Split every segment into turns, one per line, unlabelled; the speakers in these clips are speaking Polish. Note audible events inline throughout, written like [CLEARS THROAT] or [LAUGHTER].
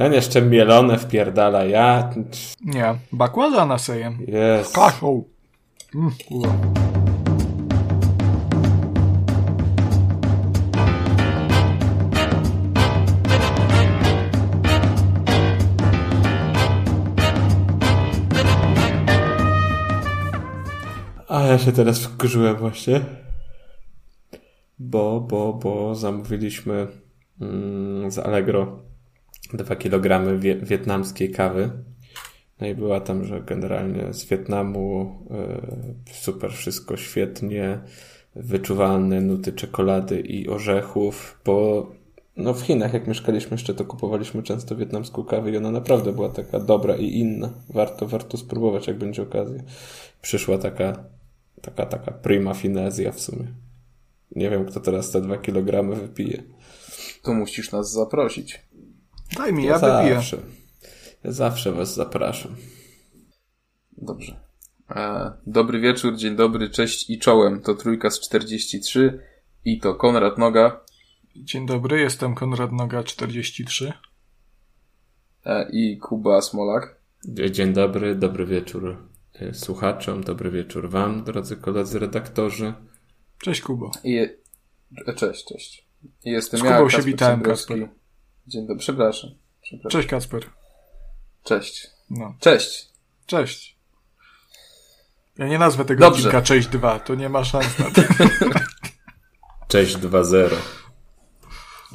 Ten jeszcze mielone wpierdala, ja...
Nie, bakładana sejem.
Jest.
Kaszą. Mm, kurwa.
A ja się teraz wkurzyłem właśnie. Bo, bo, bo zamówiliśmy mm, z Allegro 2 kg wie, wietnamskiej kawy. No i była tam, że generalnie z Wietnamu y, super wszystko świetnie, wyczuwalne nuty czekolady i orzechów, bo no w Chinach jak mieszkaliśmy jeszcze to kupowaliśmy często wietnamską kawę i ona naprawdę była taka dobra i inna. Warto, warto spróbować jak będzie okazja. Przyszła taka, taka, taka prima finezja w sumie. Nie wiem kto teraz te dwa kilogramy wypije.
To musisz nas zaprosić.
Daj mi, ja, wypiję.
zawsze, ja zawsze was zapraszam.
Dobrze. E, dobry wieczór, dzień dobry, cześć i czołem. To trójka z 43 i to Konrad Noga
Dzień dobry, jestem Konrad Noga 43.
e, i Kuba Smolak.
Dzień dobry, dobry wieczór e, słuchaczom, dobry wieczór wam, drodzy koledzy redaktorzy.
Cześć Kubo.
I je... e, Cześć, cześć. I jestem
Z
ja,
Kubą się witałem,
Cembrowski. Dzień dobry, przepraszam. przepraszam.
Cześć Kacper.
Cześć.
No,
Cześć.
cześć. Ja nie nazwę tego
Dobrze.
odcinka Cześć 2, to nie ma szans na to. [LAUGHS]
Cześć 2.0.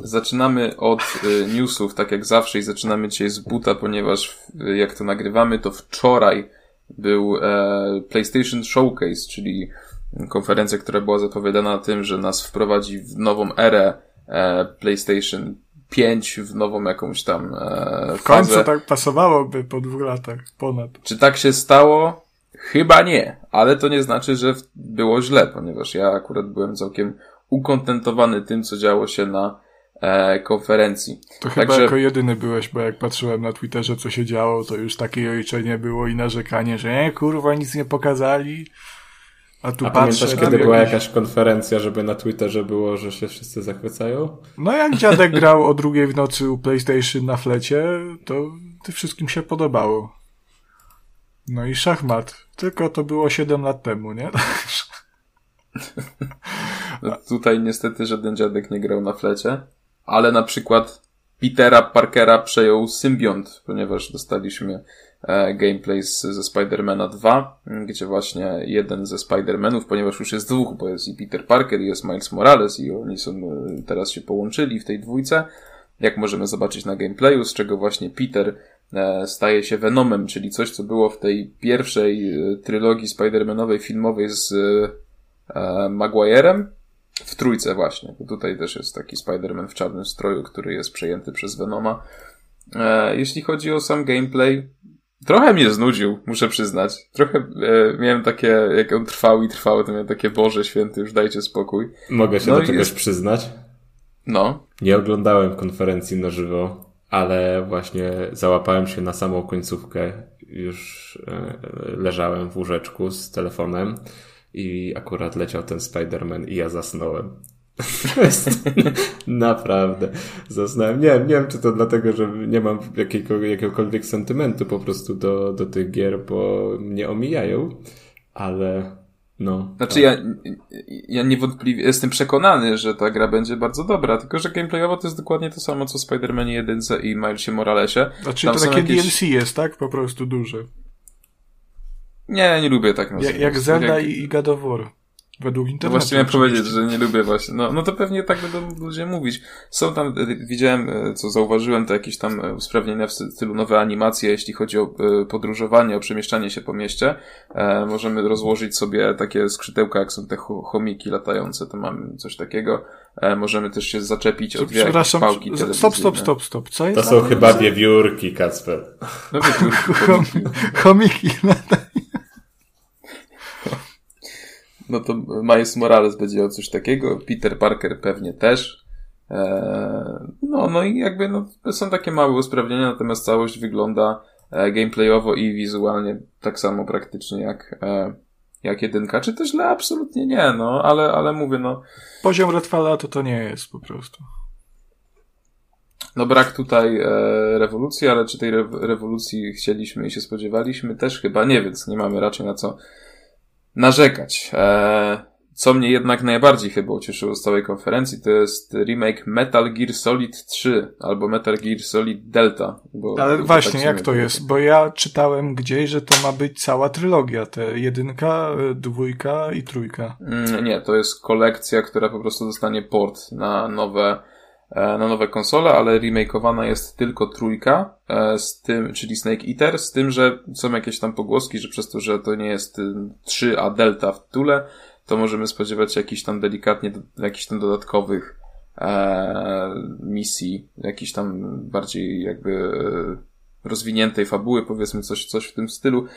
Zaczynamy od y, newsów, tak jak zawsze, i zaczynamy dzisiaj z buta, ponieważ y, jak to nagrywamy, to wczoraj był e, PlayStation Showcase, czyli konferencja, która była zapowiadana tym, że nas wprowadzi w nową erę e, PlayStation 5, w nową jakąś tam e,
W końcu
fazę.
tak pasowałoby po dwóch latach, ponad.
Czy tak się stało? Chyba nie, ale to nie znaczy, że było źle, ponieważ ja akurat byłem całkiem ukontentowany tym, co działo się na e, konferencji.
To chyba
Także-
jako jedyny byłeś, bo jak patrzyłem na Twitterze, co się działo, to już takie ojczenie było i narzekanie, że nie, kurwa, nic nie pokazali. A tu
A
patrzę...
pamiętasz, kiedy była jakaś konferencja, żeby na Twitterze było, że się wszyscy zachwycają?
No jak dziadek [LAUGHS] grał o drugiej w nocy u PlayStation na flecie, to wszystkim się podobało. No i szachmat. Tylko to było 7 lat temu, nie?
No, [LAUGHS] tutaj niestety żaden dziadek nie grał na flecie, ale na przykład Petera Parkera przejął Symbiont, ponieważ dostaliśmy gameplay z, ze Spidermana 2, m, gdzie właśnie jeden ze Spidermanów, ponieważ już jest dwóch, bo jest i Peter Parker i jest Miles Morales i oni są e, teraz się połączyli w tej dwójce, jak możemy zobaczyć na gameplayu, z czego właśnie Peter e, staje się Venomem, czyli coś, co było w tej pierwszej e, trylogii Spidermanowej filmowej z e, e, Maguirem, w trójce właśnie, tutaj też jest taki Spider-Man w czarnym stroju, który jest przejęty przez Venoma. E, jeśli chodzi o sam gameplay, trochę mnie znudził, muszę przyznać. Trochę e, miałem takie, jak on trwał i trwał, to miałem takie, Boże święty, już dajcie spokój.
Mogę się
No
do czegoś
jest-
przyznać.
No,
Nie oglądałem konferencji na żywo, ale właśnie załapałem się na samą końcówkę. Już e, leżałem w łóżeczku z telefonem i akurat leciał ten Spider-Man i ja zasnąłem. [LAUGHS] Naprawdę zasnąłem. Nie, nie wiem, czy to dlatego, że nie mam jakiego, jakiegokolwiek sentymentu po prostu do, do tych gier, bo mnie omijają, ale no.
znaczy ja, ja niewątpliwie jestem przekonany, że ta gra będzie bardzo dobra, tylko że gameplayowo to jest dokładnie to samo, co Spider-Man 1 i Milesie Moralesie.
Znaczy
Tam
to takie
jakieś-
DLC jest, tak? Po prostu duże.
Nie, nie lubię tak
Jak,
nazywać.
jak Zelda
Jak-
i, i God of War. Według
No
internetu.
właśnie miałem powiedzieć, że nie lubię właśnie. No, no to pewnie tak będą ludzie mówić. Są tam, e, widziałem, e, co zauważyłem, to jakieś tam e, usprawnienia w stylu nowe animacje, jeśli chodzi o podróżowanie, o przemieszczanie się po mieście. E, możemy rozłożyć sobie takie skrzydełka, jak są te cho- chomiki latające, to mamy coś takiego. E, możemy też się zaczepić o dwie jakieś
Przepraszam,
pałki
stop, stop, stop, stop. Co
To
jest?
są chyba wiewiórki, Kacper.
No
Chom- [LAUGHS] Chomiki.
No to Miles Morales będzie miał coś takiego, Peter Parker pewnie też. Eee, no, no i jakby no, są takie małe usprawnienia, natomiast całość wygląda e, gameplayowo i wizualnie tak samo praktycznie jak, e, jak jedynka. Czy to źle? Absolutnie nie, no, ale, ale mówię, no,
Poziom Redfalla to to nie jest po prostu.
no brak tutaj e, rewolucji, ale czy tej re rewolucji chcieliśmy i się spodziewaliśmy? Też chyba nie, więc nie mamy raczej na co narzekać. E, co mnie jednak najbardziej chyba ucieszyło z całej konferencji, to jest remake Metal Gear Solid 3 albo Metal Gear Solid Delta.
Ale właśnie, tak jak to jest? Bo ja czytałem gdzieś, że to ma być cała trylogia, te jedynka, dwójka i trójka.
Mm, nie, to jest kolekcja, która po prostu dostanie port na nowe e, na nowe konsole, ale remakeowana jest tylko trójka, e, z tym, czyli Snake Eater, z tym, że są jakieś tam pogłoski, że przez to, że to nie jest 3, y, a Delta w tytule, to możemy spodziewać się jakichś tam delikatnie, jakichś tam dodatkowych e, misji, jakiejś tam bardziej jakby e, rozwiniętej fabuły, powiedzmy coś, coś w tym stylu.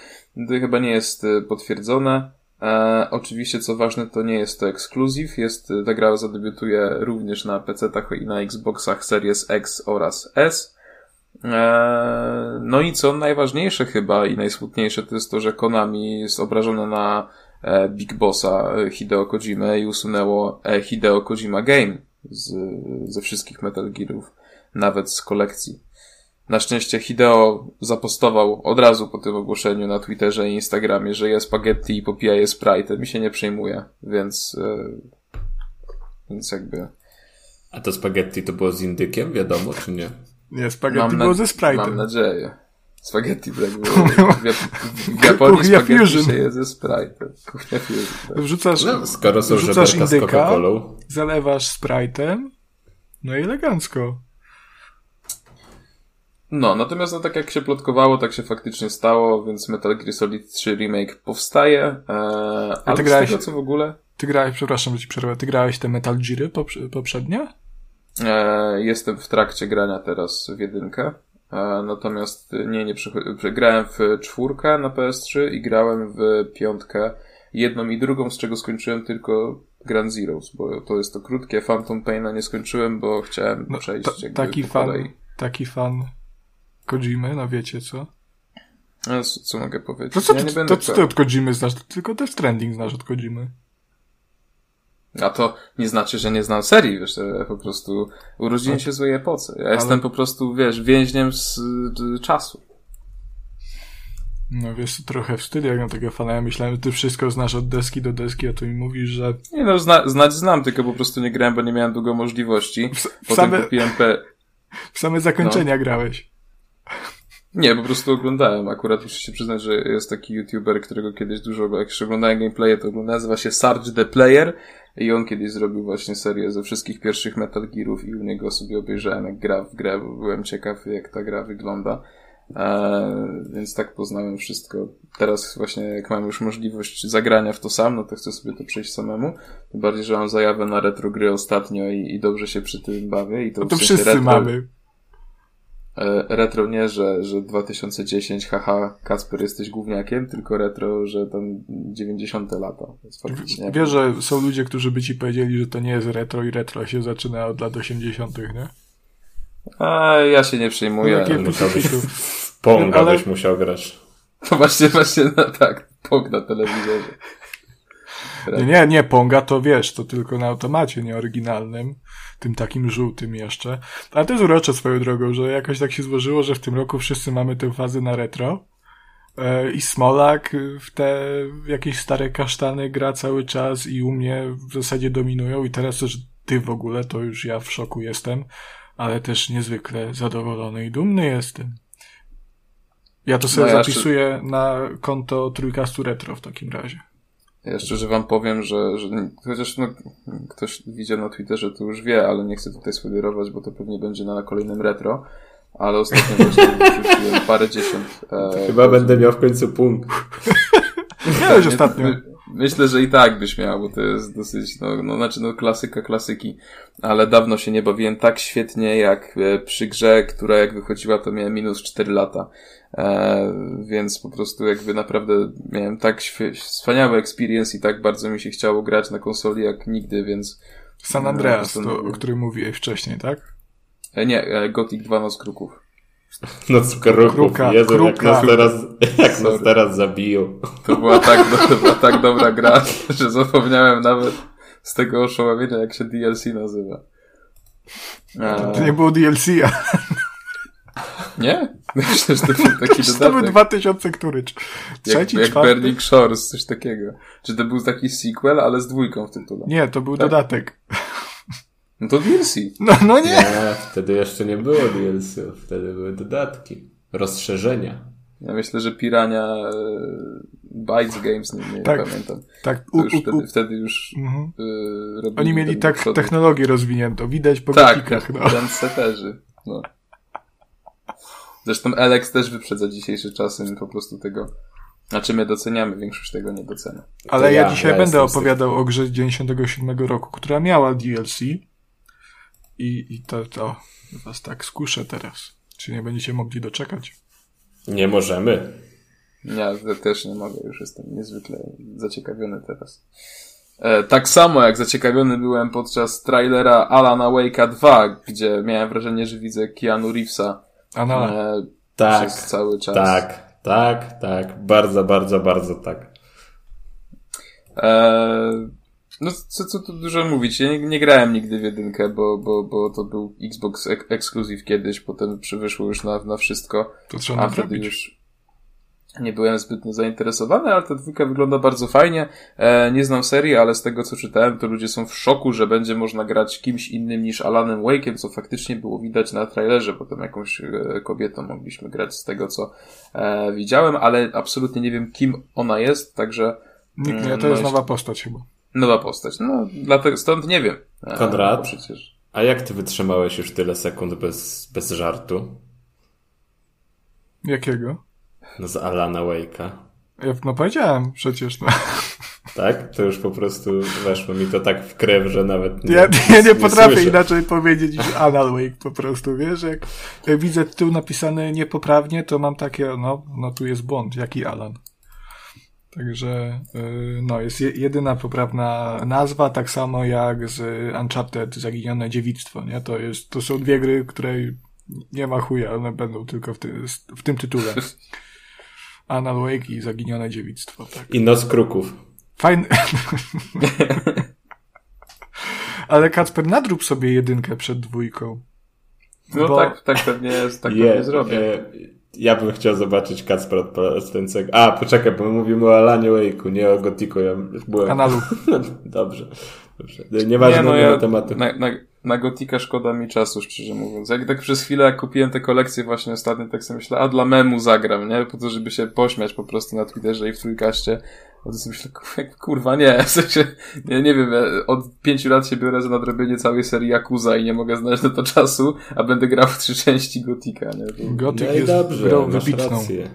To chyba nie jest e, potwierdzone. E, oczywiście, co ważne, to nie jest to ekskluzyw. Jest, ta gra zadebiutuje również na PC-tach i na Xboxach Series X oraz S. E, no i co najważniejsze chyba i najsmutniejsze to jest to, że Konami jest obrażone na E, Big Bossa e, Hideo Kojima i usunęło e, Hideo Kojima Game z, ze wszystkich Metal Gearów, nawet z kolekcji. Na szczęście Hideo zapostował od razu po tym ogłoszeniu na Twitterze i Instagramie, że je spaghetti i popija je Sprite. Mi się nie przejmuje, więc, więc jakby...
A to spaghetti to było z indykiem, wiadomo, czy nie?
Nie, spaghetti było ze Sprite'em.
Mam nadzieję. Spaghetti tak było. W, Japonii spaghetti fusion. się je ze Sprite'em. Kuchnia fusion. Tak.
Wrzucasz,
no, skoro są wrzucasz indyka,
zalewasz Sprite'em, no i elegancko.
No, natomiast no, tak jak się plotkowało, tak się faktycznie stało, więc Metal Gear Solid 3 Remake powstaje. E, ale ty grałeś, tego co w ogóle...
Ty grałeś, przepraszam, że ci przerwę, ty grałeś te Metal Geary poprzednie?
E, jestem w trakcie grania teraz w jedynkę. E, natomiast nie, nie grałem w czwórkę na PS3 i grałem w piątkę jedną i drugą, z czego skończyłem tylko Grand Zeroes, bo to jest to krótkie. Phantom Paina nie skończyłem, bo chciałem no, przejść jakby
taki fan, kolei. Taki fan Kojimy, no wiecie co?
No, co mogę powiedzieć?
To co, ja ty, to, co ty od Kojimy znasz? Tylko Death Stranding znasz od Kojimy.
A to nie znaczy, że nie znam serii, wiesz, po prostu urodziłem się w złej epoce. Ja Ale... jestem po prostu, wiesz, więźniem z czasu.
No wiesz, trochę wstyd jak na tego fana. Ja myślałem, że ty wszystko znasz od deski do deski, a tu mi mówisz, że...
Nie no, zna, znać znam, tylko po prostu nie grałem, bo nie miałem długo możliwości. W, Potem same... kupiłem P... [LAUGHS]
W same zakończenia no. grałeś.
Nie, po prostu oglądałem. Akurat muszę się przyznać, że jest taki youtuber, którego kiedyś dużo, jak już oglądałem gameplaye, to oglądałem, nazywa się Sarge the Player i on kiedyś zrobił właśnie serię ze wszystkich pierwszych Metal Gearów i u niego sobie obejrzałem jak gra w grę, bo byłem ciekaw jak ta gra wygląda. Eee, więc tak poznałem wszystko. Teraz właśnie jak mam już możliwość zagrania w to sam, no to chcę sobie to przejść samemu. Tym bardziej, że mam zajawę na retro gry ostatnio i, i dobrze się przy tym bawię. I to,
no to wszyscy retro... mamy.
E, retro nie, że, że 2010, haha, Kasper jesteś gówniakiem, tylko retro, że tam 90 lata.
Wiesz, że są ludzie, którzy by ci powiedzieli, że to nie jest retro i retro się zaczyna od lat 80., nie?
A ja się nie przejmuję.
No, musiałbyś Ponga ale... byś musiał grać.
To [LAUGHS] właśnie, właśnie, no tak, Pong na telewizorze.
Nie, nie, nie, Ponga to wiesz, to tylko na automacie, nie oryginalnym tym takim żółtym jeszcze. Ale to jest urocze swoją drogą, że jakoś tak się złożyło, że w tym roku wszyscy mamy tę fazę na retro. E, I Smolak w te jakieś stare kasztany gra cały czas i u mnie w zasadzie dominują i teraz też ty w ogóle, to już ja w szoku jestem, ale też niezwykle zadowolony i dumny jestem. Ja to sobie no ja zapisuję jeszcze... na konto Trójkastu Retro w takim razie.
Ja szczerze wam powiem, że, że chociaż no, ktoś widział na Twitterze, to już wie, ale nie chcę tutaj spoilerować, bo to pewnie będzie na kolejnym retro. Ale ostatnio wrzuciłem parę dziesiąt.
E, Chyba będę miał w końcu punkt. [LAUGHS]
Miałeś ostatnio. My,
myślę, że i tak byś miał, bo to jest dosyć, no, no znaczy no klasyka klasyki. Ale dawno się nie bawiłem tak świetnie jak e, przy grze, która jak wychodziła to miałem minus 4 lata. E, więc po prostu jakby naprawdę miałem tak wspaniały experience i tak bardzo mi się chciało grać na konsoli jak nigdy, więc...
San Andreas, no, to, o którym mówiłeś wcześniej, tak?
E, nie, e, Gothic 2 Noc Kruków.
Noc Kruków, Kruka, Jezu, Kruka. [LAUGHS] jak nas teraz, jak nas teraz zabiją.
To była, [LAUGHS] tak, to była tak dobra gra, [LAUGHS] że zapomniałem nawet z tego oszołomienia, jak się DLC nazywa.
E... To nie było DLC, a...
Nie? Myślę, że to był taki dodatek.
To był 2000 który? Trzeci,
jak, jak Burning Shores, coś takiego. Czy to był taki sequel, ale z dwójką w tytule?
Nie, to był tak? dodatek.
No to DLC.
No, no nie.
nie. Wtedy jeszcze nie było DLC, wtedy były dodatki. Rozszerzenia.
Ja myślę, że Pirania e, Bytes Games, nie, nie tak, pamiętam.
Tak,
u, już u, wtedy, wtedy, już
mhm. y, Oni mieli tak technologię rozwiniętą, widać po
tak,
grafikach.
No. Tak, seterzy. No. Zresztą Alex też wyprzedza dzisiejsze czasy, po prostu tego znaczy my doceniamy, większość tego nie docenia.
Ale ja, ja, dzisiaj ja będę opowiadał o grze z 97 roku, która miała DLC i, i to, to was tak skuszę teraz. Czy nie będziecie mogli doczekać?
Nie możemy.
Ja też nie mogę, już jestem niezwykle zaciekawiony teraz. E, tak samo jak zaciekawiony byłem podczas trailera Alana Wake'a 2, gdzie miałem wrażenie, że widzę Keanu Reevesa e,
tak,
przez cały czas.
Tak, tak, tak. Bardzo, bardzo, bardzo tak.
E, no, co, co tu dużo mówić. Ja nie, nie, grałem nigdy w jedynkę, bo, bo, bo to był Xbox ek Exclusive kiedyś, potem wyszło już na, na wszystko.
To trzeba a wtedy już
nie byłem zbytnio zainteresowany, ale ta dwójka wygląda bardzo fajnie. E, nie znam serii, ale z tego co czytałem, to ludzie są w szoku, że będzie można grać kimś innym niż Alanem Wake'em, co faktycznie było widać na trailerze. Potem jakąś e, kobietą mogliśmy grać z tego, co e, widziałem, ale absolutnie nie wiem, kim ona jest, także...
Nikt nie, to no jest nowa postać chyba.
Nowa postać. No, dlatego stąd nie wiem.
E, Konrad, przecież. a jak ty wytrzymałeś już tyle sekund bez, bez żartu?
Jakiego?
No z Alana Wake'a.
Ja no powiedziałem przecież, no. [LAUGHS]
Tak? To już po prostu weszło mi to tak w krew, że nawet
nie, Ja, ja nie, nie potrafię słyszę. inaczej powiedzieć niż Alan Wake po prostu, wiesz? Jak, jak widzę tytuł napisany niepoprawnie, to mam takie, no, no tu jest błąd, jaki Alan. Także, yy, no, jest jedyna poprawna nazwa, tak samo jak z Uncharted Zaginione Dziewictwo, nie? To jest, to są dwie gry, które nie ma chuja, one będą tylko w, ty, w tym tytule. [LAUGHS] Anal Wake i Zaginione Dziewictwo, tak.
I Noc Kruków.
Fajny. [LAUGHS] Ale Kacper, nadrób sobie jedynkę przed dwójką.
No bo... tak, tak pewnie jest, tak yeah, [LAUGHS] pewnie zrobię. E,
ja bym chciał zobaczyć Kacper odpalającego. A, poczekaj, bo my mówimy o Alanie Wake'u, nie o Gotiku. Ja byłem...
Analu. [LAUGHS]
Dobrze. Dobrze. Nieważne nie, no ja, tematu.
Na, na, na Gotika szkoda mi czasu, szczerze mówiąc. Jak tak przez chwilę, jak kupiłem tę kolekcję właśnie ostatnio, tak sobie myślę, a dla memu zagram, nie? Po to, żeby się pośmiać po prostu na Twitterze i w Trójkaście. O to sobie myślę, [LAUGHS] kurwa, nie, w sensie, nie, nie wiem, od pięciu lat się biorę za nadrobienie całej serii Yakuza i nie mogę znaleźć na to czasu, a będę grał w trzy części Gotika, nie?
Gotik no jest dobrze, grą wybitną.
Rację.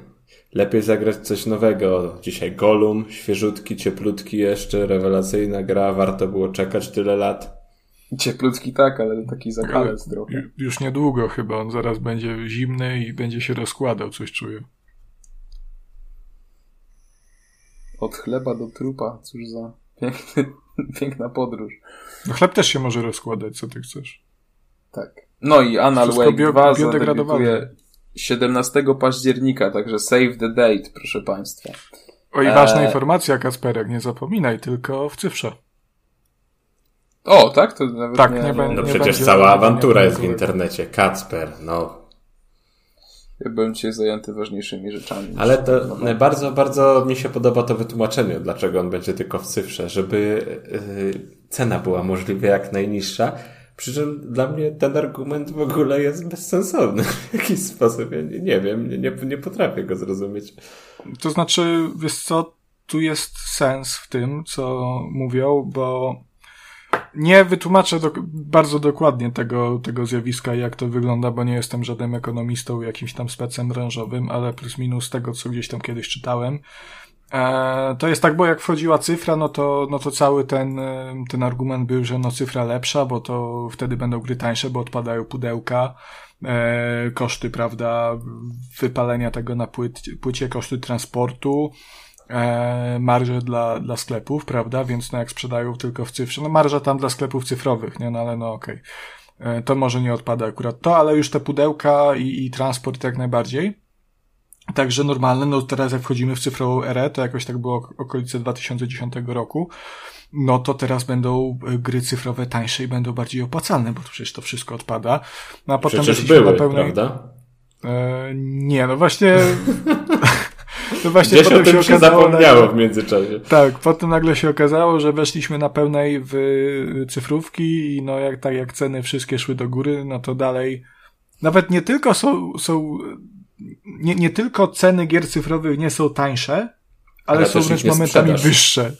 Lepiej zagrać coś nowego. Dzisiaj Golum, świeżutki, cieplutki jeszcze, rewelacyjna gra, warto było czekać tyle lat.
Cieplutki tak, ale taki zakalec trochę.
Już niedługo chyba, on zaraz będzie zimny i będzie się rozkładał, coś czuję.
Od chleba do trupa, cóż za piękny, [LAUGHS] piękna podróż.
No chleb też się może rozkładać, co ty chcesz.
Tak. No i Anal Wake bio, 2 zadebiutuje 17 października, także save the date, proszę Państwa.
O i ważna e... informacja, Kasperek, nie zapominaj, tylko w cyfrze.
O, tak? To nawet
tak, nie, nie, nie
No przecież cała awantura jest w internecie. Kacper, no.
Ja byłem dzisiaj zajęty ważniejszymi rzeczami.
Ale to no, bardzo, bardzo mi się podoba to wytłumaczenie, dlaczego on będzie tylko w cyfrze, żeby yy, cena była możliwie jak najniższa. Przy czym dla mnie ten argument w ogóle jest bezsensowny [LAUGHS] w jakiś sposób. Ja nie, nie wiem, nie, nie potrafię go zrozumieć.
To znaczy, wiesz co, tu jest sens w tym, co mówią, bo nie wytłumaczę do, bardzo dokładnie tego, tego zjawiska, jak to wygląda, bo nie jestem żadnym ekonomistą, jakimś tam specem branżowym, ale plus minus tego, co gdzieś tam kiedyś czytałem. E, to jest tak, bo jak wchodziła cyfra, no to, no to cały ten, e, ten argument był, że no cyfra lepsza, bo to wtedy będą gry tańsze, bo odpadają pudełka, e, koszty, prawda, wypalenia tego na płyt, płycie, koszty transportu, e, marże dla, dla sklepów, prawda? Więc no jak sprzedają tylko w cyfrze, no marża tam dla sklepów cyfrowych, nie? No ale no okej. Okay. E, to może nie odpada akurat to, ale już te pudełka i, i transport jak najbardziej. Także normalne, no teraz jak wchodzimy w cyfrową erę, to jakoś tak było okolice 2010 roku, no to teraz będą e, gry cyfrowe tańsze i będą bardziej opłacalne, bo to przecież to wszystko odpada.
No a potem przecież były, na pełnej... prawda?
E, nie, no właśnie... [LAUGHS]
no właśnie Gdzieś potem się, się zapomniało nagle... w międzyczasie.
Tak, potem nagle się okazało, że weszliśmy na pełnej w cyfrówki i no jak tak jak ceny wszystkie szły do góry, no to dalej nawet nie tylko są, są nie, nie tylko ceny gier cyfrowych nie są tańsze, ale, ale są wręcz momentami sprzedaż. wyższe.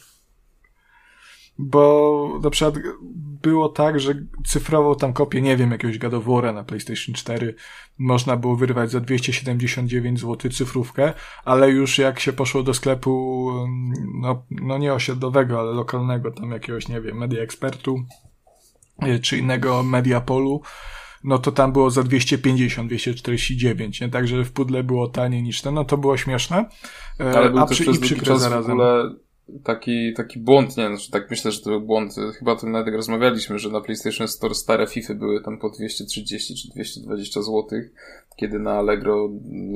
Bo na przykład było tak, że cyfrową tam kopię, nie wiem, jakiegoś War'a na PlayStation 4 można było wyrwać za 279 zł cyfrówkę, ale już jak się poszło do sklepu, no, no nie osiedlowego, ale lokalnego, tam jakiegoś, nie wiem, Media Expertu, y, czy innego Mediapolu, no to tam było za 250, 249, nie? Także w pudle było taniej niż ten, no to było śmieszne.
E, Ale był a też przy, przez i przykre zarazem. W ogóle taki, taki błąd, nie znaczy tak myślę, że to był błąd, chyba o tym nawet jak rozmawialiśmy, że na PlayStation Store stare FIFA były tam po 230 czy 220 zł, kiedy na Allegro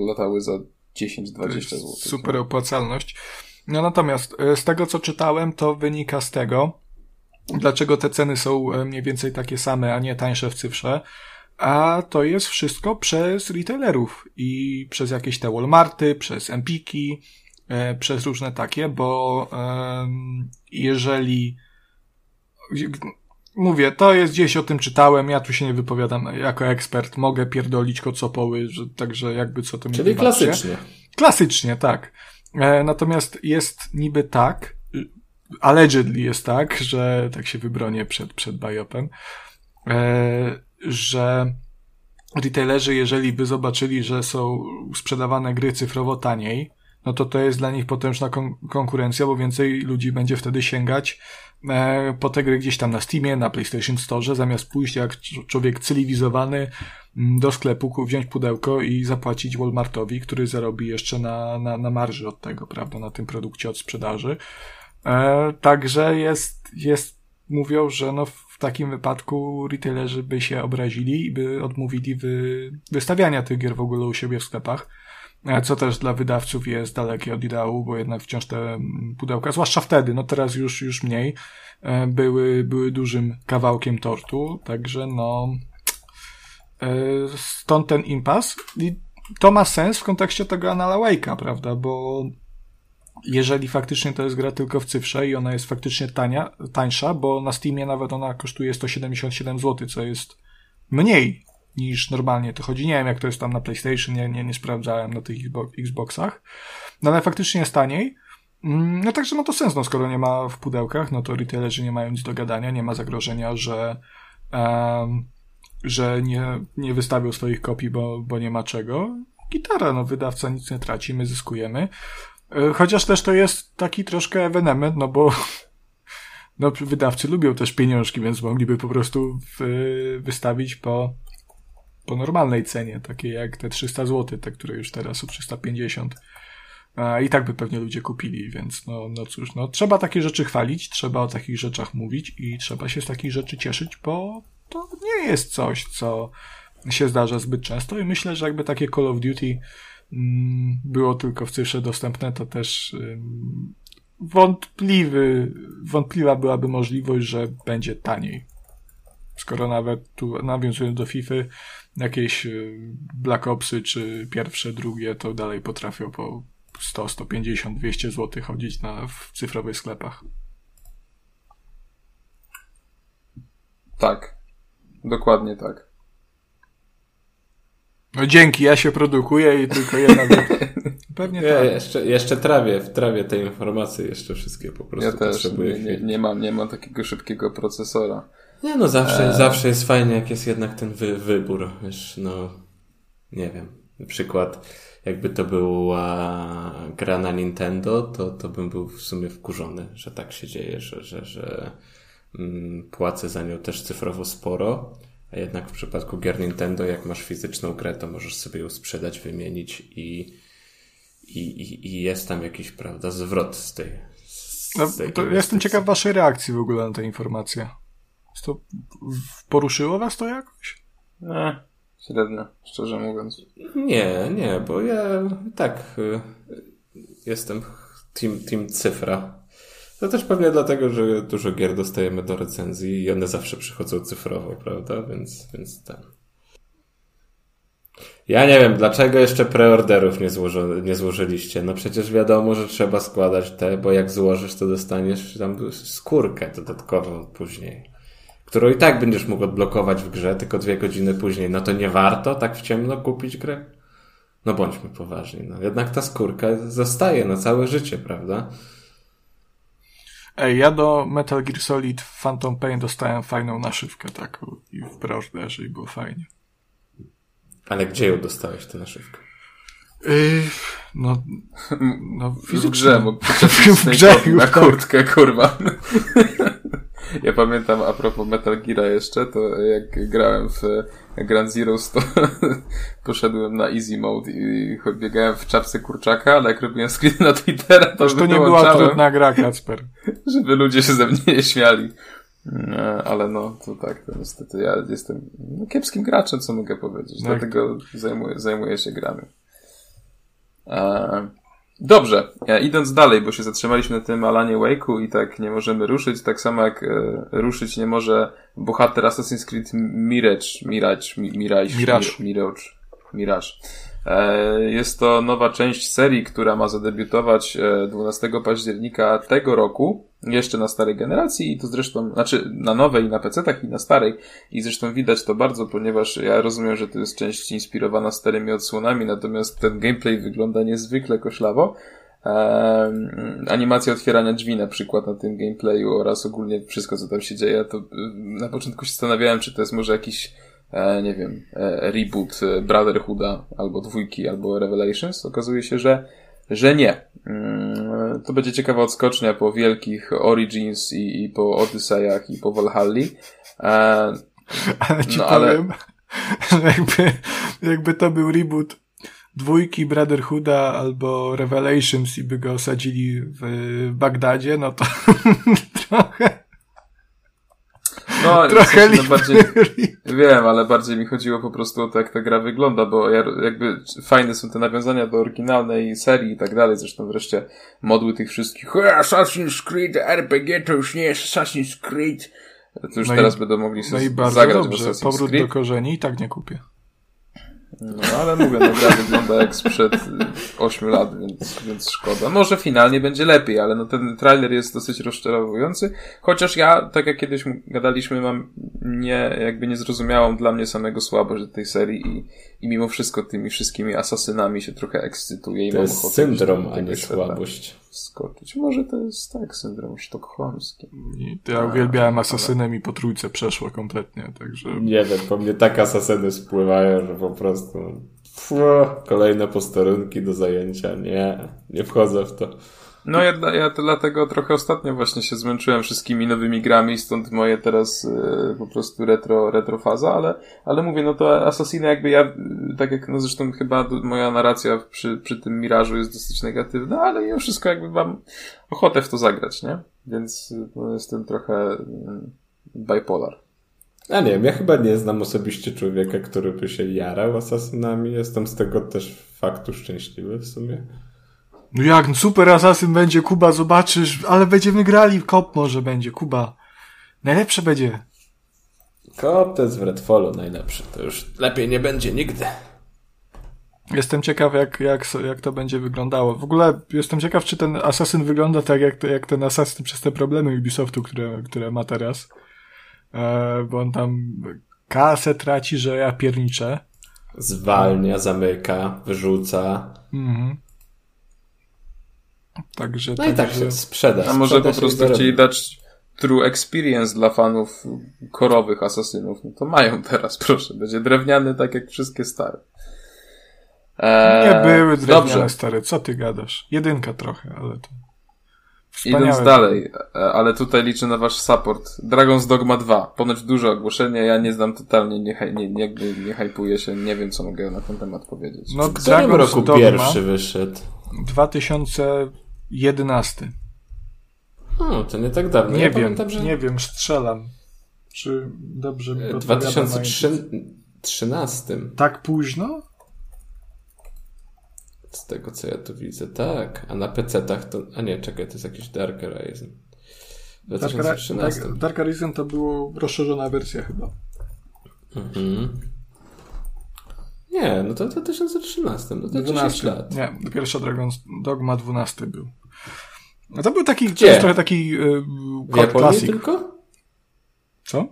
latały za 10-20 zł.
Super opłacalność. No natomiast e, z tego co czytałem, to wynika z tego, dlaczego te ceny są e, mniej więcej takie same, a nie tańsze w cyfrze, a to jest wszystko przez retailerów i przez jakieś te Walmarty, przez Empiki, e, przez różne takie, bo e, jeżeli mówię, to jest gdzieś o tym czytałem, ja tu się nie wypowiadam jako ekspert, mogę pierdolić kocopoły, że, także jakby co to mi
Czyli klasycznie.
Klasycznie, tak. E, natomiast jest niby tak, allegedly jest tak, że tak się wybronię przed, przed biopem, e, że retailerzy, jeżeli by zobaczyli, że są sprzedawane gry cyfrowo taniej, no to to jest dla nich potężna kon konkurencja, bo więcej ludzi będzie wtedy sięgać e, po te gry gdzieś tam na Steamie, na PlayStation Store, zamiast pójść jak człowiek cywilizowany mm, do sklepu, wziąć pudełko i zapłacić Walmartowi, który zarobi jeszcze na, na, na marży od tego, prawda, na tym produkcie od sprzedaży. E, także jest, jest, mówią, że no w takim wypadku retailerzy by się obrazili i by odmówili wy, wystawiania tych gier w ogóle u siebie w sklepach. E, co też dla wydawców jest dalekie od ideału, bo jednak wciąż te pudełka, zwłaszcza wtedy, no teraz już, już mniej, e, były, były dużym kawałkiem tortu, także no, e, stąd ten impas. I to ma sens w kontekście tego Anala Wake'a, prawda, bo jeżeli faktycznie to jest gra tylko w cyfrze i ona jest faktycznie tania, tańsza, bo na Steamie nawet ona kosztuje 177 zł, co jest mniej niż normalnie to chodzi. Nie wiem, jak to jest tam na PlayStation, nie, nie, nie sprawdzałem na tych Xboxach, no ale faktycznie jest taniej. Mm, no także ma to sens, no skoro nie ma w pudełkach, no to retailerzy nie mają nic do gadania, nie ma zagrożenia, że um, że nie, nie wystawią swoich kopii, bo, bo nie ma czego. Gitara, no wydawca nic nie traci, my zyskujemy. E, chociaż też to jest taki troszkę ewenement, no bo [LAUGHS] no, wydawcy lubią też pieniążki, więc mogliby po prostu w, wystawić po, po normalnej cenie, takiej jak te 300 zł, te, które już teraz są 350. A I tak by pewnie ludzie kupili, więc no, no cóż, no trzeba takie rzeczy chwalić, trzeba o takich rzeczach mówić i trzeba się z takich rzeczy cieszyć, bo to nie jest coś, co się zdarza zbyt często i myślę, że jakby takie Call of Duty było tylko w cyfrze dostępne, to też wątpliwy, wątpliwa byłaby możliwość, że będzie taniej. Skoro nawet tu nawiązując do FIFA, jakieś y, Black Opsy czy pierwsze, drugie, to dalej potrafią po 100, 150, 200 zł chodzić na, w cyfrowych sklepach.
Tak. Dokładnie tak.
No dzięki, ja się produkuję i tylko jedna [LAUGHS]
Pewnie ja tak. Jeszcze, jeszcze trawię, w trawie te informacje jeszcze wszystkie po prostu
ja też nie, nie, nie, mam, nie mam takiego szybkiego procesora.
Nie no, zawsze, e... zawsze jest fajnie, jak jest jednak ten wy, wybór. Wiesz, no, nie wiem. Na przykład, jakby to była gra na Nintendo, to, to bym był w sumie wkurzony, że tak się dzieje, że, że, że mm, płacę za nią też cyfrowo sporo a jednak w przypadku gier Nintendo, jak masz fizyczną grę, to możesz sobie ją sprzedać, wymienić i, i, i, i jest tam jakiś, prawda, zwrot z tej.
Z no, tej to jestem ciekaw waszej reakcji w ogóle na tę informację. To poruszyło was to jakoś?
E, Średnio, szczerze mówiąc.
Nie, nie, bo ja tak y, jestem team, team cyfra. To też pewnie dlatego, że dużo gier dostajemy do recenzji i one zawsze przychodzą cyfrowo, prawda? Więc, więc ten. Ja nie wiem, dlaczego jeszcze preorderów nie, złożo, nie złożyliście. No przecież wiadomo, że trzeba składać te, bo jak złożysz, to dostaniesz tam skórkę dodatkową później. Którą i tak będziesz mógł odblokować w grze, tylko dwie godziny później. No to nie warto tak w ciemno kupić grę? No bądźmy poważni. No. Jednak ta skórka zostaje na całe życie, prawda?
Ej, ja do Metal Gear Solid Phantom Pain dostałem fajną naszywkę taką i w preorderze i było fajnie.
Ale gdzie ją dostałeś, tę naszywkę?
Yy, no, [LAUGHS] no
w grze mógł [LAUGHS] w grze na tak. kurtkę, kurwa. [LAUGHS] Ja pamiętam a propos Metal Gear jeszcze, to jak grałem w Grand Zero, to [LAUGHS] poszedłem na easy mode i biegałem w czapce kurczaka, ale jak robiłem screen na Twittera, to,
to nie była trudna gra, Kacper. [LAUGHS]
Żeby ludzie się ze mnie nie śmiali. Ale no, to tak, to niestety ja jestem no, kiepskim graczem, co mogę powiedzieć. Tak. Dlatego zajmuję, zajmuję się grami. Eee, Dobrze, idąc dalej, bo się zatrzymaliśmy na tym Alanie Wake'u i tak nie możemy ruszyć, tak samo jak e, ruszyć nie może bohater Assassin's Creed Mirage, Mirage, Mirage, Mirage, Mirage, Mirage. E, jest to nowa część serii, która ma zadebiutować 12 e, października tego roku, jeszcze na starej generacji i to zresztą, znaczy na nowej i na PC-tach i na starej i zresztą widać to bardzo, ponieważ ja rozumiem, że to jest część inspirowana starymi odsłonami, natomiast ten gameplay wygląda niezwykle koszlawo. Um, animacja otwierania drzwi na przykład na tym gameplayu oraz ogólnie wszystko, co tam się dzieje, to na początku się zastanawiałem, czy to jest może jakiś e, nie wiem, e, reboot e, Brotherhooda, albo dwójki, albo Revelations. Okazuje się, że, że nie. Mm, to będzie ciekawa odskocznia po wielkich Origins i, i po Odysseyach i po Valhalli.
E, [LAUGHS] ale ci no, powiem, [LAUGHS] ale... jakby, jakby to był reboot dwójki Brotherhooda albo Revelations i by go osadzili w Bagdadzie, no to [LAUGHS] trochę
no, [LAUGHS] trochę w bardziej, [LAUGHS] Wiem, ale bardziej mi chodziło po prostu o to, jak ta gra wygląda, bo ja, jakby fajne są te nawiązania do oryginalnej serii i tak dalej. Zresztą wreszcie modły tych wszystkich Assassin's Creed RPG to już nie jest Assassin's Creed. To już no teraz i, będą mogli sobie no zagrać dobrze. w Assassin's
Powrót Creed. do korzeni i tak nie kupię.
No ale mówię, no gra wygląda jak sprzed 8 lat, więc, więc szkoda. Może finalnie będzie lepiej, ale no ten trailer jest dosyć rozczarowujący. Chociaż ja, tak jak kiedyś gadaliśmy, mam nie, jakby nie zrozumiałam dla mnie samego słabość tej serii i, i mimo wszystko tymi wszystkimi asasynami się trochę ekscytuję i
to
mam
jest syndrom, a nie słabość.
Skoczyć. Może to jest tak, syndrom sztokholmski.
Ja uwielbiałem asasynem ale... i po trójce przeszło kompletnie, także...
Nie wiem, po mnie tak asasyny spływają, że po prostu kolejne posterunki do zajęcia. Nie, nie wchodzę w to.
No ja, ja dlatego trochę ostatnio właśnie się zmęczyłem wszystkimi nowymi grami, stąd moje teraz y, po prostu retro, retro faza, ale, ale mówię, no to Assassina jakby ja, tak jak no zresztą chyba moja narracja przy, przy tym Mirażu jest dosyć negatywna, ale ja wszystko jakby mam ochotę w to zagrać, nie? Więc no, jestem trochę y, bipolar.
A nie wiem, ja chyba nie znam osobiście człowieka, który by się jarał asasynami. Jestem z tego też faktu szczęśliwy w sumie.
No jak, super asasyn będzie, Kuba, zobaczysz, ale będziemy grali, kop może będzie, Kuba. Najlepsze będzie.
Kop to jest w Redfallu najlepszy, to już lepiej nie będzie nigdy.
Jestem ciekaw, jak, jak, jak to będzie wyglądało. W ogóle jestem ciekaw, czy ten asasyn wygląda tak, jak, jak ten asasyn przez te problemy Ubisoftu, które, które ma teraz. E, bo on tam kasę traci, że ja pierniczę.
Zwalnia, zamyka, wyrzuca. Mhm.
Także,
no i tak się sprzeda.
A może po prostu chcieli dać true experience dla fanów korowych asasynów. No to mają teraz, [LAUGHS] proszę. Będzie drewniany tak jak wszystkie stare.
Eee, nie były drewniane dobrze. stare, co ty gadasz? Jedynka trochę, ale to...
Wspaniałe. Idąc dalej, e, ale tutaj liczę na wasz support. Dragon's Dogma 2. Ponoć duże ogłoszenie, ja nie znam totalnie, nie, nie, nie, nie hypuję się, nie wiem co mogę na ten temat powiedzieć.
No, w którym roku Dogma pierwszy wyszedł?
2000 11.
No, to nie tak dawno.
Nie ja wiem, pamiętam, że... nie wiem, strzelam. Czy dobrze mi
2003 2013.
Tak późno?
Z tego co ja tu widzę, tak. A na PC-tach to. A nie, czekaj, to jest jakiś Dark Horizon. 2013.
Dark, Dark Horizon to była rozszerzona wersja chyba.
Mhm. Nie, no to w 2013, no to 12 lat.
Nie, pierwsza Dragon's Dogma 12 był. No to był taki, Gdzie? To trochę taki yy,
W Japonii classic. tylko?
Co?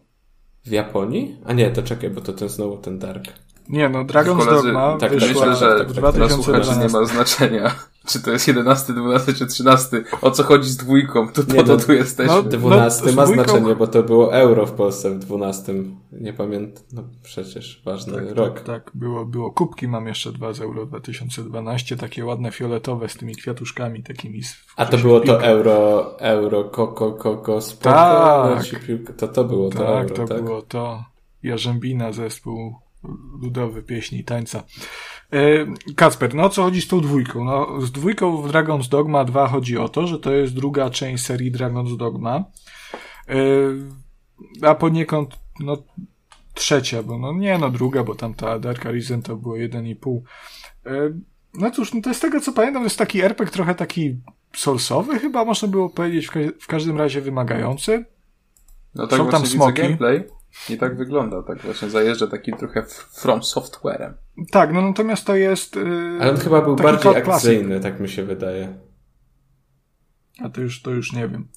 W Japonii? A nie, to czekaj, bo to ten znowu ten Dark.
Nie, no Dragon's Koledzy, Dogma
tak, wyszła myślę, że tak, tak, dla słuchaczy nie ma znaczenia, czy to jest 11, 12 czy 13. O co chodzi z dwójką? To po to no, tu jesteśmy. No,
12 no, ma dwójką... znaczenie, bo to było euro w Polsce w 12. Nie pamiętam, no przecież ważny
tak,
rok.
Tak, tak, było, było. Kubki mam jeszcze dwa z euro 2012, takie ładne fioletowe z tymi kwiatuszkami takimi.
A to było to euro, euro, koko, koko, spoko, tak. to to było to
tak,
euro,
to tak? było to. Jarzębina zespół ludowy pieśni i tańca. E, Kacper, no o co chodzi z tą dwójką? No, z dwójką w Dragon's Dogma 2 chodzi o to, że to jest druga część serii Dragon's Dogma, e, a poniekąd no, trzecia, bo no nie no druga, bo tam ta Dark Arisen to było 1,5. E, no cóż, no to jest tego co pamiętam, to jest taki RPG trochę taki source'owy chyba, można było powiedzieć, w, ka w każdym razie wymagający.
No tak Są tam smoki. gameplay. I tak wygląda, tak właśnie zajeżdża takim trochę from softwarem.
Tak, no natomiast to jest. Yy,
Ale on chyba był bardziej akcyjny, tak mi się wydaje.
A to już, to już nie wiem.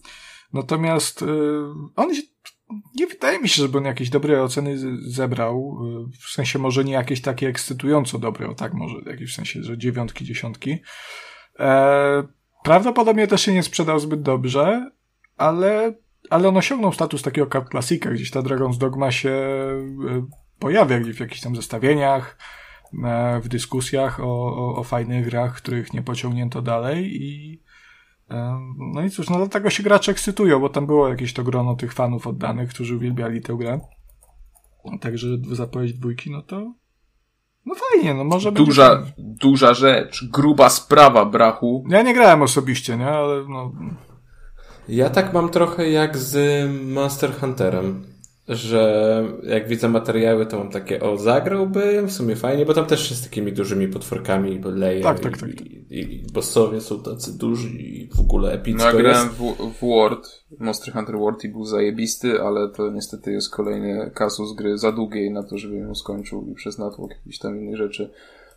Natomiast yy, on się, nie wydaje mi się, żeby on jakieś dobre oceny zebrał. Yy, w sensie może nie jakieś takie ekscytująco dobre, o tak może, jakieś w sensie, że dziewiątki, dziesiątki. E, prawdopodobnie też się nie sprzedał zbyt dobrze, ale ale on osiągnął status takiego klasika, gdzieś ta Dragon's Dogma się e, pojawia gdzieś w jakichś tam zestawieniach, w dyskusjach o, o, o fajnych grach, których nie pociągnięto dalej i e, no i cóż, no dlatego się gracze ekscytują, bo tam było jakieś to grono tych fanów oddanych, którzy uwielbiali tę grę. Także zapowiedź dwójki, no to no fajnie, no może
Duża, będzie... duża rzecz, gruba sprawa, brachu.
Ja nie grałem osobiście, nie, ale no...
Ja tak mam trochę jak z Monster Hunterem, że jak widzę materiały, to mam takie, o, zagrałbym, w sumie fajnie, bo tam też jest z takimi dużymi potworkami, bo leje
tak, tak, tak,
i, i, i bossowie są tacy duży i w ogóle epicko
No ja grałem
w,
w World, Monster Hunter World i był zajebisty, ale to niestety jest kolejny kasus gry za długiej na to, żebym ją skończył i przez natłok jakichś tam innych rzeczy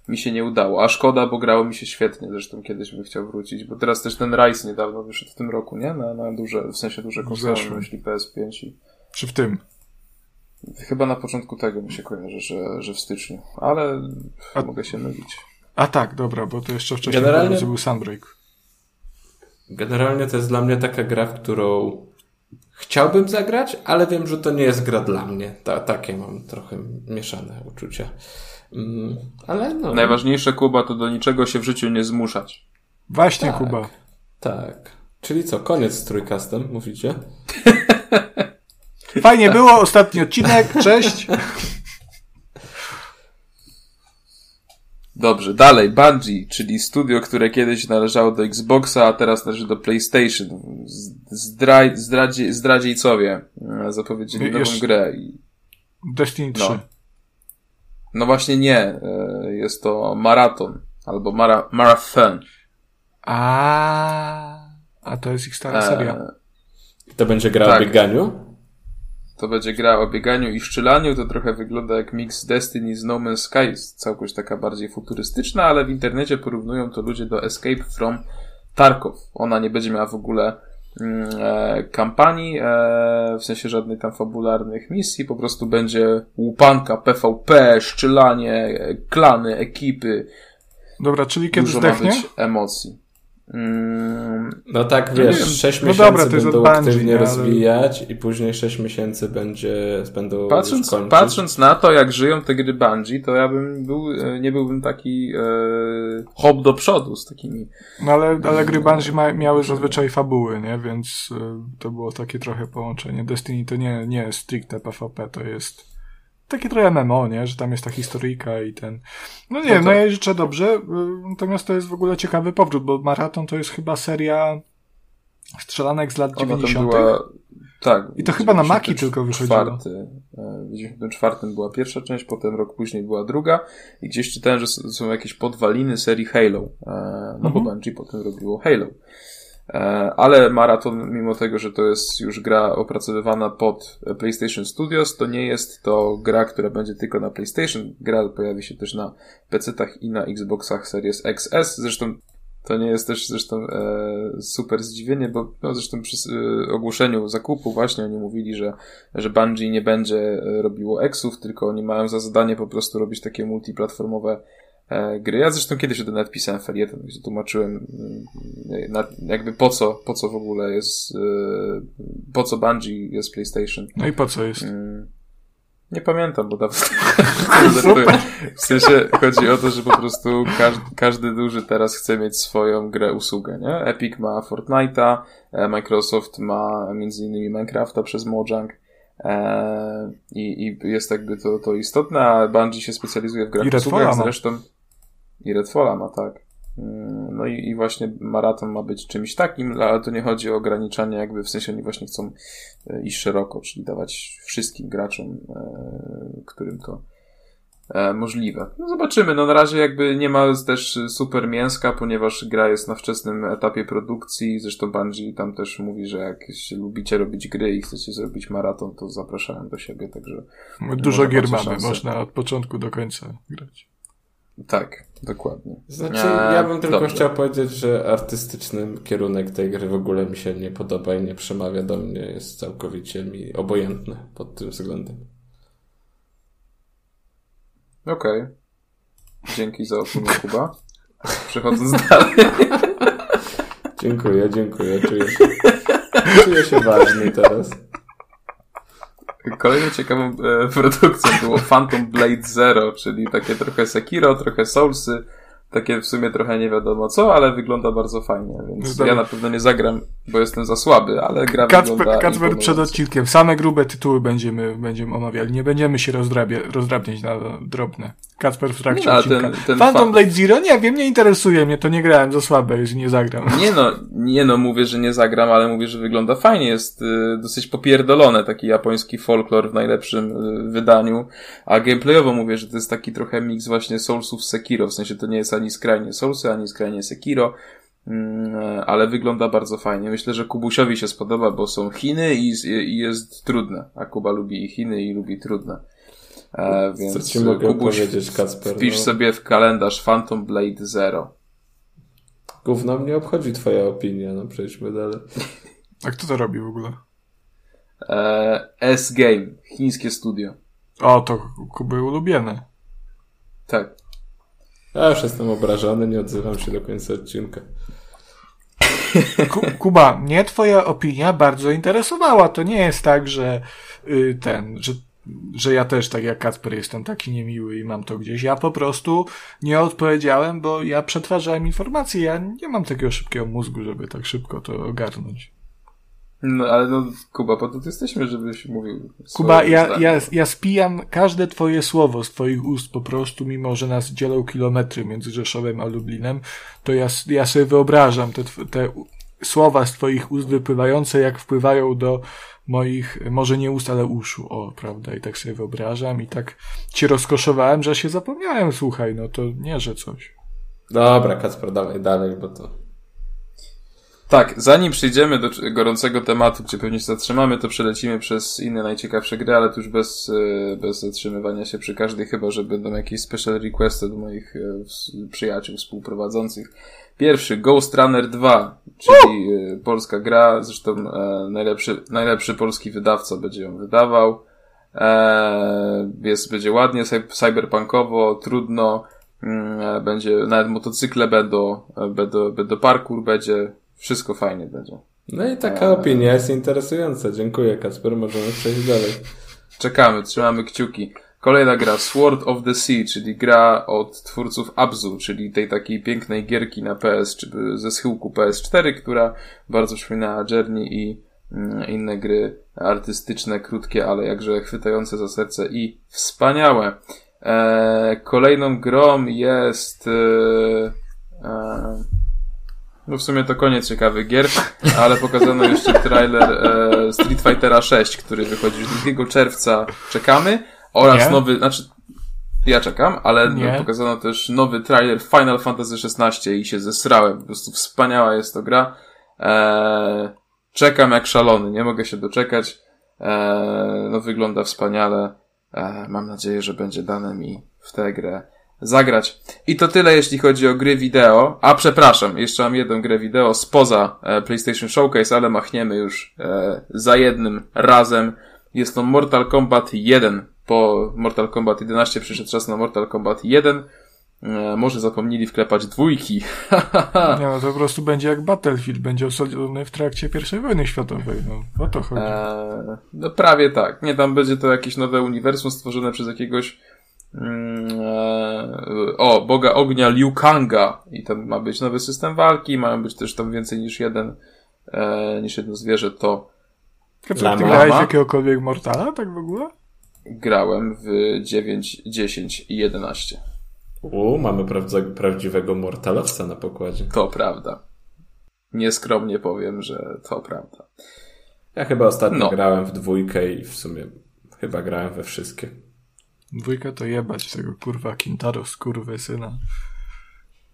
mi się nie udało. A szkoda, bo grało mi się świetnie, zresztą kiedyś bym chciał wrócić, bo teraz też ten Rise niedawno wyszedł w tym roku, nie? Na, na duże, w sensie duże konsole, myśli PS5 i...
Czy w tym?
Chyba na początku tego mi się kojarzy, że, że w styczniu, ale A... mogę się mylić.
A tak, dobra, bo to jeszcze wcześniej Generalnie... był Sunbreak.
Generalnie to jest dla mnie taka gra, w którą chciałbym zagrać, ale wiem, że to nie jest gra dla mnie. Ta, takie mam trochę mieszane uczucia. Mm, ale no.
Najważniejsze, Kuba, to do niczego się w życiu nie zmuszać.
Właśnie, tak, Kuba.
Tak. Czyli co, koniec z trójkastem, mówicie? [LAUGHS]
Fajnie było, ostatni odcinek, cześć.
Dobrze, dalej, Bungie, czyli studio, które kiedyś należało do Xboxa, a teraz należy do PlayStation. Zdraj, zdradzi, zdradziejcowie e, zapowiedzieli nową Jeszcze... grę. I...
Destiny 3. No.
No właśnie nie. E, jest to maraton. Albo mara marathon.
A, a to jest ich stara e, seria.
To będzie gra tak. o bieganiu?
To będzie gra o bieganiu i szczylaniu. To trochę wygląda jak mix Destiny z No Man's Sky. Jest całkoś taka bardziej futurystyczna, ale w internecie porównują to ludzie do Escape from Tarkov. Ona nie będzie miała w ogóle Mm, e, kampanii, e, w sensie żadnych tam fabularnych misji, po prostu będzie łupanka, PvP, szczylanie, klany, ekipy.
Dobra, czyli kiedy
Dużo
zdechnie?
emocji. Mm,
no tak, wiesz, no 6 miesięcy dobra, będą aktywnie rozwijać i później 6 miesięcy będzie, będą
patrząc, patrząc na to, jak żyją te gry Bungie, to ja bym był, e, nie byłbym taki e, hop do przodu z takimi.
No ale, ale gry Bungie ma, miały zazwyczaj fabuły, nie? Więc e, to było takie trochę połączenie. Destiny to nie, nie jest stricte PvP, to jest takie trochę memo, nie? Że tam jest ta historyjka i ten... No nie no, no ja życzę dobrze, y, natomiast to jest w ogóle ciekawy powrót, bo Maraton to jest chyba seria strzelanek z lat Ona 90. Była
Tak.
I to chyba na Maki tylko wychodziło.
E, w 94 była pierwsza część, potem rok później była druga i gdzieś czytałem, że są jakieś podwaliny serii Halo. E, no mhm. bo Bungie potem robiło Halo. E, ale Marathon, mimo tego, że to jest już gra opracowywana pod PlayStation Studios, to nie jest to gra, która będzie tylko na PlayStation. Gra pojawi się też na PC-tach i na Xboxach Series XS. Zresztą to nie jest też zresztą e, super zdziwienie, bo no, zresztą przy e, ogłoszeniu zakupu właśnie oni mówili, że, że Bungie nie będzie e, robiło exów, tylko oni mają za zadanie po prostu robić takie multiplatformowe gry. Ja zresztą kiedyś o nawet pisałem felieton, gdzie tłumaczyłem mm, na, jakby po co, po co w ogóle jest, e, po co Bungie jest PlayStation.
No i po co jest? Mm.
Nie pamiętam, bo dawno. [LAUGHS] w sensie chodzi o to, że po prostu każdy, każdy duży teraz chce mieć swoją grę, usługę, nie? Epic ma Fortnite'a, e, Microsoft ma między innymi Minecrafta przez Mojang. E, i, I jest jakby to, to istotne, a Bungie się specjalizuje w grach I usługach zresztą. I Redfalla ma, tak. Mm, no i, i właśnie maraton ma być czymś takim, ale to nie chodzi o ograniczanie, jakby w sensie oni właśnie chcą e, iść szeroko, czyli dawać wszystkim graczom, e, którym to e, możliwe. No zobaczymy, no na razie jakby nie ma też super mięska, ponieważ gra jest na wczesnym etapie produkcji, zresztą Bungie tam też mówi, że jak lubicie robić gry i chcecie zrobić maraton, to zapraszałem do siebie, także...
Dużo gier mamy, można od początku do końca grać.
Tak, dokładnie.
Znaczy, ja bym tylko Dobrze. chciał powiedzieć, że artystyczny kierunek tej gry w ogóle mi się nie podoba i nie przemawia do mnie. Jest całkowicie mi obojętny pod tym względem.
Okej. Okay. Dzięki za opinię, [LAUGHS] Kuba. Przechodząc dalej.
dziękuję, dziękuję. Czuję się, czuję się ważny teraz.
Kolejną ciekawą e, produkcją było Phantom Blade Zero, czyli takie trochę Sekiro, trochę Soulsy, takie w sumie trochę nie wiadomo co, ale wygląda bardzo fajnie, więc ja na pewno nie zagram, bo jestem za słaby, ale gra Kacper.
Kacper przed odcinkiem, same grube tytuły będziemy, będziemy omawiali, nie będziemy się rozdrabia, rozdrabniać na drobne. Kacper w trakcie no, odcinka. Ten, ten Phantom Blade Zero? Nie wiem, nie interesuje mnie, to nie grałem, za słabe jest nie zagram.
Nie no, nie no, mówię, że nie zagram, ale mówię, że wygląda fajnie, jest y, dosyć popierdolone, taki japoński folklor w najlepszym y, wydaniu, a gameplayowo mówię, że to jest taki trochę mix właśnie Soulsów Sekiro, w sensie to nie jest ani skrajnie Soulsy, ani skrajnie Sekiro, mm, ale wygląda bardzo fajnie. Myślę, że Kubusiowi się spodoba, bo są Chiny i, i jest trudne, a Kuba lubi Chiny i lubi trudne. E, więc Co
ci mogę Kubuś, powiedzieć, Kacper?
Wpisz no. sobie w kalendarz Phantom Blade Zero.
Gówno mnie obchodzi twoja opinia, no przejdźmy dalej.
A kto to robi w ogóle?
E, S-Game, chińskie studio.
O, to Kuby ulubione.
Tak.
Ja już jestem obrażony, nie odzywam się do końca odcinka.
Kuba, mnie twoja opinia bardzo interesowała. To nie jest tak, że y, ten, że że ja też, tak jak Kacper, jestem taki niemiły i mam to gdzieś. Ja po prostu nie odpowiedziałem, bo ja przetwarzałem informacje. Ja nie mam takiego szybkiego mózgu, żeby tak szybko to ogarnąć.
No, ale no, Kuba, po to jesteśmy, żebyś mówił.
Kuba, ja, ja, ja spijam każde twoje słowo z twoich ust po prostu, mimo że nas dzielą kilometry między Rzeszowem a Lublinem, to ja, ja sobie wyobrażam te, te słowa z twoich ust wypływające, jak wpływają do moich, może nie ust, ale uszu, o, prawda, i tak sobie wyobrażam i tak cię rozkoszowałem, że się zapomniałem, słuchaj, no to nie, że coś.
Dobra, Kacper, dawaj dalej, bo to...
Tak, zanim przejdziemy do gorącego tematu, gdzie pewnie się zatrzymamy, to przelecimy przez inne najciekawsze gry, ale to już bez, e, bez zatrzymywania się przy każdej, chyba że będą jakieś special requesty do moich e, przyjaciół współprowadzących. Pierwszy, Ghost Runner 2, czyli uh! polska gra, zresztą e, najlepszy, najlepszy polski wydawca będzie ją wydawał. E, jest, będzie ładnie, cyberpunkowo, trudno, mm, będzie, nawet motocykle będą, będą, będą parkour będzie, wszystko fajnie będzie.
No i taka e... opinia jest interesująca. Dziękuję Kasper, możemy przejść dalej.
Czekamy, trzymamy kciuki. Kolejna gra, Sword of the Sea, czyli gra od twórców Abzu, czyli tej takiej pięknej gierki na PS, czy ze schyłku PS4, która bardzo przypomina Journey i mm, inne gry artystyczne, krótkie, ale jakże chwytające za serce i wspaniałe. Eee, kolejną grą jest... Eee, No w sumie to koniec ciekawych gier, ale pokazano jeszcze trailer e, Street Fightera 6, który wychodzi 2 czerwca. Czekamy. Oraz nie? nowy, znaczy ja czekam, ale nie. pokazano też nowy trailer Final Fantasy XVI i się zesrałem. Po prostu wspaniała jest to gra. Eee, czekam jak szalony, nie mogę się doczekać. Eee, no wygląda wspaniale. Eee, mam nadzieję, że będzie dane mi w tę grę zagrać. I to tyle, jeśli chodzi o gry wideo. A przepraszam, jeszcze mam jedną grę wideo spoza e, PlayStation Showcase, ale machniemy już e, za jednym razem. Jest to Mortal Kombat 1. Po Mortal Kombat 11 przyszedł czas na Mortal Kombat 1. E, może zapomnieli wklepać dwójki. [LAUGHS]
Nie, no to po prostu będzie jak Battlefield, będzie osadzony w trakcie pierwszej wojny światowej. No, o to chodzi. Eee,
no prawie tak. Nie, tam będzie to jakieś nowe uniwersum stworzone przez jakiegoś o, Boga Ognia Liu Kanga i tam ma być nowy system walki, mają być też tam więcej niż jeden e, niż jedno zwierzę, to
Ty grałeś jakiegokolwiek Mortala, tak w ogóle?
Grałem w 9, 10 i 11.
U, mamy prawdziwego Mortalowca na pokładzie.
To prawda. Nieskromnie powiem, że to prawda.
Ja chyba ostatnio no. grałem w dwójkę i w sumie chyba grałem we wszystkie.
Dwójka to jebać tego kurwa Kintaro z kurwy syna.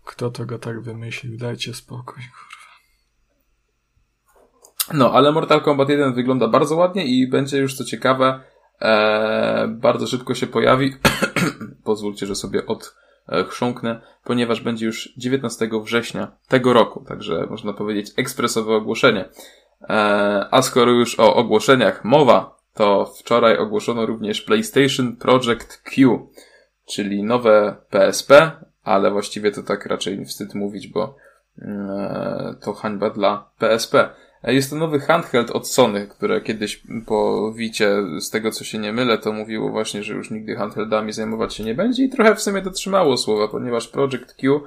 Kto to go tak wymyślił? Dajcie spokój, kurwa.
No, ale Mortal Kombat 1 wygląda bardzo ładnie i będzie już co ciekawe, ee, bardzo szybko się pojawi. [CLEARS THROAT] Pozwólcie, że sobie od E, chrząknę, ponieważ będzie już 19 września tego roku, także można powiedzieć ekspresowe ogłoszenie. E, a skoro już o ogłoszeniach mowa, to wczoraj ogłoszono również PlayStation Project Q, czyli nowe PSP, ale właściwie to tak raczej wstyd mówić, bo mm, e, to hańba dla PSP. Jest to nowy handheld od Sony, które kiedyś po wicie, z tego co się nie mylę, to mówiło właśnie, że już nigdy handheldami zajmować się nie będzie i trochę w sumie dotrzymało słowa, ponieważ Project Q,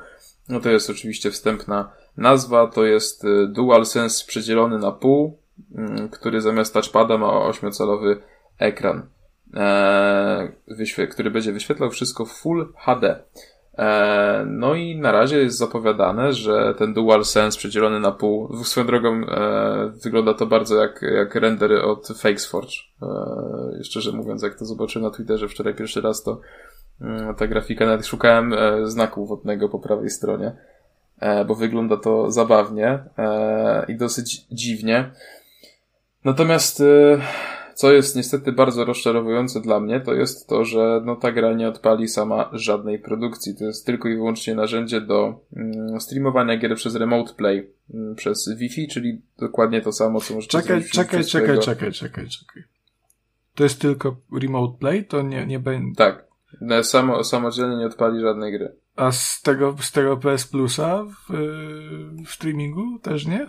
no to jest oczywiście wstępna nazwa, to jest y, DualSense przedzielony na pół, mm, który zamiast touchpada ma 8-calowy ekran, e, który będzie wyświetlał wszystko w Full HD. E, no i na razie jest zapowiadane, że ten dual sense przedzielony na pół, swoją drogą e, wygląda to bardzo jak, jak rendery od FakesForge. E, szczerze mówiąc, jak to zobaczyłem na Twitterze wczoraj pierwszy raz, to e, ta grafika, nawet szukałem e, znaku wodnego po prawej stronie, e, bo wygląda to zabawnie i dosyć dziwnie. Natomiast e, co jest niestety bardzo rozczarowujące dla mnie, to jest to, że no, ta gra nie odpali sama żadnej produkcji. To jest tylko i wyłącznie narzędzie do mm, streamowania gier przez Remote Play, mm, przez Wi-Fi, czyli dokładnie to samo, co możecie
czekaj, zrobić. Czekaj, czekaj, swojego... czekaj, czekaj, czekaj. To jest tylko Remote Play? To nie, nie będzie...
Tak. Samo, samodzielnie nie odpali żadnej gry.
A z tego, z tego PS Plusa w, w streamingu też nie?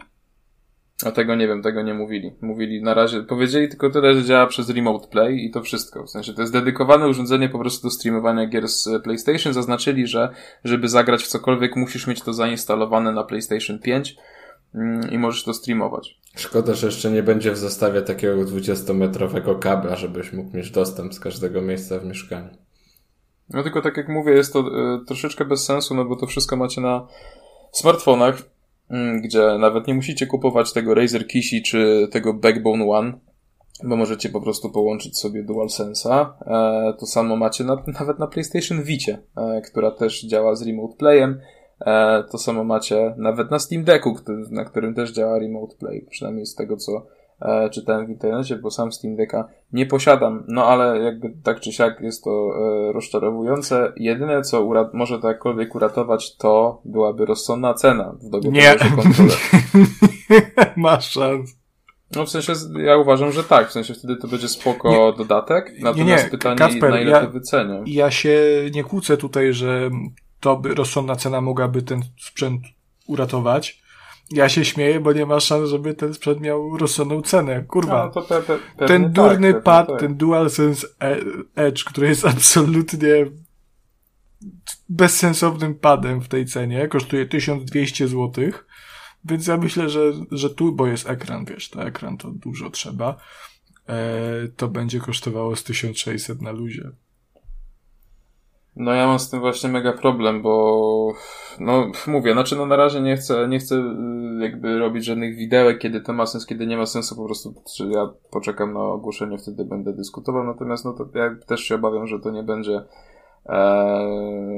A tego nie wiem, tego nie mówili. Mówili na razie, powiedzieli tylko tyle, że działa przez Remote Play i to wszystko. W sensie to jest dedykowane urządzenie po prostu do streamowania gier z PlayStation. Zaznaczyli, że żeby zagrać w cokolwiek musisz mieć to zainstalowane na PlayStation 5 mm, i możesz to streamować.
Szkoda, że jeszcze nie będzie w zestawie takiego 20-metrowego kabla, żebyś mógł mieć dostęp z każdego miejsca w mieszkaniu.
No tylko tak jak mówię, jest to y, troszeczkę bez sensu, no bo to wszystko macie na smartfonach gdzie nawet nie musicie kupować tego Razer Kishi czy tego Backbone One, bo możecie po prostu połączyć sobie DualSense'a. E, to samo macie na, [LAUGHS] nawet na PlayStation Vicie, e, która też działa z Remote Playem. E, to samo macie nawet na Steam Decku, który, na którym też działa Remote Play, przynajmniej z tego co e, czytałem w internecie, bo sam Steam Decka nie posiadam. No ale jakby tak czy siak jest to e, rozczarowujące. Jedyne co może to jakkolwiek uratować, to byłaby rozsądna cena w dobie
nie. [LAUGHS] Masz szans.
No w sensie, ja uważam, że tak. W sensie wtedy to będzie spoko nie, dodatek. Natomiast nie, nie. pytanie, Kasper, na ile ja, to wycenię.
Ja się nie kłócę tutaj, że to by rozsądna cena mogłaby ten sprzęt uratować. Ja się śmieję, bo nie ma szans, żeby ten sprzęt miał rozsądną cenę. Kurwa. No, pe, pe, ten durny tak, pad, tak. ten DualSense e, Edge, który jest [LAUGHS] absolutnie bezsensownym padem w tej cenie, kosztuje 1200 zł. Więc ja myślę, że, że tu, bo jest ekran, wiesz, to ekran to dużo trzeba, e, to będzie kosztowało z 1600 na luzie.
No ja mam z tym właśnie mega problem, bo no mówię, znaczy no na razie nie chcę, nie chcę y, jakby robić żadnych widełek, kiedy to ma sens, kiedy nie ma sensu, po prostu czy ja poczekam na ogłoszenie, wtedy będę dyskutował, natomiast no to ja też się obawiam, że to nie będzie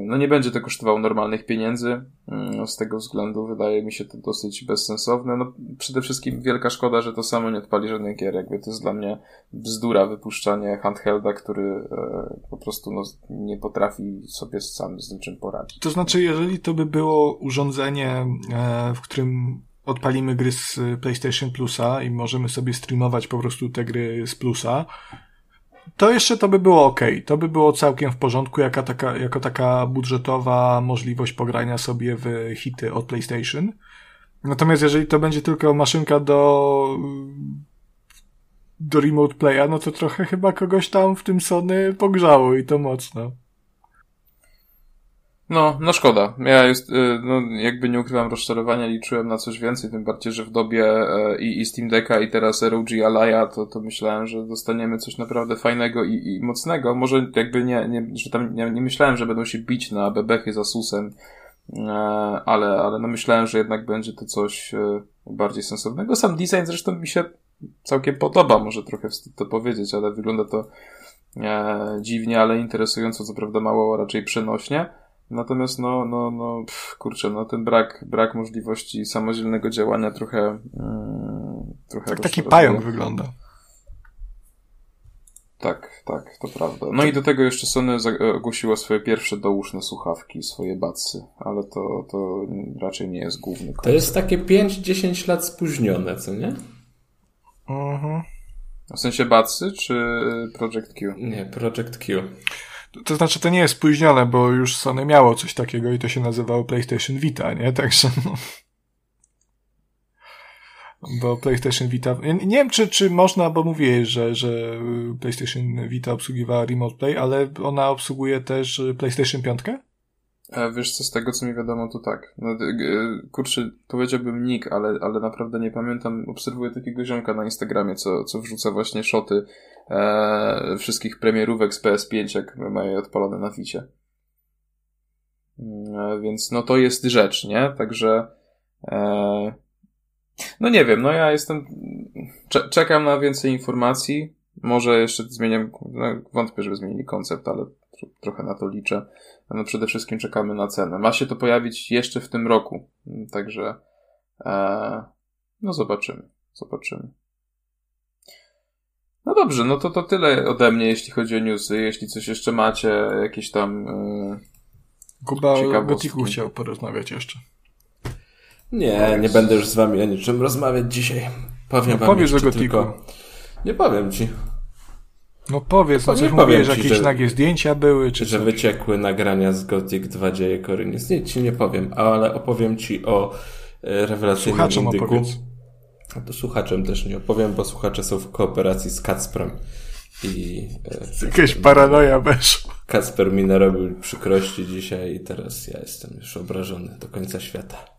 no nie będzie to kosztowało normalnych pieniędzy. Mm, z tego względu wydaje mi się to dosyć bezsensowne. No przede wszystkim wielka szkoda, że to samo nie odpali żadnych gier. Jakby to jest dla mnie bzdura wypuszczanie handhelda, który e, po prostu no, nie potrafi sobie sam z niczym poradzić.
To znaczy, jeżeli to by było urządzenie, e, w którym odpalimy gry z PlayStation Plusa i możemy sobie streamować po prostu te gry z Plusa, to jeszcze to by było ok. To by było całkiem w porządku, jaka taka, jako taka budżetowa możliwość pogrania sobie w hity od PlayStation. Natomiast jeżeli to będzie tylko maszynka do, do remote playa, no to trochę chyba kogoś tam w tym Sony pogrzało i to mocno.
No, no szkoda. Ja jest, y, no, jakby nie ukrywam rozczarowania, liczyłem na coś więcej, tym bardziej, że w dobie e, i, i Steam Decka i teraz ROG Alaya, to, to myślałem, że dostaniemy coś naprawdę fajnego i, i mocnego. Może jakby nie, nie że tam nie, nie myślałem, że będą się bić na bebechy z Asusem, e, ale, ale no myślałem, że jednak będzie to coś e, bardziej sensownego. Sam design zresztą mi się całkiem podoba, może trochę wstyd to powiedzieć, ale wygląda to dziwnie, ale interesująco, co prawda mało raczej przenośnie. Natomiast no, no, no, pff, kurczę, no ten brak, brak możliwości samodzielnego działania trochę, mm, trochę
Tak taki pająk wygląda.
Tak, tak, to prawda. No i do tego jeszcze Sony ogłosiła swoje pierwsze dołóżne słuchawki, swoje bacy, ale to, to raczej nie jest główny koncept.
To jest takie 5-10 lat spóźnione, co nie?
Mhm. W sensie bacy czy Project Q?
Nie, Project Q.
To znaczy, to nie jest spóźnione, bo już Sony miało coś takiego i to się nazywało PlayStation Vita, nie? Także no. Bo PlayStation Vita. Nie wiem, czy, czy można, bo mówię, że, że PlayStation Vita obsługiwała Remote Play, ale ona obsługuje też PlayStation 5?
A wiesz co, z tego co mi wiadomo, to tak. No, kurczę, powiedziałbym nick, ale, ale naprawdę nie pamiętam. Obserwuję takiego ziomka na Instagramie, co, co wrzuca właśnie szoty e, wszystkich premierówek z PS5, jak mają je odpalone na Wicie. Mm, e, więc no to jest rzecz, nie? Także e, no nie wiem, no ja jestem czekam na więcej informacji. Może jeszcze zmieniam, no, wątpię, żeby zmienili koncept, ale trochę na to liczę. No przede wszystkim czekamy na cenę. Ma się to pojawić jeszcze w tym roku, także e, no zobaczymy, zobaczymy. No dobrze, no to to tyle ode mnie, jeśli chodzi o newsy. Jeśli coś jeszcze macie, jakieś tam. Yy,
Kuba o Gotiku chciał porozmawiać jeszcze.
Nie, nie będę już z wami o niczym rozmawiać dzisiaj. Powiem no, wam
powiedz o Gotiku. Tylko...
Nie powiem ci.
No powiedz, no coś nie mówisz, jakieś że, nagie zdjęcia były, czy
Że coś. wyciekły nagrania z Gothic 2 dzieje Korynis. Nic ci nie powiem, ale opowiem ci o e, rewelacyjnym Słuchaczom indyku. Opowiedz. A to słuchaczom też nie opowiem, bo słuchacze są w kooperacji z Kacprem. I,
e, Jakaś paranoja weszła.
Kacper mi narobił przykrości dzisiaj i teraz ja jestem już obrażony do końca świata.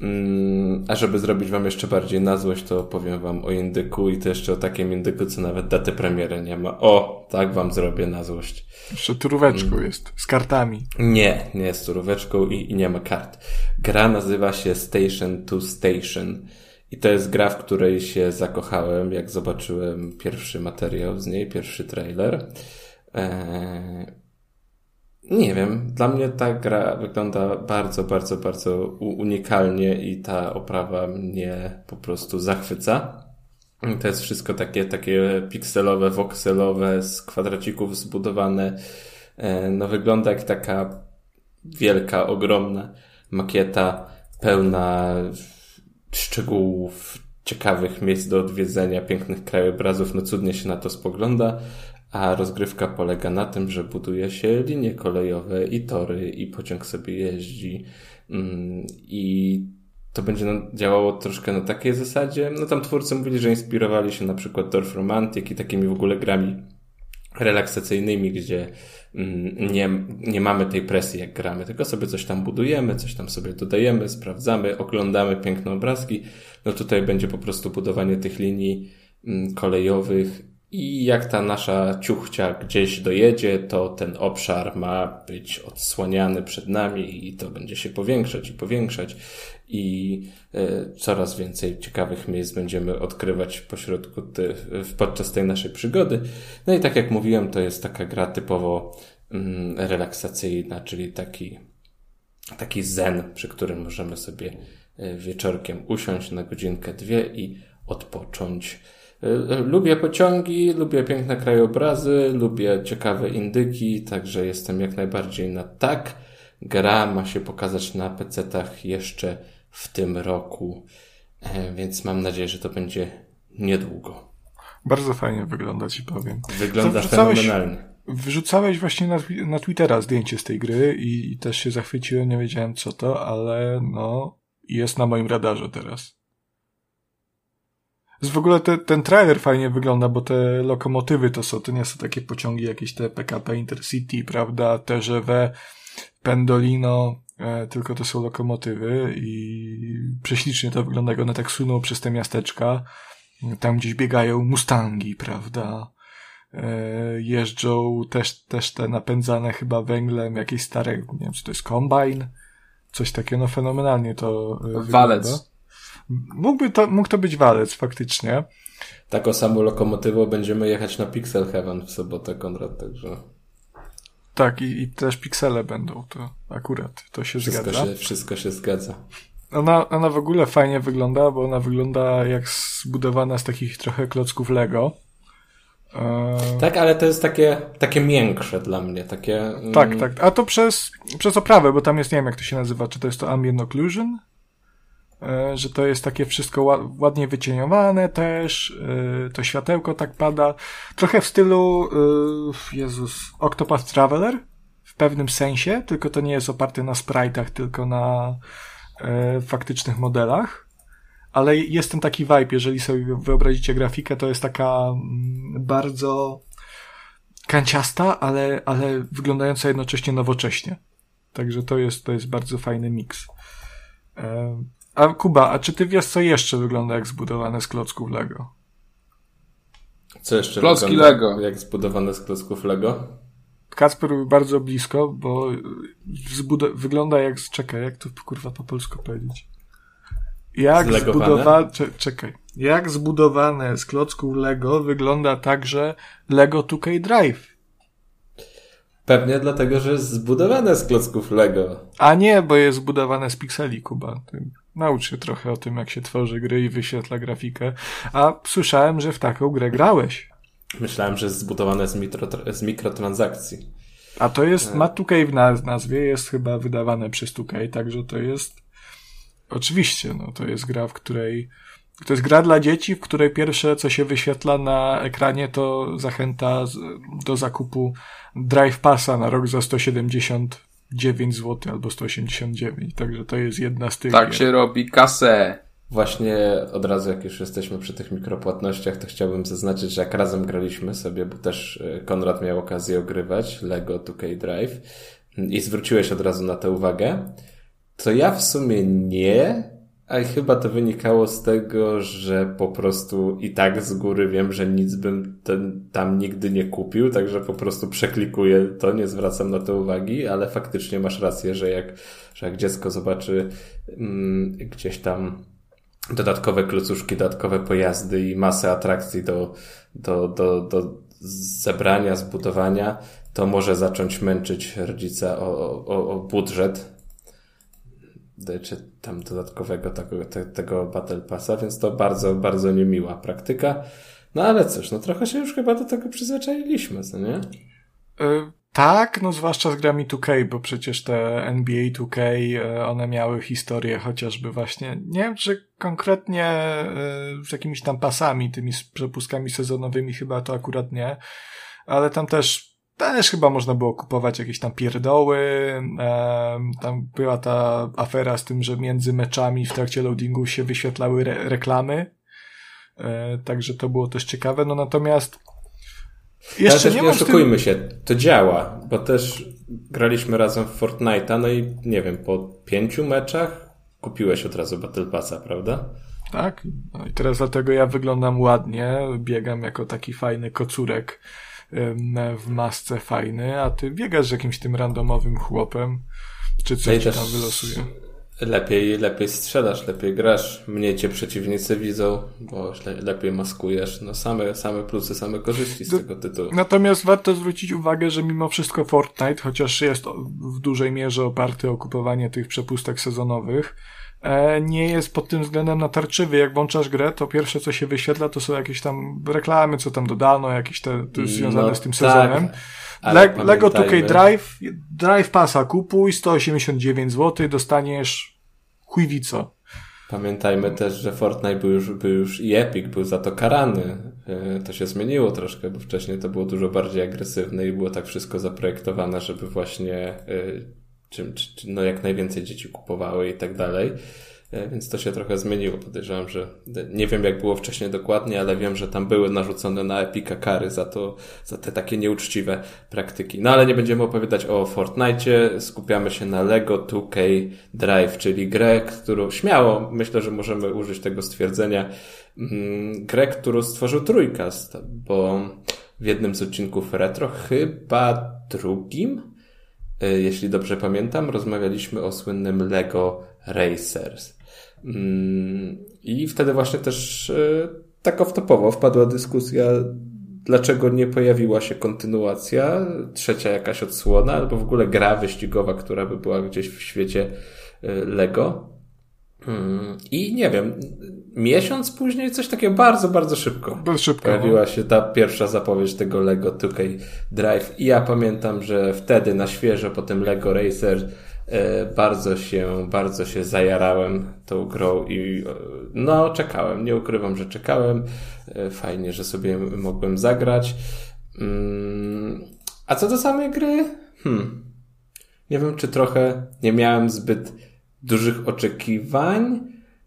Mm, a żeby zrobić wam jeszcze bardziej na złość, to powiem wam o indyku i to jeszcze o takim indyku, co nawet daty premiery nie ma. O, tak wam zrobię na złość.
Jeszcze turóweczką mm. jest, z kartami.
Nie, nie jest turóweczką i, i nie ma kart. Gra nazywa się Station to Station. I to jest gra, w której się zakochałem, jak zobaczyłem pierwszy materiał z niej, pierwszy trailer. Eee, nie wiem, dla mnie ta gra wygląda bardzo, bardzo, bardzo unikalnie i ta oprawa mnie po prostu zachwyca. To jest wszystko takie, takie pikselowe, wokselowe, z kwadracików zbudowane. Eee, no wygląda jak taka wielka, ogromna makieta pełna szczegółów, ciekawych miejsc do odwiedzenia, pięknych krajobrazów, no cudnie się na to spogląda, a rozgrywka polega na tym, że buduje się linie kolejowe i tory i pociąg sobie jeździ mm, i to będzie działało troszkę na takiej zasadzie. No tam twórcy mówili, że inspirowali się na przykład Dorf Romantic i takimi w ogóle grami relaksacyjnymi, gdzie nie, nie mamy tej presji jak gramy, tylko sobie coś tam budujemy, coś tam sobie dodajemy, sprawdzamy, oglądamy piękne obrazki. No tutaj będzie po prostu budowanie tych linii mm, kolejowych i jak ta nasza ciuchcia gdzieś dojedzie, to ten obszar ma być odsłaniany przed nami i to będzie się powiększać i powiększać i e, coraz więcej ciekawych miejsc będziemy odkrywać pośrodku ty, podczas tej naszej przygody. No i tak jak mówiłem, to jest taka gra typowo mm, relaksacyjna, czyli taki, taki zen, przy którym możemy sobie e, wieczorkiem usiąść na godzinkę, dwie i odpocząć. E, lubię pociągi, lubię piękne krajobrazy, lubię ciekawe indyki, także jestem jak najbardziej na tak. Gra ma się pokazać na PC-tach jeszcze w tym roku, e, więc mam nadzieję, że to będzie niedługo.
Bardzo fajnie wygląda, ci powiem.
Wygląda fenomenalnie.
Wrzucałeś właśnie na, na Twittera zdjęcie z tej gry i, i też się zachwyciłem, nie wiedziałem co to, ale no, jest na moim radarze teraz. W ogóle te, ten trailer fajnie wygląda, bo te lokomotywy to są, to nie są takie pociągi jakieś te PKP Intercity, prawda, TGV, Pendolino, tylko to są lokomotywy i prześlicznie to wygląda, jak one tak suną przez te miasteczka. Tam gdzieś biegają Mustangi, prawda, e, jeżdżą też, też te napędzane chyba węglem, jakieś stare, nie wiem, czy to jest kombine, coś takiego, no fenomenalnie to
e, Walec. Wygląda.
Mógłby to, mógł to być walec, faktycznie.
Taką samą lokomotywą będziemy jechać na Pixel Heaven w sobotę, Konrad, także...
Tak, i, i też piksele będą, to akurat, to się
wszystko
zgadza.
Się, wszystko się zgadza.
Ona, ona w ogóle fajnie wygląda, bo ona wygląda jak zbudowana z takich trochę klocków Lego.
E, tak, ale to jest takie, takie miększe dla mnie, takie...
Mm... Tak, tak, a to przez, przez oprawę, bo tam jest, nie wiem jak to się nazywa, czy to jest to ambient occlusion? E, że to jest takie wszystko ładnie wycieniowane też, e, to światełko tak pada. Trochę w stylu, e, Jezus, Octopath Traveler w pewnym sensie, tylko to nie jest oparte na sprite'ach, tylko na faktycznych modelach. Ale jest ten taki vibe, jeżeli sobie wyobrazicie grafikę, to jest taka mm, bardzo kanciasta, ale, ale wyglądająca jednocześnie nowocześnie. Także to jest, to jest bardzo fajny miks. A Kuba, a czy ty wiesz, co jeszcze wygląda jak zbudowane z klocków Lego?
Co jeszcze
Klocki wygląda Lego.
jak zbudowane z klocków Lego?
Kacper był bardzo blisko, bo wygląda jak... Czekaj, jak to kurwa po polsku powiedzieć? Jak zbudowane... Czekaj. Jak zbudowane z klocków Lego wygląda także Lego 2K Drive.
Pewnie dlatego, że jest zbudowane z klocków Lego.
A nie, bo jest zbudowane z pikseli, Kuba. Naucz się trochę o tym, jak się tworzy gry i wyświetla grafikę. A słyszałem, że w taką grę grałeś.
Myślałem, że jest zbudowane z, mikro, z mikrotransakcji.
A to jest, ma 2K w nazwie, jest chyba wydawane przez 2K, także to jest, oczywiście, no to jest gra, w której, to jest gra dla dzieci, w której pierwsze, co się wyświetla na ekranie, to zachęta do zakupu Drive Passa na rok za 179 zł albo 189, także to jest jedna z tych.
Tak gier. się robi kasę.
Właśnie od razu, jak już jesteśmy przy tych mikropłatnościach, to chciałbym zaznaczyć, że jak razem graliśmy sobie, bo też e, Konrad miał okazję ogrywać Lego 2K Drive i zwróciłeś od razu na tę uwagę, to ja w sumie nie, a chyba to wynikało z tego, że po prostu i tak z góry wiem, że nic bym ten, tam nigdy nie kupił, także po prostu przeklikuję to, nie zwracam na to uwagi, ale faktycznie masz rację, że jak, że jak dziecko zobaczy mm, gdzieś tam dodatkowe klocuszki, dodatkowe pojazdy i masę atrakcji do, do, do, do zebrania, zbudowania, to może zacząć męczyć rodzica o, o, o budżet, czy tam dodatkowego tego, te, tego Battle Passa, więc to bardzo, bardzo niemiła praktyka. No ale cóż, no trochę się już chyba do tego przyzwyczailiśmy, co nie?
Y tak, no zwłaszcza z grami 2K, bo przecież te NBA 2K, y, one miały historię chociażby właśnie, nie wiem czy konkretnie y, z jakimiś tam pasami, tymi przepustkami sezonowymi chyba to akurat nie, ale tam też też chyba można było kupować jakieś tam pierdoły. tam była ta afera z tym, że między meczami w trakcie loadingu się wyświetlały re reklamy. E, także to było też ciekawe. No natomiast
jeszcze nie, nie oszukujmy tym... się, to działa, bo też graliśmy razem w Fortnite'a, no i nie wiem, po pięciu meczach kupiłeś od razu Battle Passa, prawda?
Tak? No i teraz dlatego ja wyglądam ładnie, biegam jako taki fajny kocurek w masce fajny, a ty biegasz z jakimś tym randomowym chłopem, czy coś tam wylosuje.
Lepiej, lepiej strzelasz, lepiej grasz, mniej cię przeciwnicy widzą, bo lepiej maskujesz. No same, same plusy, same korzyści z tego tytułu.
Natomiast warto zwrócić uwagę, że mimo wszystko Fortnite, chociaż jest w dużej mierze oparty o kupowanie tych przepustek sezonowych, nie jest pod tym względem natarczywy. Jak włączasz grę, to pierwsze co się wyświetla to są jakieś tam reklamy, co tam dodano, jakieś te, te związane no, z tym tak. sezonem. Le Lego 2K Drive, Drive Passa kupuj, 189 zł, dostaniesz chujwico.
Pamiętajmy też, że Fortnite był już, był już i Epic był za to karany. E, to się zmieniło troszkę, bo wcześniej to było dużo bardziej agresywne i było tak wszystko zaprojektowane, żeby właśnie e, czym, no jak najwięcej dzieci kupowały i tak dalej. E, więc to się trochę zmieniło. Podejrzewam, że nie wiem jak było wcześniej dokładnie, ale wiem, że tam były narzucone na Epika kary za to, za te takie nieuczciwe praktyki. No ale nie będziemy opowiadać o Fortnite, skupiamy się na Lego 2K Drive, czyli grę, którą śmiało, myślę, że możemy użyć tego stwierdzenia, mm, grę, którą stworzył Trójkast, bo w jednym z odcinków retro, chyba drugim, e, jeśli dobrze pamiętam, rozmawialiśmy o słynnym Lego Racers. Mm, I wtedy właśnie też e, tak off-topowo wpadła dyskusja, dlaczego nie pojawiła się kontynuacja, trzecia jakaś odsłona, albo w ogóle gra wyścigowa, która by była gdzieś w świecie e, Lego. I nie wiem, miesiąc później coś takiego bardzo, bardzo szybko.
Bardzo szybko.
Pojawiła no. się ta pierwsza zapowiedź tego Lego 2K Drive i ja pamiętam, że wtedy na świeżo po tym Lego Racer E, bardzo się, bardzo się zajarałem tą grą i e, no czekałem, nie ukrywam, że czekałem. E, fajnie, że sobie mogłem zagrać. Mm, a co do samej gry? Hmm. Nie wiem, czy trochę nie miałem zbyt dużych oczekiwań.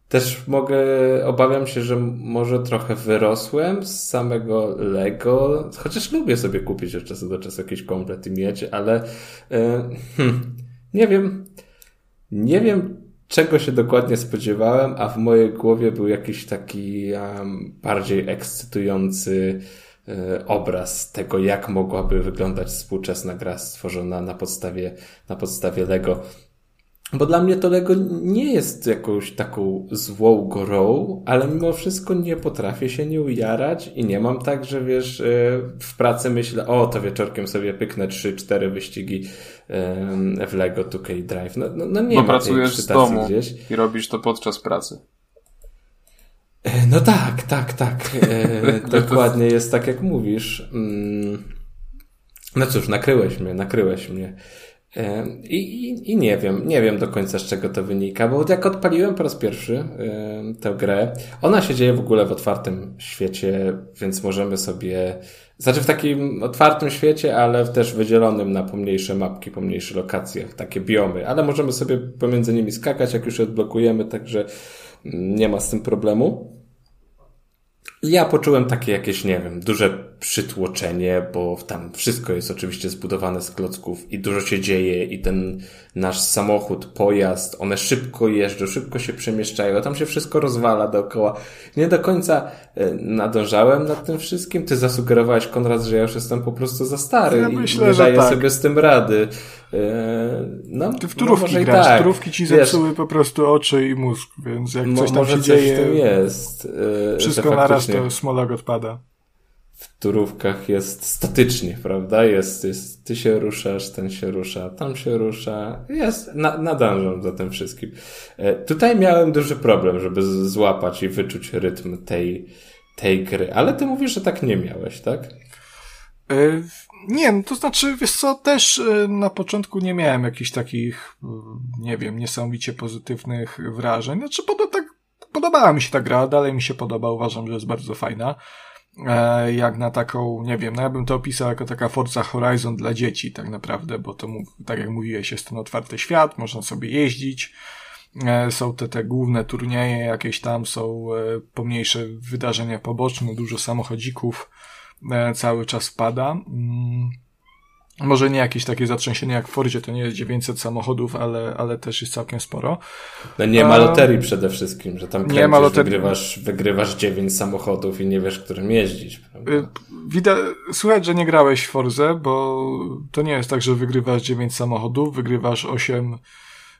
Też mogę, obawiam się, że może trochę wyrosłem z samego Lego, chociaż lubię sobie kupić od czasu do czasu jakiś komplet i mieć, ale hmm, nie wiem. Nie wiem, czego się dokładnie spodziewałem, a w mojej głowie był jakiś taki um, bardziej ekscytujący e, obraz tego, jak mogłaby wyglądać współczesna gra stworzona na podstawie, na podstawie Lego. Bo dla mnie to Lego nie jest jakąś taką złą grą, ale mimo wszystko nie potrafię się nie ujarać i nie mam tak, że wiesz, e, w pracy myślę, o, to wieczorkiem sobie pyknę 3-4 wyścigi w Lego 2K Drive. No, no, no nie
Bo ma pracujesz z domu gdzieś. i robisz to podczas pracy.
E, no tak, tak, tak. E, [LAUGHS] dokładnie jest tak, jak mówisz. Mm. No cóż, nakryłeś mnie, nakryłeś mnie. I, i, I, nie wiem, nie wiem do końca z czego to wynika, bo jak odpaliłem po raz pierwszy tę grę, ona się dzieje w ogóle w otwartym świecie, więc możemy sobie, znaczy w takim otwartym świecie, ale też wydzielonym na pomniejsze mapki, pomniejsze lokacje, takie biomy, ale możemy sobie pomiędzy nimi skakać, jak już je odblokujemy, także nie ma z tym problemu. Ja poczułem takie jakieś, nie wiem, duże przytłoczenie, bo tam wszystko jest oczywiście zbudowane z klocków i dużo się dzieje i ten nasz samochód, pojazd, one szybko jeżdżą, szybko się przemieszczają, tam się wszystko rozwala dookoła. Nie do końca e, nadążałem nad tym wszystkim. Ty zasugerowałeś, Konrad, że ja już jestem po prostu za stary ja i myślę, nie daję tak. sobie z tym rady. E,
no, Ty w turówki no grasz, tak. turówki ci zepsuły Wiesz, po prostu oczy i mózg, więc jak coś tam się dzieje...
jest.
E, wszystko naraz to smolak odpada
turówkach jest statycznie, prawda? Jest, jest, ty się ruszasz, ten się rusza, tam się rusza, jest, na, nadążam za tym wszystkim. E, tutaj miałem duży problem, żeby złapać i wyczuć rytm tej, tej gry, ale ty mówisz, że tak nie miałeś, tak?
E, nie, no to znaczy, wiesz co, też e, na początku nie miałem jakichś takich, nie wiem, niesamowicie pozytywnych wrażeń. Znaczy, poda, tak, podobała mi się ta gra, dalej mi się podoba, uważam, że jest bardzo fajna. E, jak na taką, nie wiem, no ja bym to opisał jako taka Forza Horizon dla dzieci tak naprawdę, bo to, tak jak mówiłeś, jest ten otwarty świat, można sobie jeździć, e, są te, te główne turnieje, jakieś tam są e, pomniejsze wydarzenia poboczne, dużo samochodzików cały czas pada. Może nie jakieś takie zatrzęsienie jak w Fordzie, to nie jest 900 samochodów, ale, ale też jest całkiem sporo.
No nie ma loterii przede wszystkim, że tam nie ma loterii. Wygrywasz, wygrywasz 9 samochodów i nie wiesz, którym jeździć. Y,
widać, słychać, że nie grałeś w Forze, bo to nie jest tak, że wygrywasz 9 samochodów, wygrywasz 8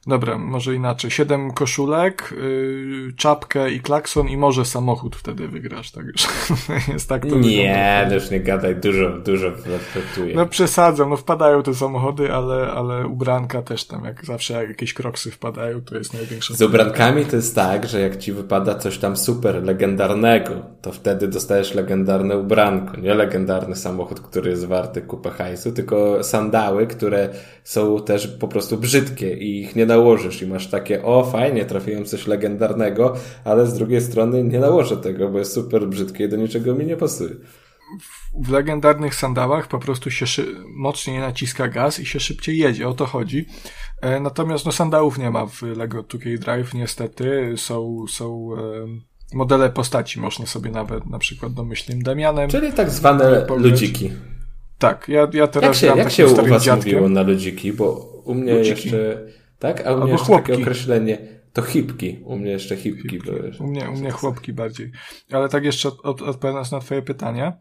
Dobra, może inaczej. Siedem koszulek, yy, czapkę i klakson i może samochód wtedy wygrasz, tak już. [LAUGHS] jest tak to
Nie, też nie gadaj, dużo, dużo wletuje.
No przesadzam, no wpadają te samochody, ale, ale ubranka też tam, jak zawsze jak jakieś kroksy wpadają, to jest największa.
Z ubrankami to jest tak, że jak ci wypada coś tam super legendarnego, to wtedy dostajesz legendarne ubranko, nie legendarny samochód, który jest warty kupę hajsu, tylko sandały, które są też po prostu brzydkie i ich nie nałożysz i masz takie, o fajnie, trafiłem coś legendarnego, ale z drugiej strony nie nałożę tego, bo jest super brzydkie i do niczego mi nie pasuje.
W legendarnych sandałach po prostu się szy- mocniej naciska gaz i się szybciej jedzie, o to chodzi. E, natomiast no sandałów nie ma w LEGO 2K Drive, niestety. Są, są e, modele postaci, można sobie nawet na przykład domyślnym Damianem.
Czyli tak zwane ludziki.
Tak, ja, ja teraz
Jak się, jak się u was dziadkiem. mówiło na ludziki? Bo u mnie ludziki. jeszcze tak? A u mnie jeszcze chłopki. takie określenie to hipki. U mnie jeszcze hipki, hipki. były.
U mnie, u mnie chłopki bardziej. Ale tak jeszcze od, od, odpowiadając na twoje pytanie.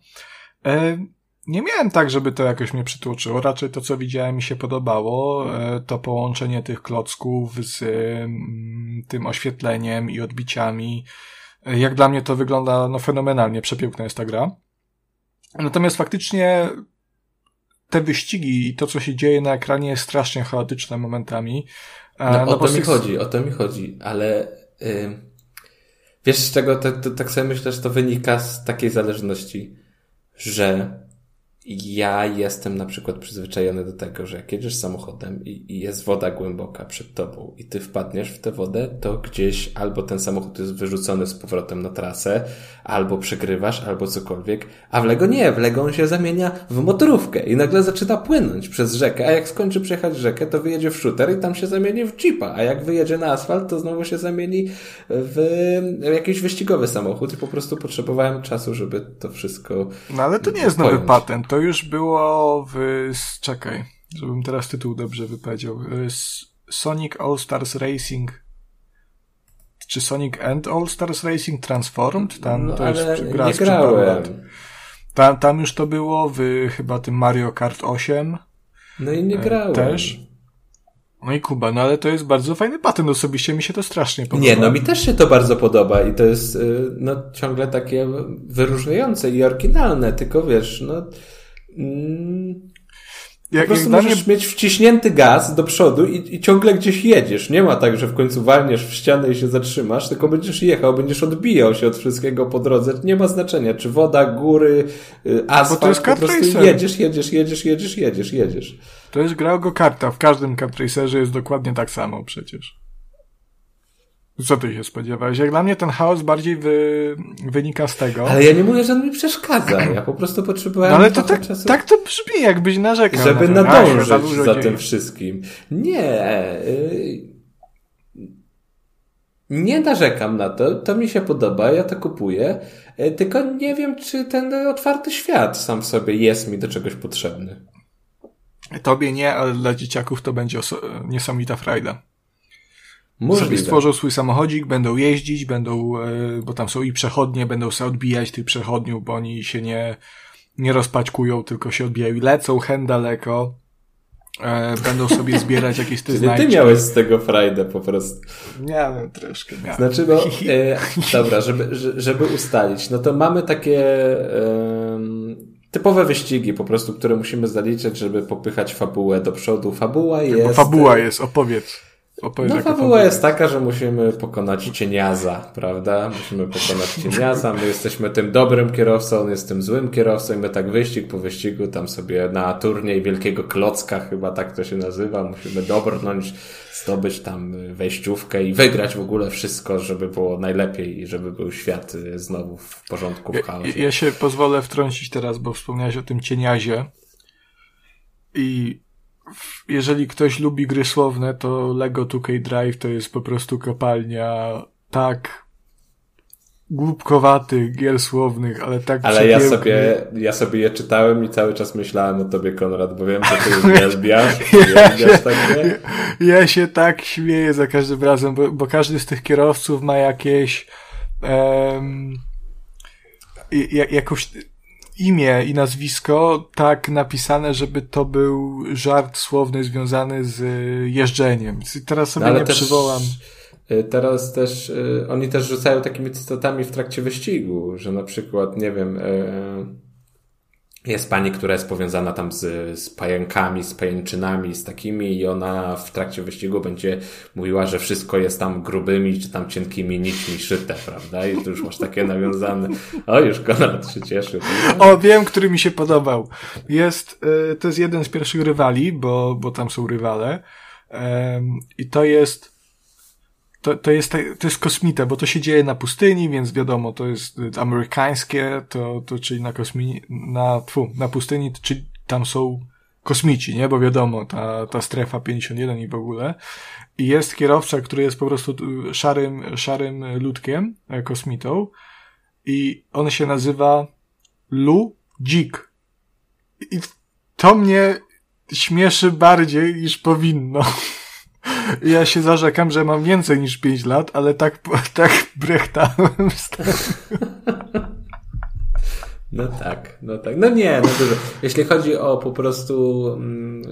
E, nie miałem tak, żeby to jakoś mnie przytłoczyło. Raczej to, co widziałem, mi się podobało. E, to połączenie tych klocków z mm, tym oświetleniem i odbiciami. E, jak dla mnie to wygląda no, fenomenalnie. Przepiękna jest ta gra. Natomiast faktycznie te wyścigi i to, co się dzieje na ekranie jest strasznie chaotyczne momentami.
No, no o to mi chodzi, o to mi chodzi, ale yy, wiesz z czego to, to, tak sobie myślę, że to wynika z takiej zależności, że ja jestem na przykład przyzwyczajony do tego, że jak jedziesz samochodem i, i, jest woda głęboka przed tobą i ty wpadniesz w tę wodę, to gdzieś albo ten samochód jest wyrzucony z powrotem na trasę, albo przegrywasz, albo cokolwiek, a w Lego nie, w Lego on się zamienia w motorówkę i nagle zaczyna płynąć przez rzekę, a jak skończy przejechać rzekę, to wyjedzie w shooter i tam się zamieni w jeepa, a jak wyjedzie na asfalt, to znowu się zamieni w jakiś wyścigowy samochód i po prostu potrzebowałem czasu, żeby to wszystko
No ale to nie jest nowy patent, to już było w... czekaj, żebym teraz tytuł dobrze wypowiedział. Sonic All Stars Racing czy Sonic and All Stars Racing Transformed? Tam
no, to jest gra nie grałem.
Tam, tam już to było w chyba tym Mario Kart 8.
No i nie e, grałem.
Też. No i Kuba, no ale to jest bardzo fajny patent, osobiście mi się to strasznie podoba.
Nie, no mi też się to bardzo podoba i to jest y, no ciągle takie wyróżniające i oryginalne, tylko wiesz, no mm, jak, po prostu możesz mnie... mieć wciśnięty gaz do przodu i, i, ciągle gdzieś jedziesz. Nie ma tak, że w końcu walniesz w ścianę i się zatrzymasz, tylko będziesz jechał, będziesz odbijał się od wszystkiego po drodze. Nie ma znaczenia, czy woda, góry, y, asfalt, to jest po prostu racer. jedziesz, jedziesz, jedziesz, jedziesz, jedziesz, jedziesz.
To jest gra o go-karta. W każdym racerze jest dokładnie tak samo przecież. Co ty się spodziewałeś? Jak dla mnie ten chaos bardziej wy, wynika z tego.
Ale ja nie mówię, że on mi przeszkadza. Ja po prostu potrzebowałem. No
ale to tak, czasu, tak to brzmi, jakbyś narzekał.
Żeby na nadążyć za, za tym wszystkim. Nie. Y, nie narzekam na to. To mi się podoba, ja to kupuję. Y, tylko nie wiem, czy ten otwarty świat sam w sobie jest mi do czegoś potrzebny.
Tobie nie, ale dla dzieciaków to będzie niesamowita frajda. Możliwe. Sobie stworzą swój samochodzik, będą jeździć, będą, e, bo tam są i przechodnie, będą sobie odbijać tych przechodniów, bo oni się nie, nie rozpaćkują, tylko się odbijają i lecą hen daleko. E, będą sobie [LAUGHS] zbierać jakieś te
znajdźki. ty miałeś z tego frajdę po prostu.
Miałem troszkę, miałem.
Znaczy, no, e, [LAUGHS] dobra, żeby, żeby ustalić, no to mamy takie e, typowe wyścigi po prostu, które musimy zaliczyć, żeby popychać fabułę do przodu. Fabuła jest... Bo
fabuła jest, opowiedz.
Opowiedz, no fabuła jest taka, że musimy pokonać cieniaza, prawda? Musimy pokonać cieniaza, my jesteśmy tym dobrym kierowcą, on jest tym złym kierowcą i my tak wyścig po wyścigu tam sobie na turniej wielkiego klocka, chyba tak to się nazywa, musimy dobrnąć, zdobyć tam wejściówkę i wygrać w ogóle wszystko, żeby było najlepiej i żeby był świat znowu w porządku, w chaosie.
Ja, ja się pozwolę wtrącić teraz, bo wspomniałeś o tym cieniazie i jeżeli ktoś lubi gry słowne, to Lego 2K Drive to jest po prostu kopalnia tak głupkowatych gier słownych, ale tak
Ale ja sobie, ja sobie je czytałem i cały czas myślałem o tobie, Konrad, bo wiem, że ty [LAUGHS] uwielbiasz, uwielbiasz takie.
Ja się tak śmieję za każdym razem, bo, bo każdy z tych kierowców ma jakieś um, jakąś imię i nazwisko tak napisane, żeby to był żart słowny związany z jeżdżeniem. Teraz sobie no, nie też... przywołam.
Y, teraz też, y, oni też rzucają takimi cytatami w trakcie wyścigu, że na przykład, nie wiem, y, jest pani, która jest powiązana tam z, z pająkami, z pajęczynami, z takimi i ona w trakcie wyścigu będzie mówiła, że wszystko jest tam grubymi czy tam cienkimi nićmi szyte, prawda? I tu już masz takie nawiązane. O, już Konrad się cieszy.
O, wiem, który mi się podobał. Jest, to jest jeden z pierwszych rywali, bo, bo tam są rywale. I to jest to, to, jest, to jest kosmita, bo to się dzieje na pustyni, więc wiadomo, to jest amerykańskie, to, to czyli na kosmi, na, tfu, na pustyni, czyli tam są kosmici, nie? Bo wiadomo, ta, ta strefa 51 i w ogóle. I jest kierowca, który jest po prostu szarym, szarym ludkiem, e, kosmitą. I on się nazywa Lu Dzik. I to mnie śmieszy bardziej niż powinno. [LAUGHS] Ja się zarzekam, że mam więcej niż 5 lat, ale tak, tak brechtałem [LAUGHS]
No tak, no tak. No nie, no dużo. Jeśli chodzi o po prostu mm,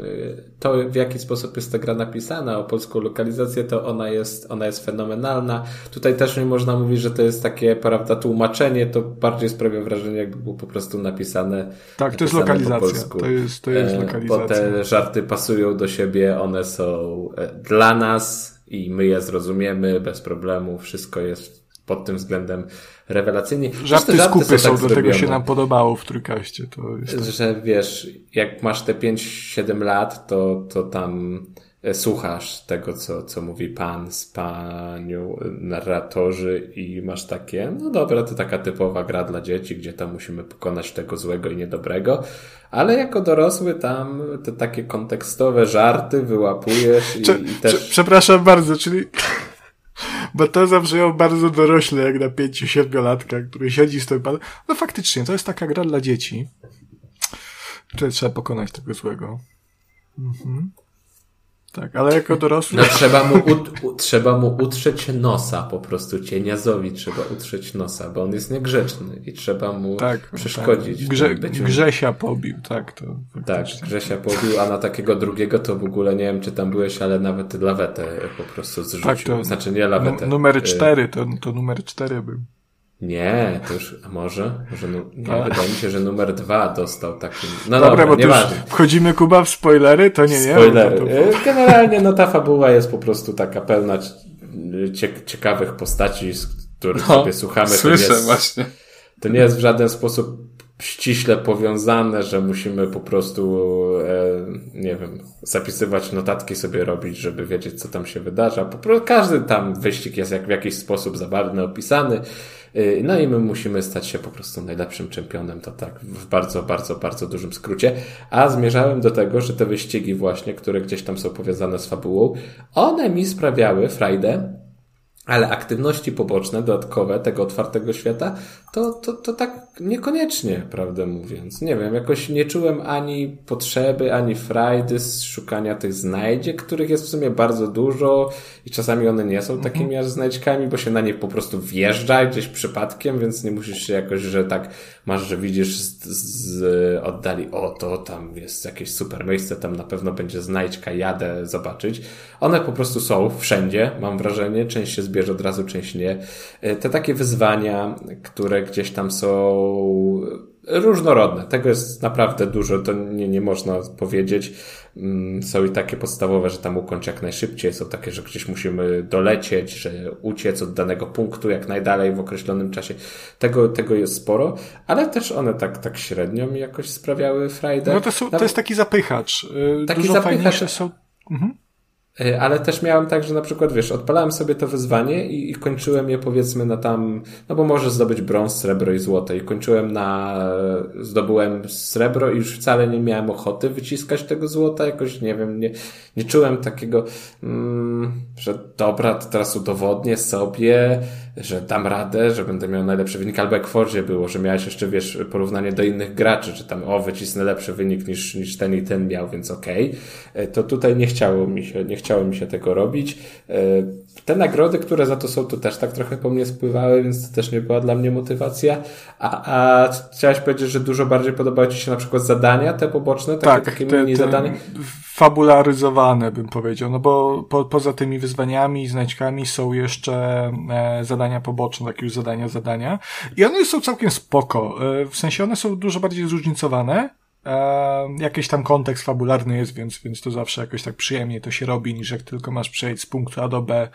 to, w jaki sposób jest ta gra napisana, o polską lokalizację, to ona jest, ona jest fenomenalna. Tutaj też nie można mówić, że to jest takie, prawda, tłumaczenie, to bardziej sprawia wrażenie, jakby było po prostu napisane.
Tak, to jest lokalizacja. To jest, to jest lokalizacja.
Bo te żarty pasują do siebie, one są e, dla nas i my je zrozumiemy bez problemu. Wszystko jest pod tym względem rewelacyjnie.
Żarty, żarty skupy są, tak do zrobione, tego się nam podobało w trójkaście. To jest tak.
Że wiesz, jak masz te 5-7 lat, to, to tam e, słuchasz tego, co, co mówi pan z panią narratorzy i masz takie, no dobra, to taka typowa gra dla dzieci, gdzie tam musimy pokonać tego złego i niedobrego, ale jako dorosły tam te takie kontekstowe żarty wyłapujesz i, i też...
Przepraszam bardzo, czyli bo to zabrzmiało bardzo dorośle, jak na pięciu, siedmiolatka, który siedzi z tym No faktycznie, to jest taka gra dla dzieci. Tutaj trzeba pokonać tego złego. Mhm. Tak, ale jako dorosły...
No trzeba mu, u, trzeba mu utrzeć nosa po prostu, cieniazowi trzeba utrzeć nosa, bo on jest niegrzeczny i trzeba mu tak, przeszkodzić. Tak.
Grze, Grzesia pobił, tak. To
tak, Grzesia pobił, a na takiego drugiego to w ogóle nie wiem, czy tam byłeś, ale nawet lawetę po prostu zrzucił. Tak, to, znaczy nie lawetę.
Numer y- cztery, to, to numer cztery był.
Nie, to już, a może? może nie, wydaje mi się, że numer dwa dostał taki. No dobra, dobra bo nieważne.
Wchodzimy Kuba w spoilery, to nie, nie.
Spoilery. To... Generalnie no ta fabuła jest po prostu taka pełna ciekawych postaci, z których no, sobie słuchamy.
Słyszę to jest, właśnie.
To nie jest w żaden sposób ściśle powiązane, że musimy po prostu, e, nie wiem, zapisywać notatki sobie robić, żeby wiedzieć, co tam się wydarza. Po prostu każdy tam wyścig jest jak w jakiś sposób zabawny, opisany. Y, no i my musimy stać się po prostu najlepszym czempionem, to tak w bardzo, bardzo, bardzo dużym skrócie. A zmierzałem do tego, że te wyścigi właśnie, które gdzieś tam są powiązane z fabułą, one mi sprawiały frajdę, ale aktywności poboczne, dodatkowe tego otwartego świata, to, to, to tak niekoniecznie, prawdę mówiąc. Nie wiem, jakoś nie czułem ani potrzeby, ani frajdy z szukania tych znajdziek, których jest w sumie bardzo dużo i czasami one nie są takimi mhm. aż znajdźkami, bo się na nie po prostu wjeżdża gdzieś przypadkiem, więc nie musisz się jakoś, że tak masz, że widzisz z, z oddali, o to tam jest jakieś super miejsce, tam na pewno będzie znajdźka, jadę zobaczyć. One po prostu są wszędzie, mam wrażenie, część się zbierze od razu, część nie. E, te takie wyzwania, które gdzieś tam są różnorodne. Tego jest naprawdę dużo, to nie, nie można powiedzieć. Mm, są i takie podstawowe, że tam ukończ jak najszybciej, są takie, że gdzieś musimy dolecieć, że uciec od danego punktu jak najdalej w określonym czasie. Tego, tego jest sporo, ale też one tak, tak średnio mi jakoś sprawiały frajdę.
No to, są, to jest taki zapychacz. Y, taki Dużo zapychacz. fajniejsze są. Mhm.
E, ale też miałem tak, że na przykład, wiesz, odpalałem sobie to wyzwanie i, i, kończyłem je powiedzmy na tam, no bo możesz zdobyć brąz, srebro i złoto i kończyłem na, zdobyłem srebro i już wcale nie miałem ochoty wyciskać tego złota, jakoś nie wiem, nie, nie czułem takiego, mm, że dobra, to teraz udowodnię sobie, że dam radę, że będę miał najlepszy wynik, albo jak w Forzie było, że miałeś jeszcze, wiesz, porównanie do innych graczy, że tam, o, wycisnę lepszy wynik niż, niż ten i ten miał, więc okej. Okay. To tutaj nie chciało mi się, nie chciało mi się tego robić. Te nagrody, które za to są, to też tak trochę po mnie spływały, więc to też nie była dla mnie motywacja. A, a chciałeś powiedzieć, że dużo bardziej podobały Ci się na przykład zadania, te poboczne, takie, tak, takie te, mini zadania?
Fabularyzowane bym powiedział, no bo po, poza tymi wyzwaniami i znajdźkami są jeszcze e, zadania poboczne, takie już zadania, zadania. I one są całkiem spoko. E, w sensie one są dużo bardziej zróżnicowane. E, jakiś tam kontekst fabularny jest, więc, więc to zawsze jakoś tak przyjemnie to się robi, niż jak tylko masz przejść z punktu A do B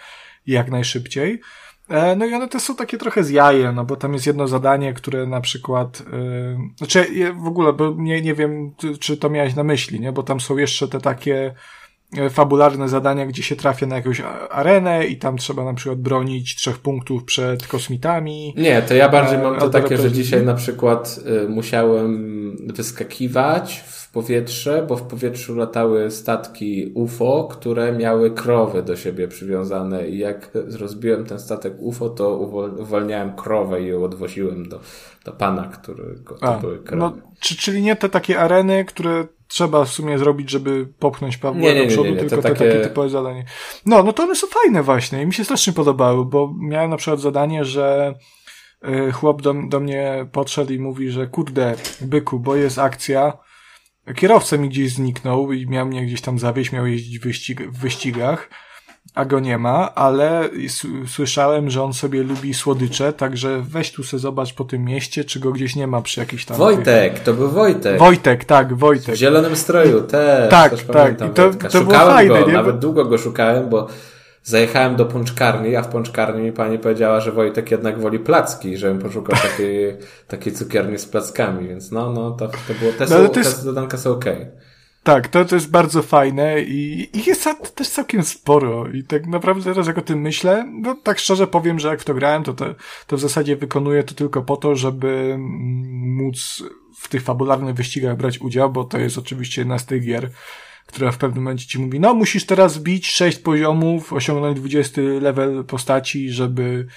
jak najszybciej. E, no i one też są takie trochę z jajem, no bo tam jest jedno zadanie, które na przykład, yy, znaczy w ogóle, bo nie, nie wiem, czy to miałeś na myśli, nie, bo tam są jeszcze te takie fabularne zadania, gdzie się trafia na jakąś arenę i tam trzeba na przykład bronić trzech punktów przed kosmitami.
Nie, to ja bardziej mam to takie, że dzisiaj na przykład y, musiałem wyskakiwać w powietrze, bo w powietrzu latały statki UFO, które miały krowy do siebie przywiązane i jak rozbiłem ten statek UFO, to uwolniałem krowę i ją odwoziłem do, do pana, który to A, były krowy. No,
czy, czyli nie te takie areny, które trzeba w sumie zrobić, żeby popchnąć Pawła nie, nie, do przodu, nie, tylko te takie... takie typowe zadanie. No, no to one są fajne właśnie i mi się strasznie podobały, bo miałem na przykład zadanie, że y, chłop do, do mnie podszedł i mówi, że kurde, byku, bo jest akcja, Kierowca mi gdzieś zniknął i miał mnie gdzieś tam zawieźć, miał jeździć w, wyścig w wyścigach, a go nie ma, ale słyszałem, że on sobie lubi słodycze, także weź tu se zobacz po tym mieście, czy go gdzieś nie ma przy jakiejś tam...
Wojtek, to był Wojtek.
Wojtek, tak, Wojtek.
W zielonym stroju, też.
Tak, też tak. I to, to
szukałem fajne, go, nie? nawet długo go szukałem, bo Zajechałem do pączkarni, a w pączkarni mi pani powiedziała, że Wojtek jednak woli placki, żebym poszukał [LAUGHS] takiej, takiej cukierni z plackami, więc no, no, to, to było, te, no, są, te jest... zadanka są okej. Okay.
Tak, to, to jest bardzo fajne i jest też całkiem sporo i tak naprawdę teraz jak o tym myślę, no tak szczerze powiem, że jak w to grałem, to, to, to w zasadzie wykonuję to tylko po to, żeby móc w tych fabularnych wyścigach brać udział, bo to jest oczywiście jedna z tych gier, która w pewnym momencie ci mówi, no musisz teraz bić 6 poziomów, osiągnąć 20 level postaci, żeby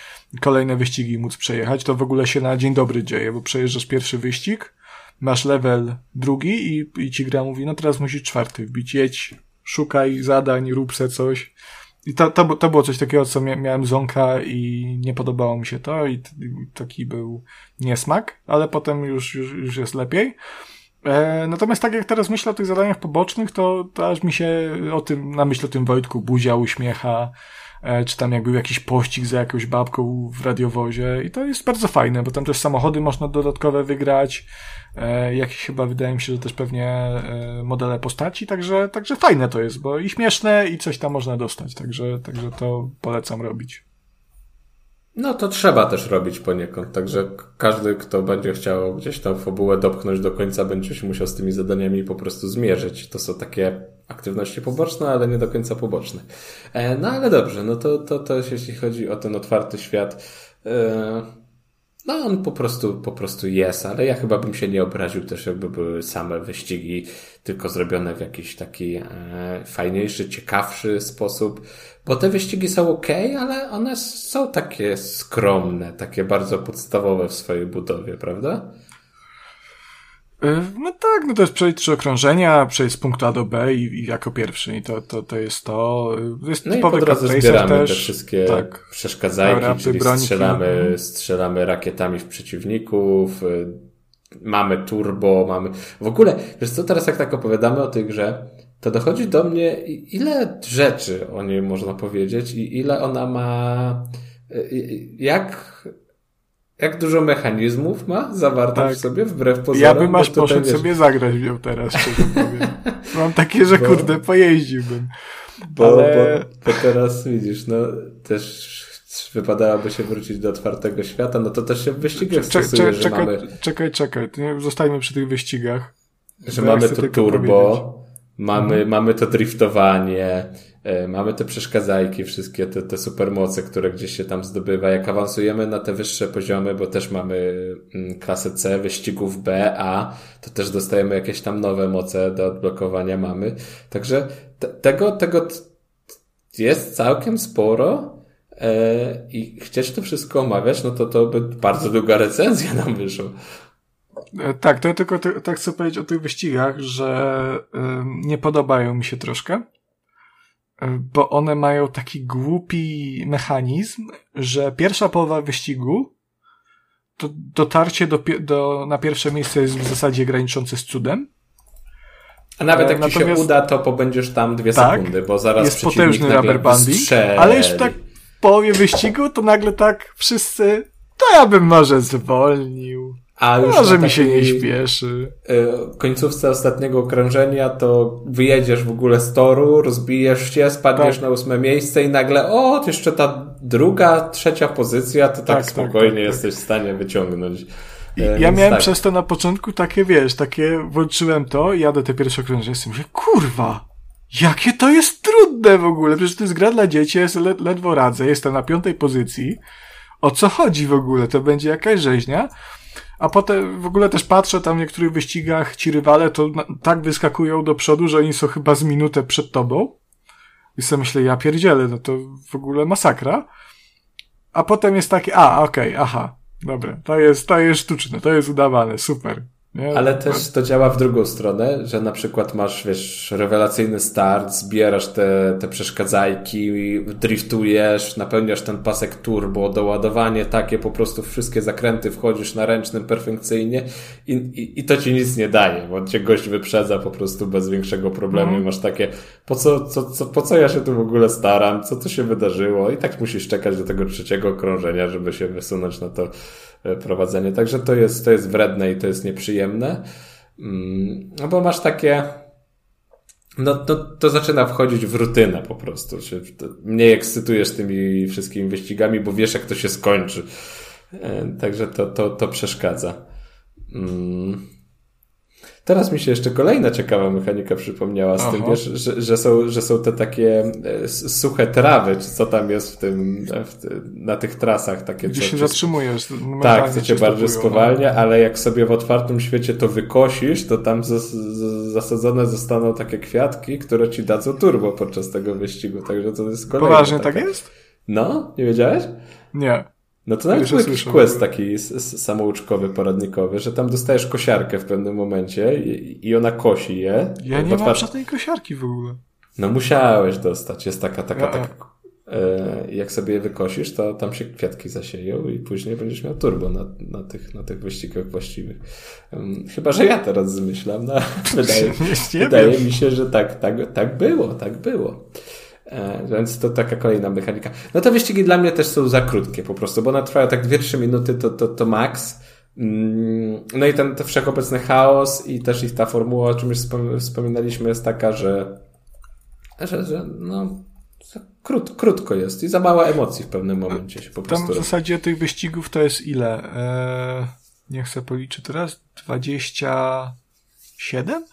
kolejne wyścigi móc przejechać. To w ogóle się na dzień dobry dzieje, bo przejeżdżasz pierwszy wyścig, masz level drugi i, i ci gra mówi, no teraz musisz czwarty wbić, jedź, szukaj zadań, rób se coś. I to, to, to było coś takiego, co miałem zonka i nie podobało mi się to i taki był niesmak, ale potem już, już, już jest lepiej. E, natomiast tak jak teraz myślę o tych zadaniach pobocznych, to, to aż mi się o tym, na myśl o tym Wojtku buzia uśmiecha, e, czy tam jak był jakiś pościg za jakąś babką w radiowozie i to jest bardzo fajne, bo tam też samochody można dodatkowe wygrać, e, jakieś chyba wydaje mi się, że też pewnie modele postaci, także, także fajne to jest, bo i śmieszne i coś tam można dostać, także, także to polecam robić.
No to trzeba też robić poniekąd, także każdy, kto będzie chciał gdzieś tam fabułę dopchnąć do końca, będzie się musiał z tymi zadaniami po prostu zmierzyć. To są takie aktywności poboczne, ale nie do końca poboczne. E, no ale dobrze, no to, to, to jeśli chodzi o ten otwarty świat, e, no on po prostu, po prostu jest, ale ja chyba bym się nie obraził też, jakby były same wyścigi, tylko zrobione w jakiś taki e, fajniejszy, ciekawszy sposób. Bo te wyścigi są ok, ale one są takie skromne, takie bardzo podstawowe w swojej budowie, prawda?
E, no tak, no to jest przejść trzy okrążenia, przejść z punktu A do B i, i jako pierwszy i to, to, to jest to.
Jest no i po drodze zbieramy też. te wszystkie tak, przeszkadzajki, czyli strzelamy, strzelamy rakietami w przeciwników, y, mamy turbo, mamy... W ogóle, wiesz co, teraz jak tak opowiadamy o tej grze, to dochodzi do mnie, ile rzeczy o niej można powiedzieć i ile ona ma, jak, jak dużo mechanizmów ma zawarte tak. w sobie, wbrew pozorom.
Ja bym aż poszedł wiesz... sobie zagrać w nią teraz, szczerze [LAUGHS] powiem. Mam takie, że bo, kurde, pojeździłbym.
Bo, ale... bo, bo teraz widzisz, no też wypadałoby się wrócić do otwartego świata, no to też się w wyścigach stosuje, że
czekaj,
mamy...
Czekaj, czekaj, zostajmy przy tych wyścigach.
Że mamy to turbo, Mamy, mhm. mamy to driftowanie, e, mamy te przeszkadzajki, wszystkie te, te supermoce, które gdzieś się tam zdobywa. Jak awansujemy na te wyższe poziomy, bo też mamy mm, klasę C, wyścigów B, A, to też dostajemy jakieś tam nowe moce do odblokowania mamy. Także te, tego, tego jest całkiem sporo. e, i chcieć to wszystko omawiać, no to to by bardzo długa recenzja nam wyszła.
E, tak, to ja tylko tak chcę powiedzieć o tych wyścigach, że nie podobają mi się troszkę, bo one mają taki głupi mechanizm, że pierwsza połowa wyścigu to dotarcie do, do, na pierwsze miejsce jest w zasadzie graniczące z cudem.
A nawet jak ci się uda, to pobędziesz tam dwie tak, sekundy, bo zaraz jest potężny rubber banding,
ale już tak w połowie wyścigu to nagle tak wszyscy, to ja bym może zwolnił. A już Może mi się nie śpieszy.
Y, końcówce ostatniego okrążenia to wyjedziesz w ogóle z toru, rozbijesz się, spadniesz tak. na ósme miejsce i nagle o, jeszcze ta druga, trzecia pozycja, to tak, tak, tak spokojnie tak, tak, jesteś w stanie wyciągnąć.
I e, ja miałem tak. przez to na początku takie, wiesz, takie, włączyłem to, jadę te pierwsze okrążenie i mówię, kurwa, jakie to jest trudne w ogóle, przecież to jest gra dla dzieci, ja sobie ledwo radzę, jestem na piątej pozycji, o co chodzi w ogóle, to będzie jakaś rzeźnia, a potem w ogóle też patrzę tam w niektórych wyścigach ci rywale to tak wyskakują do przodu, że oni są chyba z minutę przed tobą. I sobie myślę, ja pierdzielę, no to w ogóle masakra. A potem jest takie, a, okej, okay, aha, dobra, to jest, to jest sztuczne, to jest udawane, super.
Nie? Ale też to działa w drugą stronę, że na przykład masz, wiesz, rewelacyjny start, zbierasz te, te przeszkadzajki, driftujesz, napełniasz ten pasek turbo, doładowanie takie, po prostu wszystkie zakręty wchodzisz na ręcznym perfekcyjnie i, i, i to ci nic nie daje, bo cię gość wyprzedza po prostu bez większego problemu mm. i masz takie, po co, co, co, po co ja się tu w ogóle staram, co to się wydarzyło i tak musisz czekać do tego trzeciego okrążenia, żeby się wysunąć na to prowadzenie. Także to jest, to jest wredne i to jest nieprzyjemne. Mm, no bo masz takie. No, no to zaczyna wchodzić w rutynę po prostu. Się mniej ekscytujesz tymi wszystkimi wyścigami, bo wiesz, jak to się skończy. E, także to, to, to przeszkadza. Teraz mi się jeszcze kolejna ciekawa mechanika przypomniała z Aha. tym, wiesz, że, że, są, że są te takie e, suche trawy, czy co tam jest w tym, w na tych trasach. Takie,
Gdzie się zatrzymujesz.
Tak, co cię bardziej no. spowalnia, no. ale jak sobie w otwartym świecie to wykosisz, to tam zasadzone zostaną takie kwiatki, które ci dadzą turbo podczas tego wyścigu. Także to jest kolejna.
Poważnie taka... tak jest?
No, nie wiedziałeś?
Nie.
No to nawet był jakiś quest taki samouczkowy, poradnikowy, że tam dostajesz kosiarkę w pewnym momencie i, i ona kosi je.
Ja nie mam żadnej kosiarki w ogóle.
No musiałeś dostać. Jest taka, taka, ja. taka e, jak sobie je wykosisz, to tam się kwiatki zasieją i później będziesz miał turbo na, na, tych, na tych wyścigach właściwych. chyba, że ja teraz zmyślam, no, [LAUGHS] wydaje, wydaje mi się, że tak, tak, tak było, tak było. E, więc to taka kolejna mechanika. No te wyścigi dla mnie też są za krótkie po prostu, bo one trwają tak 2-3 minuty to, to, to max. Mm, no i ten, ten wszechobecny chaos i też ich ta formuła, o czym już wspominaliśmy, jest taka, że, że, że no, krót, krótko jest i za mało emocji w pewnym momencie się po prostu.
Tam w zasadzie tych wyścigów to jest ile? Eee, nie chcę policzyć teraz. 27?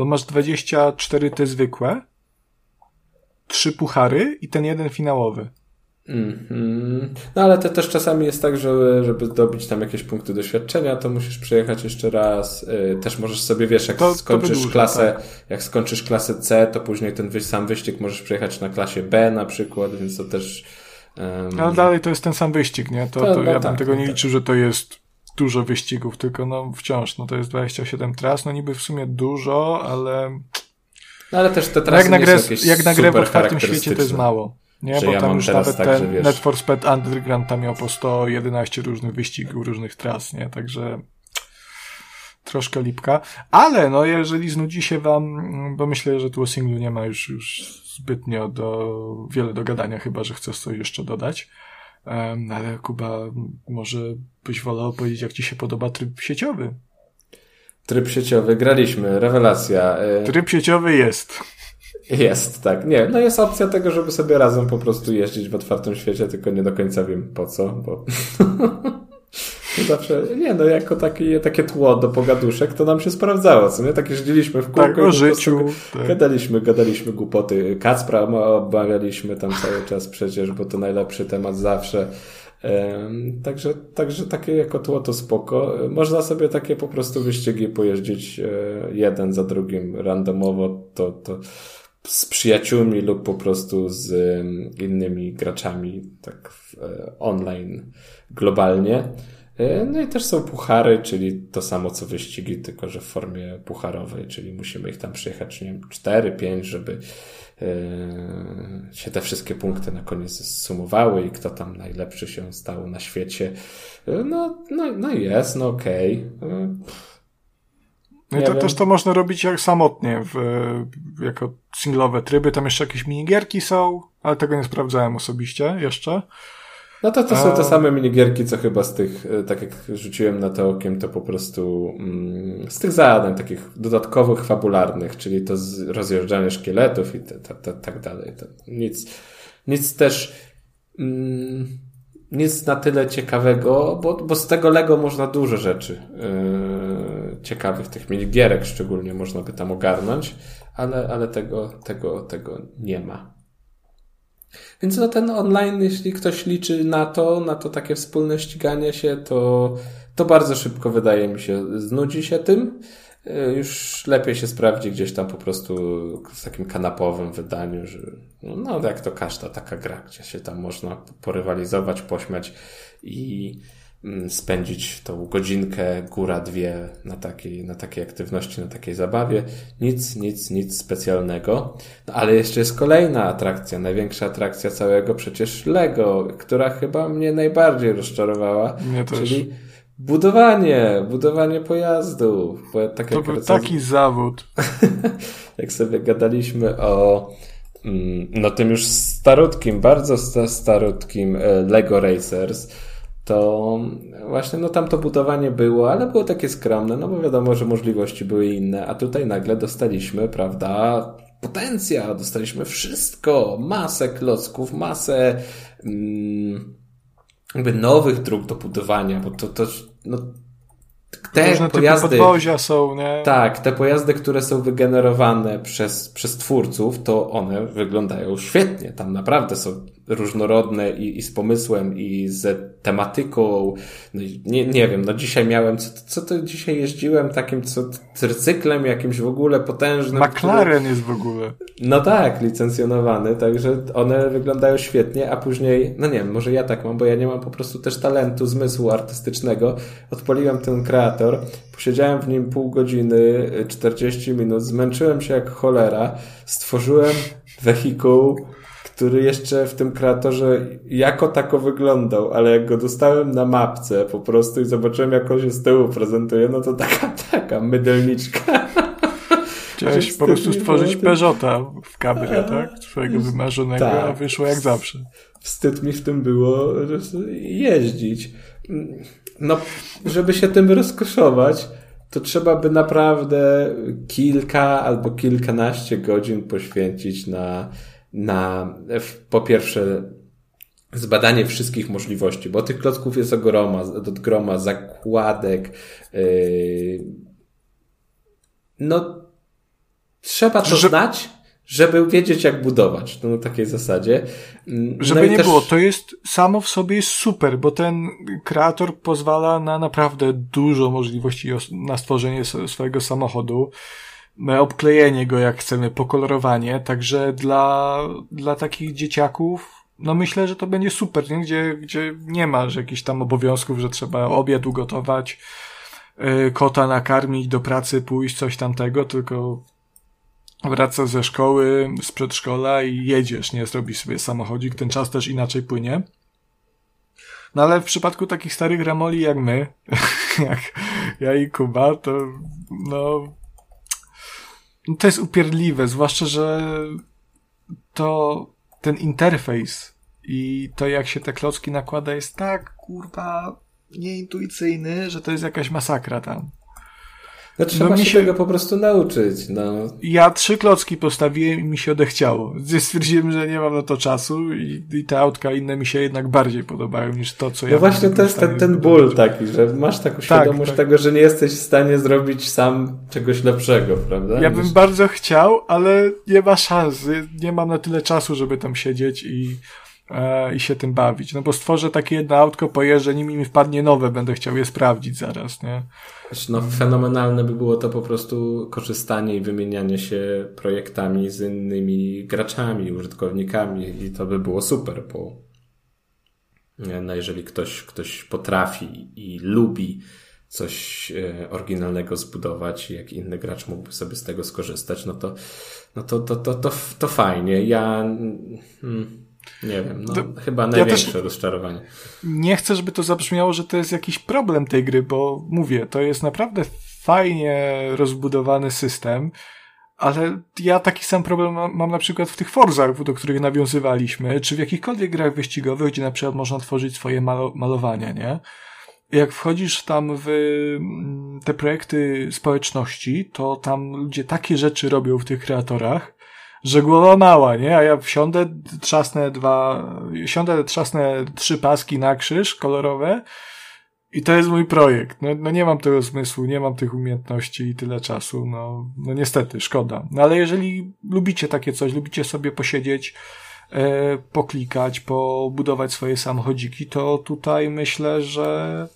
Bo masz 24 te zwykłe, trzy puchary i ten jeden finałowy.
Mm -hmm. No ale to też czasami jest tak, że żeby zdobyć tam jakieś punkty doświadczenia, to musisz przejechać jeszcze raz. Yy, też możesz sobie, wiesz, jak to, skończysz to klasę, tak. jak skończysz klasę C, to później ten sam wyścig możesz przejechać na klasie B na przykład, więc to też.
Um... Ale dalej to jest ten sam wyścig, nie? To, to, to no, ja bym tak, tego nie tak. liczył, że to jest dużo wyścigów, tylko no wciąż, no to jest 27 tras, no niby w sumie dużo, ale...
No ale też te trasy
jak na grę, jak na grę w otwartym świecie to jest mało. Nie, bo ja tam już nawet tak, ten wiesz... Net for Speed Underground tam miał po 111 różnych wyścigów, różnych tras, nie? Także troszkę lipka. Ale no, jeżeli znudzi się wam, bo myślę, że tu o singlu nie ma już, już zbytnio do, wiele do gadania, chyba, że chcesz coś jeszcze dodać. Um, ale Kuba, może byś wolał powiedzieć, jak ci się podoba tryb sieciowy?
Tryb sieciowy, graliśmy, rewelacja.
E, tryb sieciowy jest.
Jest, tak. Nie, no jest opcja tego, żeby sobie razem po prostu jeździć w otwartym świecie, tylko nie do końca wiem po co, bo [LAUGHS] zawsze, nie no, jako taki, takie tło do pogaduszek to nam się sprawdzało, co nie? Tak jeździliśmy w kółko.
Tak, o życiu.
Tak. Gadaliśmy, gadaliśmy głupoty. Kacpra obawialiśmy tam cały czas przecież, bo to najlepszy temat zawsze. Także, także takie jako tło to spoko. Można sobie takie po prostu wyścigi pojeździć e, jeden za drugim randomowo, to, to z przyjaciółmi lub po prostu z innymi graczami tak e, online globalnie. E, no i też są puchary, czyli to samo co wyścigi, tylko że w formie pucharowej, czyli musimy ich tam przyjechać, nie wiem, 4, 5, żeby się te wszystkie punkty na koniec zsumowały i kto tam najlepszy się stał na świecie. No, no, no jest, no okej. Okay.
No i to wiem. też to można robić jak samotnie, w, jako singlowe tryby. Tam jeszcze jakieś minigierki są, ale tego nie sprawdzałem osobiście jeszcze.
No to to są te same minigierki, co chyba z tych, e, tak jak rzuciłem na to okiem, to po prostu mm, z tych zadań takich dodatkowych, fabularnych, czyli to rozjeżdżanie szkieletów i tak dalej. To nic, nic też mm, nic na tyle ciekawego, bo, bo z tego Lego można dużo rzeczy yy, ciekawych, tych minigierek szczególnie można by tam ogarnąć, ale, ale tego, tego, tego nie ma. Więc no ten online, jeśli ktoś liczy na to, na to takie wspólne ściganie się, to, to bardzo szybko wydaje mi się, znudzi się tym. E, już lepiej się sprawdzi gdzieś tam po prostu w takim kanapowym wydaniu, że no jak to każda taka gra, gdzie się tam można porywalizować, pośmiać i spędzić tą godzinkę, góra dwie na takiej, na takiej aktywności, na takiej zabawie. Nic, nic, nic specjalnego. No, ale jeszcze jest kolejna atrakcja, największa atrakcja całego przecież Lego, która chyba mnie najbardziej rozczarowała.
Mnie też. Czyli
budowanie, budowanie pojazdów.
Bo tak to był taki zawód. [LAUGHS]
jak sobie gadaliśmy o mm, no tym już starutkim, bardzo starutkim e, Lego Racers, to właśnie no tam to budowanie było, ale było takie skromne, no bo wiadomo, że możliwości były inne, a tutaj nagle dostaliśmy, prawda, potencjał, dostaliśmy wszystko, masę klocków, masę mm, jakby nowych dróg do budowania, bo to, to no,
te Różne pojazdy. są, nie?
Tak, te pojazdy, które są wygenerowane przez, przez twórców, to one wyglądają świetnie. Tam naprawdę są różnorodne i, i z pomysłem, i z tematyką. No, nie, nie wiem, no dzisiaj miałem, co, co to dzisiaj jeździłem takim co, cyklem jakimś w ogóle potężnym.
McLaren który... jest w ogóle.
No tak, licencjonowany, także one wyglądają świetnie, a później, no nie wiem, może ja tak mam, bo ja nie mam po prostu też talentu, zmysłu artystycznego. Odpaliłem ten kreator, posiedziałem w nim pół godziny, 40 minut, zmęczyłem się jak cholera, stworzyłem wehikuł, który jeszcze w tym kreatorze jako tako wyglądał, ale jak go dostałem na mapce po prostu i zobaczyłem jak on się z tyłu prezentuje, no to taka, [LAUGHS] taka mydelniczka.
Chciałeś po prostu stworzyć Peugeota w kabrie, tak? Swojego wymarzonego, tak. a wyszło jak zawsze.
Wstyd mi w tym było jeździć. No, żeby się tym rozkoszować, to trzeba by naprawdę kilka albo kilkanaście godzin poświęcić na na po pierwsze zbadanie wszystkich możliwości, bo tych klocków jest ogroma, od groma, zakładek. Yy... No, trzeba to Że... znać, żeby wiedzieć, jak budować. No, na takiej zasadzie.
Mm, no żeby nie też... było, to jest samo w sobie jest super, bo ten kreator pozwala na naprawdę dużo możliwości na stworzenie swojego samochodu obklejenie go jak chcemy, pokolorowanie, także dla, dla takich dzieciaków no myślę, że to będzie super, nie? Gdzie, gdzie nie ma że jakichś tam obowiązków, że trzeba obiad ugotować, yy, kota nakarmić, do pracy pójść, coś tamtego, tylko wracasz ze szkoły, z przedszkola i jedziesz, nie? Zrobisz sobie samochodzik, ten czas też inaczej płynie. No ale w przypadku takich starych ramoli jak my, [LAUGHS] jak ja i Kuba, to no to jest upierdliwe, zwłaszcza, że to ten interfejs i to jak się te klocki nakłada jest tak kurwa nieintuicyjny, że to jest jakaś masakra tam.
No trzeba no, się, się tego po prostu nauczyć. No.
Ja trzy klocki postawiłem i mi się odechciało. Stwierdziłem, że nie mam na to czasu i, i te autka inne mi się jednak bardziej podobają niż to, co
no
ja
No właśnie to jest ten, ten ból taki, że masz taką tak, świadomość tak. tego, że nie jesteś w stanie zrobić sam czegoś lepszego, prawda?
Ja bym bardzo chciał, ale nie ma szans. Nie mam na tyle czasu, żeby tam siedzieć i e, i się tym bawić. No bo stworzę takie jedno autko, pojeżdżę nim i mi wpadnie nowe, będę chciał je sprawdzić zaraz, nie?
No fenomenalne by było to po prostu korzystanie i wymienianie się projektami z innymi graczami, użytkownikami i to by było super, bo no jeżeli ktoś, ktoś potrafi i lubi coś e, oryginalnego zbudować, jak inny gracz mógłby sobie z tego skorzystać, no to, no to, to, to, to, to fajnie. Ja hmm, nie wiem, no, to, chyba największe ja rozczarowanie.
Nie chcę, żeby to zabrzmiało, że to jest jakiś problem tej gry, bo mówię, to jest naprawdę fajnie rozbudowany system, ale ja taki sam problem mam, mam na przykład w tych Forzach, do których nawiązywaliśmy, czy w jakichkolwiek grach wyścigowych, gdzie na przykład można tworzyć swoje malo malowania, nie? jak wchodzisz tam w mm, te projekty społeczności, to tam ludzie takie rzeczy robią w tych kreatorach, że głowa mała, nie? A ja wsiądę, trzasnę dwa, siądę, trzasnę trzy paski na krzyż kolorowe i to jest mój projekt. No, no nie mam tego zmysłu, nie mam tych umiejętności i tyle czasu. No, no niestety, szkoda. No ale jeżeli lubicie takie coś, lubicie sobie posiedzieć, e, poklikać, pobudować swoje samochodziki, to tutaj myślę, że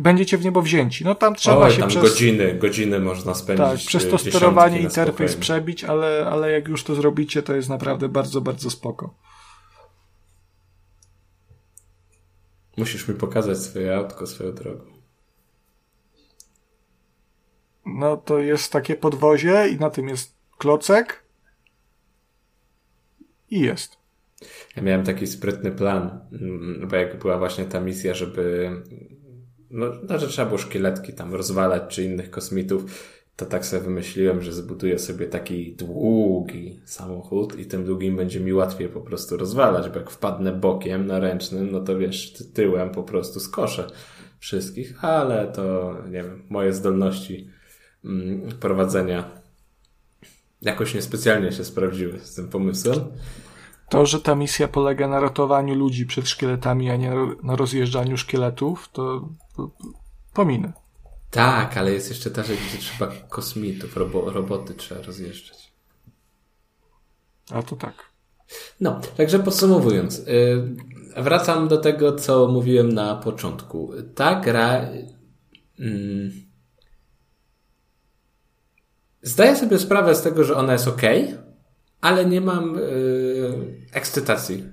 będziecie w niebo wzięci. No tam trzeba
Oj,
się
tam
przez...
godziny, godziny można spędzić.
Tak, przez to sterowanie interfejs przebić, ale, ale jak już to zrobicie, to jest naprawdę bardzo, bardzo spoko.
Musisz mi pokazać swoje autko swoją drogą.
No to jest takie podwozie i na tym jest klocek i jest.
Ja miałem taki sprytny plan, mm, bo jak była właśnie ta misja, żeby no, no że trzeba było szkieletki tam rozwalać, czy innych kosmitów, to tak sobie wymyśliłem, że zbuduję sobie taki długi samochód i tym długim będzie mi łatwiej po prostu rozwalać, bo jak wpadnę bokiem na ręcznym, no to wiesz, tyłem po prostu skoszę wszystkich, ale to, nie wiem, moje zdolności mm, prowadzenia jakoś niespecjalnie się sprawdziły z tym pomysłem.
To, że ta misja polega na ratowaniu ludzi przed szkieletami, a nie na rozjeżdżaniu szkieletów, to pominę.
Tak, ale jest jeszcze ta rzecz, gdzie trzeba kosmitów, robo, roboty trzeba rozjeżdżać.
A to tak.
No, także podsumowując, yy, wracam do tego, co mówiłem na początku. Ta gra. Yy, zdaję sobie sprawę z tego, że ona jest ok, ale nie mam yy, ekscytacji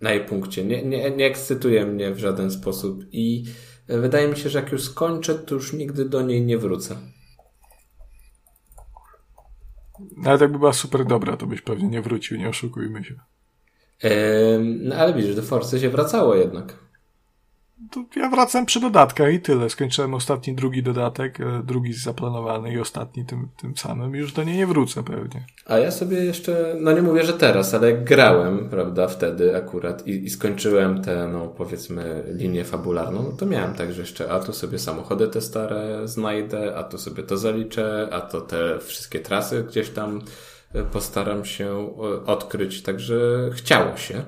na jej punkcie. Nie, nie, nie ekscytuje mnie w żaden sposób i wydaje mi się, że jak już skończę, to już nigdy do niej nie wrócę.
Ale tak by była super dobra, to byś pewnie nie wrócił, nie oszukujmy się.
no ale widzisz, do Forcy się wracało jednak
ja wracam przy dodatkach i tyle. Skończyłem ostatni, drugi dodatek, e, drugi zaplanowany i ostatni tym, tym samym. Już do niej nie wrócę pewnie.
A ja sobie jeszcze, no nie mówię, że teraz, ale grałem, prawda, wtedy akurat i, i skończyłem tę, no powiedzmy, linię fabularną, no to miałem tak, że jeszcze, a tu sobie samochody te stare znajdę, a tu sobie to zaliczę, a to te wszystkie trasy gdzieś tam e, postaram się e, odkryć, także chciało się.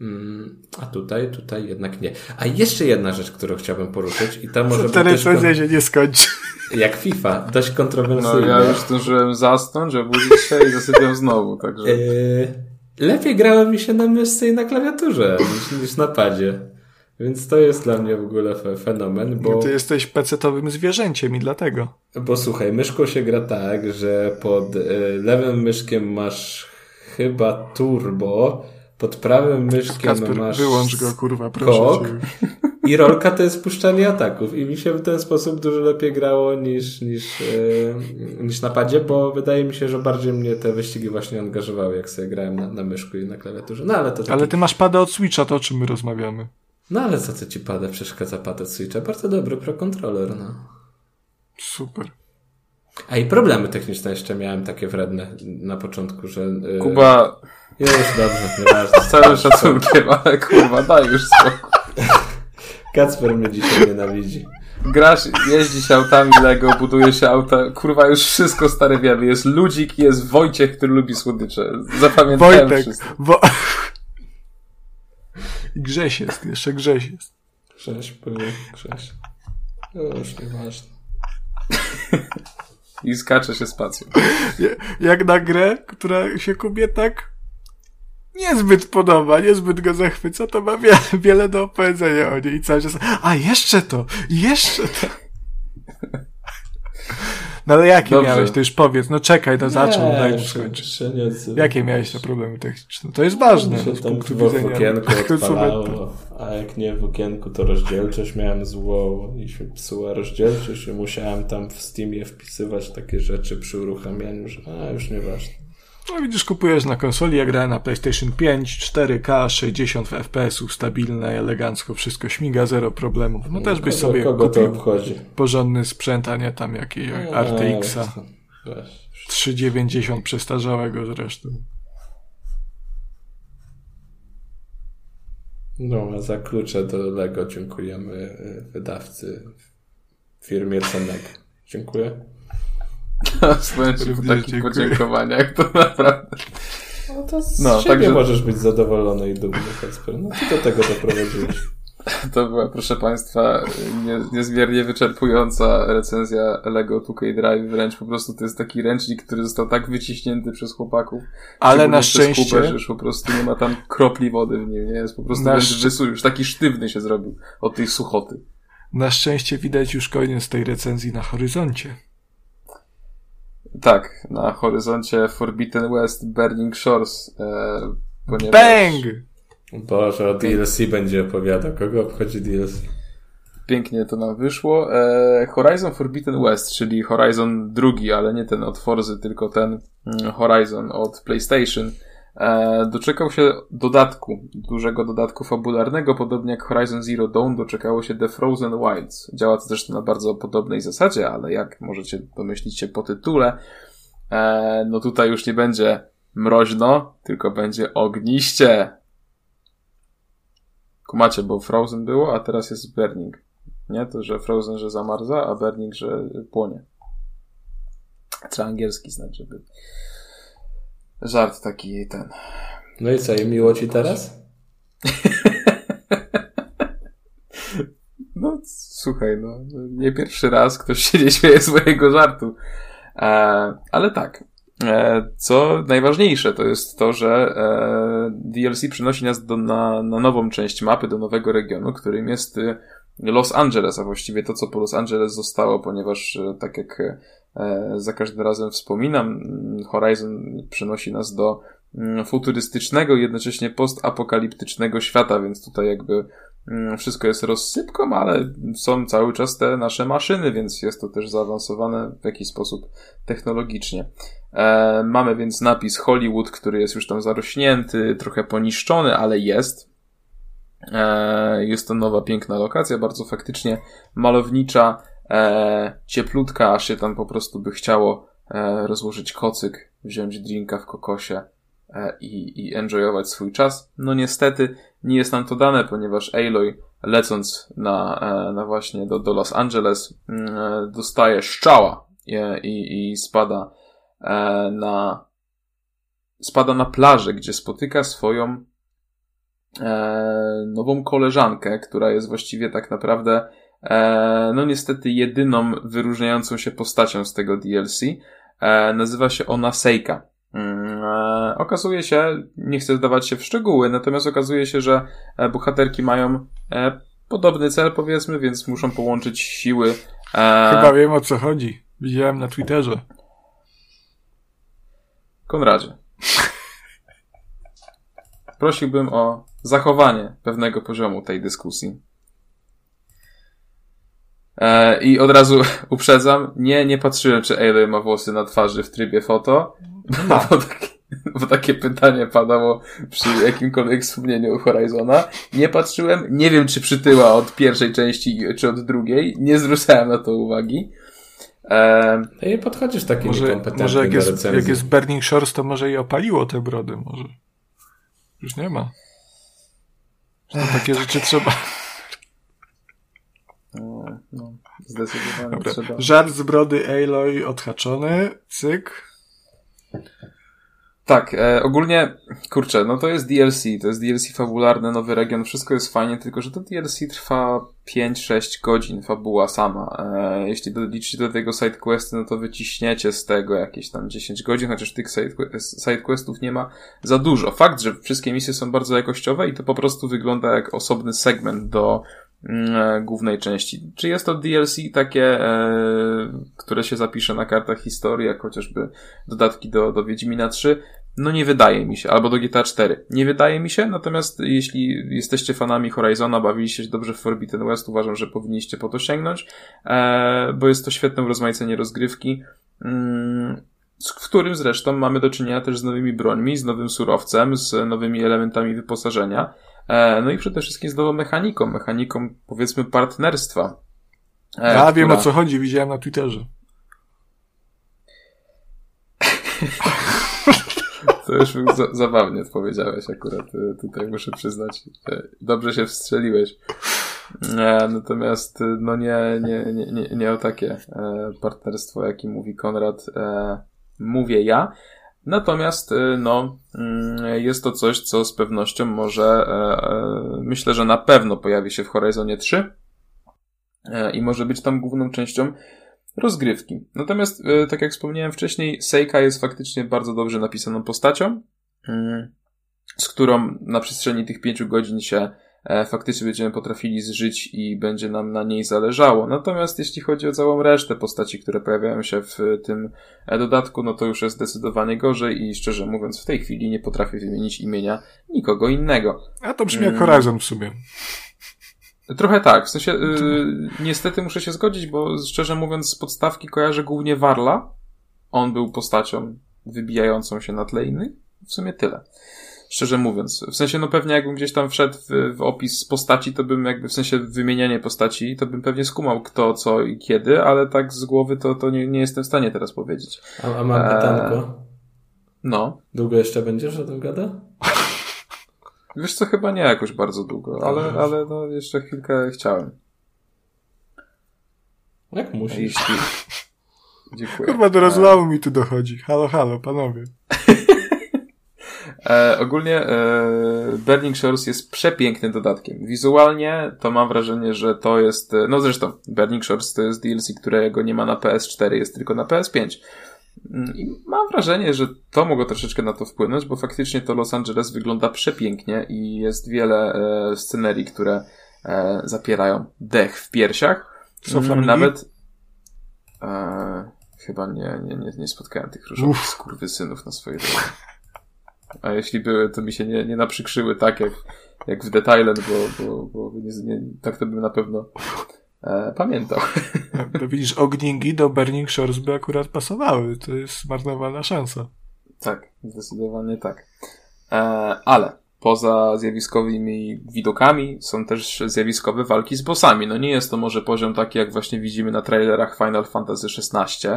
Mm, a tutaj, tutaj jednak nie. A jeszcze jedna rzecz, którą chciałbym poruszyć i to może
Ta recenzja się nie skończy.
Jak FIFA, dość kontrowersyjna.
No ja już zdążyłem zasnąć, obudzić się i zasypiam znowu, także... Yy,
lepiej grało mi się na myszce i na klawiaturze niż, niż na padzie. Więc to jest dla mnie w ogóle fenomen, bo...
Ty jesteś pecetowym zwierzęciem i dlatego.
Bo słuchaj, myszką się gra tak, że pod y, lewym myszkiem masz chyba turbo, pod prawym myszkiem
Kasper,
masz
wyłącz go, kurwa, proszę
i rolka to jest puszczanie ataków i mi się w ten sposób dużo lepiej grało niż, niż, yy, niż na padzie, bo wydaje mi się, że bardziej mnie te wyścigi właśnie angażowały, jak sobie grałem na, na myszku i na klawiaturze. No ale to taki...
Ale ty masz pada od Switcha, to o czym my rozmawiamy.
No ale co, co ci pada? Przeszkadza pad od Switcha? Bardzo dobry pro controller, no.
Super.
A i problemy techniczne jeszcze miałem takie wredne na początku, że...
Yy... Kuba...
Już dobrze, nieważne.
Z całym szacunkiem, ale kurwa, daj już spokój.
Kacper mnie dzisiaj nienawidzi.
Grasz, jeździsz autami Lego, buduje się auta, kurwa już wszystko stare wiemy. Jest ludzik jest Wojciech, który lubi słodycze. Zapamiętałem Wojtek, wszystko. Wo...
Grześ jest, jeszcze Grześ jest.
Grześ, był Grześ. No już nieważne.
I skacze się spacją.
Jak na grę, która się kubie tak niezbyt podoba, niezbyt go zachwyca, to ma wiele, wiele do opowiedzenia o niej i cały czas, a jeszcze to, jeszcze to. No ale jakie Dobrze. miałeś, to już powiedz, no czekaj, to zaczął, daj mu skończyć. Jakie miałeś te problemy techniczne? To jest ważne.
Się z punktu widzenia. w okienku odpalało, a jak nie w okienku, to rozdzielczość miałem złą i się psuła rozdzielczość i musiałem tam w Steamie wpisywać takie rzeczy przy uruchamianiu, że a, już nieważne.
No widzisz, kupujesz na konsoli, ja grałem na PlayStation 5, 4K, 60 FPS-ów, stabilne, elegancko, wszystko śmiga, zero problemów. No też byś sobie
kogo kupił
porządny sprzęt, a nie tam jakiego no, RTX-a. 390 przestarzałego zresztą.
No, a za klucze do Lego dziękujemy y, wydawcy firmie Cenek. Dziękuję.
Słuchaj, po takich dziękuję. podziękowaniach to naprawdę...
No to z no, siebie także... możesz być zadowolony i dumny, Kasper. No ty do tego doprowadziłeś. [LAUGHS]
To była, proszę Państwa, nie, niezmiernie wyczerpująca recenzja Lego 2K Drive. Wręcz po prostu to jest taki ręcznik, który został tak wyciśnięty przez chłopaków.
Ale na szczęście. Kubę,
że już po prostu nie ma tam kropli wody w nim, nie? Jest po prostu wręcz szcz... wysu, już taki sztywny się zrobił od tej suchoty.
Na szczęście widać już koniec tej recenzji na horyzoncie.
Tak, na horyzoncie Forbidden West, Burning Shores. E,
ponieważ... Bang!
Boże, o DLC będzie opowiadał. Kogo obchodzi DLC?
Pięknie to nam wyszło. E, Horizon Forbidden West, czyli Horizon drugi, ale nie ten od Forzy, tylko ten mm, Horizon od PlayStation E, doczekał się dodatku, dużego dodatku fabularnego, podobnie jak Horizon Zero Dawn doczekało się The Frozen Wilds. Działa to zresztą na bardzo podobnej zasadzie, ale jak możecie domyślić się po tytule, e, no tutaj już nie będzie mroźno, tylko będzie ogniście. Kumacie, bo Frozen było, a teraz jest Burning. Nie? To, że Frozen, że zamarza, a Burning, że płonie. Trzeba angielski znać, żeby Żart taki ten.
No i co, i miło ci teraz? [LAUGHS]
no, słuchaj, no, nie pierwszy raz ktoś się nie śmieje z mojego żartu. E, ale tak. E, co najważniejsze to jest to, że e, DLC przynosi nas do, na, na nową część mapy, do nowego regionu, którym jest y, Los Angeles, a właściwie to, co po Los Angeles zostało, ponieważ e, tak jak E, za każdym razem wspominam. Horizon przynosi nas do mm, futurystycznego jednocześnie postapokaliptycznego świata, więc tutaj jakby mm, wszystko jest rozsypką, ale są cały czas te nasze maszyny, więc jest to też zaawansowane w jakiś sposób technologicznie. E, mamy więc napis Hollywood, który jest już tam zarośnięty, trochę poniszczony, ale jest. E, jest to nowa, piękna lokacja, bardzo faktycznie malownicza e, cieplutka, aż się tam po prostu by chciało e, rozłożyć kocyk, wziąć drinka w kokosie e, i, i enjoyować swój czas. No niestety nie jest nam to dane, ponieważ Aloy lecąc na, e, na właśnie do, do Los Angeles mm, e, dostaje szczała i, i, i spada e, na spada na plażę, gdzie spotyka swoją e, nową koleżankę, która jest właściwie tak naprawdę E, no niestety jedyną wyróżniającą się postacią z tego DLC. E, nazywa się ona Seika. Mm, e, okazuje się, nie chcę zdawać się w szczegóły, natomiast okazuje się, że bohaterki mają podobny cel, powiedzmy, więc muszą połączyć siły.
Chyba wiem o co chodzi. Widziałem na Twitterze.
Konradzie. Prosiłbym o zachowanie pewnego poziomu tej dyskusji. E, I od razu [LAUGHS] uprzedzam, nie, nie patrzyłem, czy Aloy ma włosy na twarzy w trybie foto, bo, takie, bo takie pytanie padało przy jakimkolwiek wspomnieniu Horizona. Nie patrzyłem, nie wiem, czy przytyła od pierwszej części, czy od drugiej, nie zwróciłem na to uwagi.
Ehm, nie podchodzisz taki może,
może jak jest, jak jest Burning Shores, to może i opaliło te brody, może. Już nie ma. To takie rzeczy trzeba
no, no, zdecydowanie Dobra. trzeba.
Żart z brody Aloy odhaczony, cyk.
Tak, e, ogólnie, kurczę, no to jest DLC, to jest DLC fabularne, nowy region, wszystko jest fajnie, tylko że to DLC trwa 5-6 godzin, fabuła sama. E, jeśli doliczycie do tego sidequesty, no to wyciśniecie z tego jakieś tam 10 godzin, chociaż tych sidequestów nie ma za dużo. Fakt, że wszystkie misje są bardzo jakościowe i to po prostu wygląda jak osobny segment do e, głównej części. Czy jest to DLC takie, e, które się zapisze na kartach historii, jak chociażby dodatki do, do Wiedźmina 3? No nie wydaje mi się, albo do GTA 4. Nie wydaje mi się, natomiast jeśli jesteście fanami Horizona, bawiliście się dobrze w Forbidden West, uważam, że powinniście po to sięgnąć, e, bo jest to świetne urozmaicenie rozgrywki, mm, w którym zresztą mamy do czynienia też z nowymi brońmi, z nowym surowcem, z nowymi elementami wyposażenia, e, no i przede wszystkim z nową mechaniką, mechaniką powiedzmy partnerstwa.
E, ja która... wiem o co chodzi, widziałem na Twitterze. [LAUGHS]
To już za, zabawnie odpowiedziałeś akurat. E, tutaj muszę przyznać. Dobrze się wstrzeliłeś. E, natomiast e, no nie, nie, nie, nie, nie o takie partnerstwo, jakim mówi Konrad, mówię ja. Natomiast no, mm, jest to coś, co z pewnością może, myślę, że na pewno pojawi się w Horizonie 3 i może być tam główną częścią rozgrywki. Natomiast, e, tak jak wspomniałem wcześniej, Seika jest faktycznie bardzo dobrze napisaną postacią, mm, z którą na przestrzeni tych pięciu godzin się e, faktycznie będziemy potrafili zżyć i będzie nam na niej zależało. Natomiast jeśli chodzi o całą resztę postaci, które pojawiają się w tym e, dodatku, no to już jest zdecydowanie gorzej i szczerze mówiąc w tej chwili nie potrafię wymienić imienia nikogo innego.
A to brzmi jak mm. Horizon w sobie.
Trochę tak, w sensie [LAUGHS] yy, niestety muszę się zgodzić, bo szczerze mówiąc z podstawki kojarzę głównie Warla. On był postacią wybijającą się na tle innych. W sumie tyle. Szczerze mówiąc. W sensie, no pewnie jakbym gdzieś tam wszedł w, w opis postaci, to bym jakby w sensie wymienianie postaci, to bym pewnie skumał kto, co i kiedy, ale tak z głowy to, to nie, nie jestem w stanie teraz powiedzieć.
A, a mam pytanko. Eee,
no.
Długo jeszcze będziesz o tym gada? [LAUGHS]
Wiesz co, chyba nie jakoś bardzo długo, ale, ale no jeszcze chwilkę chciałem.
Jak musisz? Jeśli... [LAUGHS]
Dziękuję.
Kurwa, do rozłamu mi tu dochodzi. Halo, halo, panowie.
E, ogólnie e, Burning Shores jest przepięknym dodatkiem. Wizualnie to mam wrażenie, że to jest... E, no zresztą, Burning Shores to jest DLC, którego nie ma na PS4, jest tylko na PS5. Mm, I mam wrażenie, że to mogło troszeczkę na to wpłynąć, bo faktycznie to Los Angeles wygląda przepięknie i jest wiele e, scenerii, które e, zapierają dech w piersiach.
Są mm,
Nawet e, chyba nie, nie, nie, nie spotkałem tych różowych skurwysynów na swojej drodze. A jeśli były, to mi się nie, nie naprzykrzyły tak jak, jak w The Thailand, bo, bo, bo nie, nie, tak to bym na pewno e, pamiętał.
No widzisz, ogningi do Burning Shores by akurat pasowały. To jest zmarnowana szansa.
Tak, zdecydowanie tak. E, ale poza zjawiskowymi widokami są też zjawiskowe walki z bossami. No nie jest to może poziom taki, jak właśnie widzimy na trailerach Final Fantasy XVI,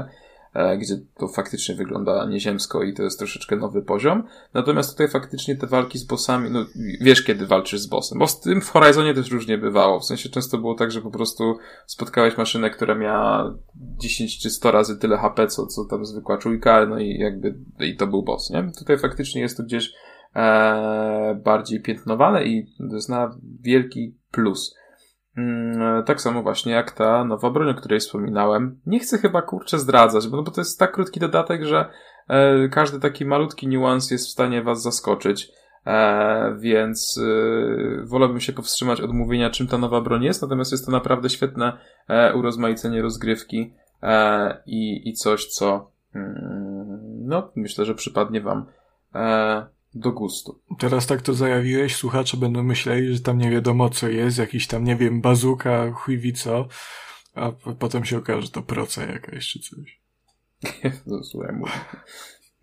gdzie to faktycznie wygląda nieziemsko i to jest troszeczkę nowy poziom. Natomiast tutaj faktycznie te walki z bossami, no wiesz kiedy walczysz z bossem, bo z tym w Horizonie też różnie bywało. W sensie często było tak, że po prostu spotkałeś maszynę, która miała 10 czy 100 razy tyle HP, co, co tam zwykła czujka, no i jakby i to był boss, nie? Tutaj faktycznie jest to gdzieś e, bardziej piętnowane i to jest na wielki plus. Mm, tak samo właśnie jak ta nowa broń, o której wspominałem. Nie chcę chyba kurczę zdradzać, bo, no to jest tak krótki dodatek, że e, każdy taki malutki niuans jest w stanie was zaskoczyć. E, więc e, wolałbym się powstrzymać od mówienia, czym ta nowa broń jest, natomiast jest to naprawdę świetne e, urozmaicenie rozgrywki e, i, coś, co mm, no, myślę, że przypadnie wam e, do gustu.
Teraz tak to zajawiłeś, słuchacze będą myśleli, że tam nie wiadomo co jest, jakiś tam, nie wiem, bazuka, chuj co, a potem się okaże, że to proca jakaś czy coś. [LAUGHS]
no słuchaj,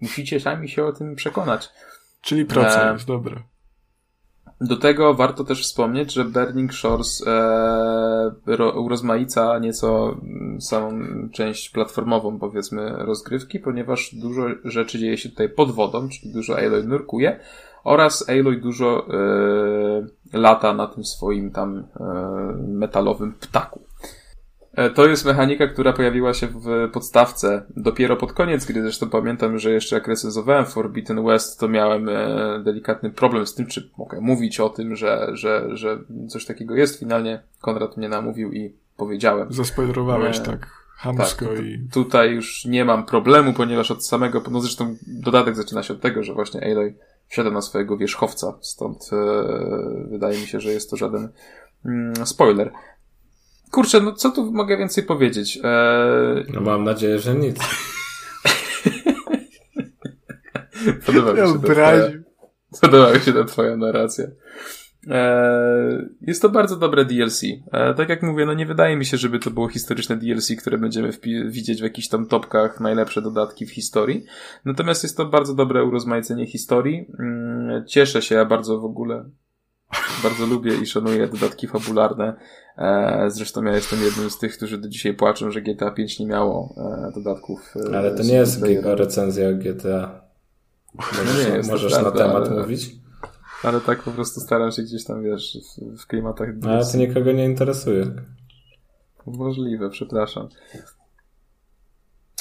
musicie sami się o tym przekonać.
Czyli proca e... jest dobra.
Do tego warto też wspomnieć, że Burning Shores e, urozmaica nieco samą część platformową, powiedzmy, rozgrywki, ponieważ dużo rzeczy dzieje się tutaj pod wodą, czyli dużo Aloy nurkuje oraz Aloy dużo e, lata na tym swoim tam e, metalowym ptaku. E, to jest mechanika, która pojawiła się w podstawce dopiero pod koniec gry. Zresztą pamiętam, że jeszcze jak recenzowałem Forbidden West, to miałem e, delikatny problem z tym, czy mogę mówić o tym, że, że, że coś takiego jest. Finalnie Konrad mnie namówił i powiedziałem.
Zaspoilerowałeś e, tak hamsko tak, i...
Tutaj już nie mam problemu, ponieważ od samego, no zresztą dodatek zaczyna się od tego, że właśnie Aloy wsiada na swojego wierzchowca, stąd e, wydaje mi się, że jest to żaden mm, spoiler. Kurczę, no co tu mogę więcej powiedzieć?
Eee... No mam nadzieję, że nic. [LAUGHS]
Podoba mi się ta twoja, podoba mi się ta twoja narracja. Eee, jest to bardzo dobre DLC. Eee, tak jak mówię, no nie wydaje mi się, żeby to było historyczne DLC, które będziemy widzieć w jakichś tam topkach najlepsze dodatki w historii. Natomiast jest to bardzo dobre urozmaicenie historii. Mm, cieszę się ja bardzo w ogóle bardzo lubię i szanuję dodatki fabularne. E, zresztą ja jestem jednym z tych, którzy do dzisiaj płaczą, że GTA 5 nie miało e, dodatków.
E, ale to nie jest recenzja GTA. Możesz, no nie jest, możesz prawda, na temat ale, mówić?
Ale tak po prostu staram się gdzieś tam, wiesz, w, w klimatach...
Ale to nikogo nie interesuje.
Możliwe, przepraszam.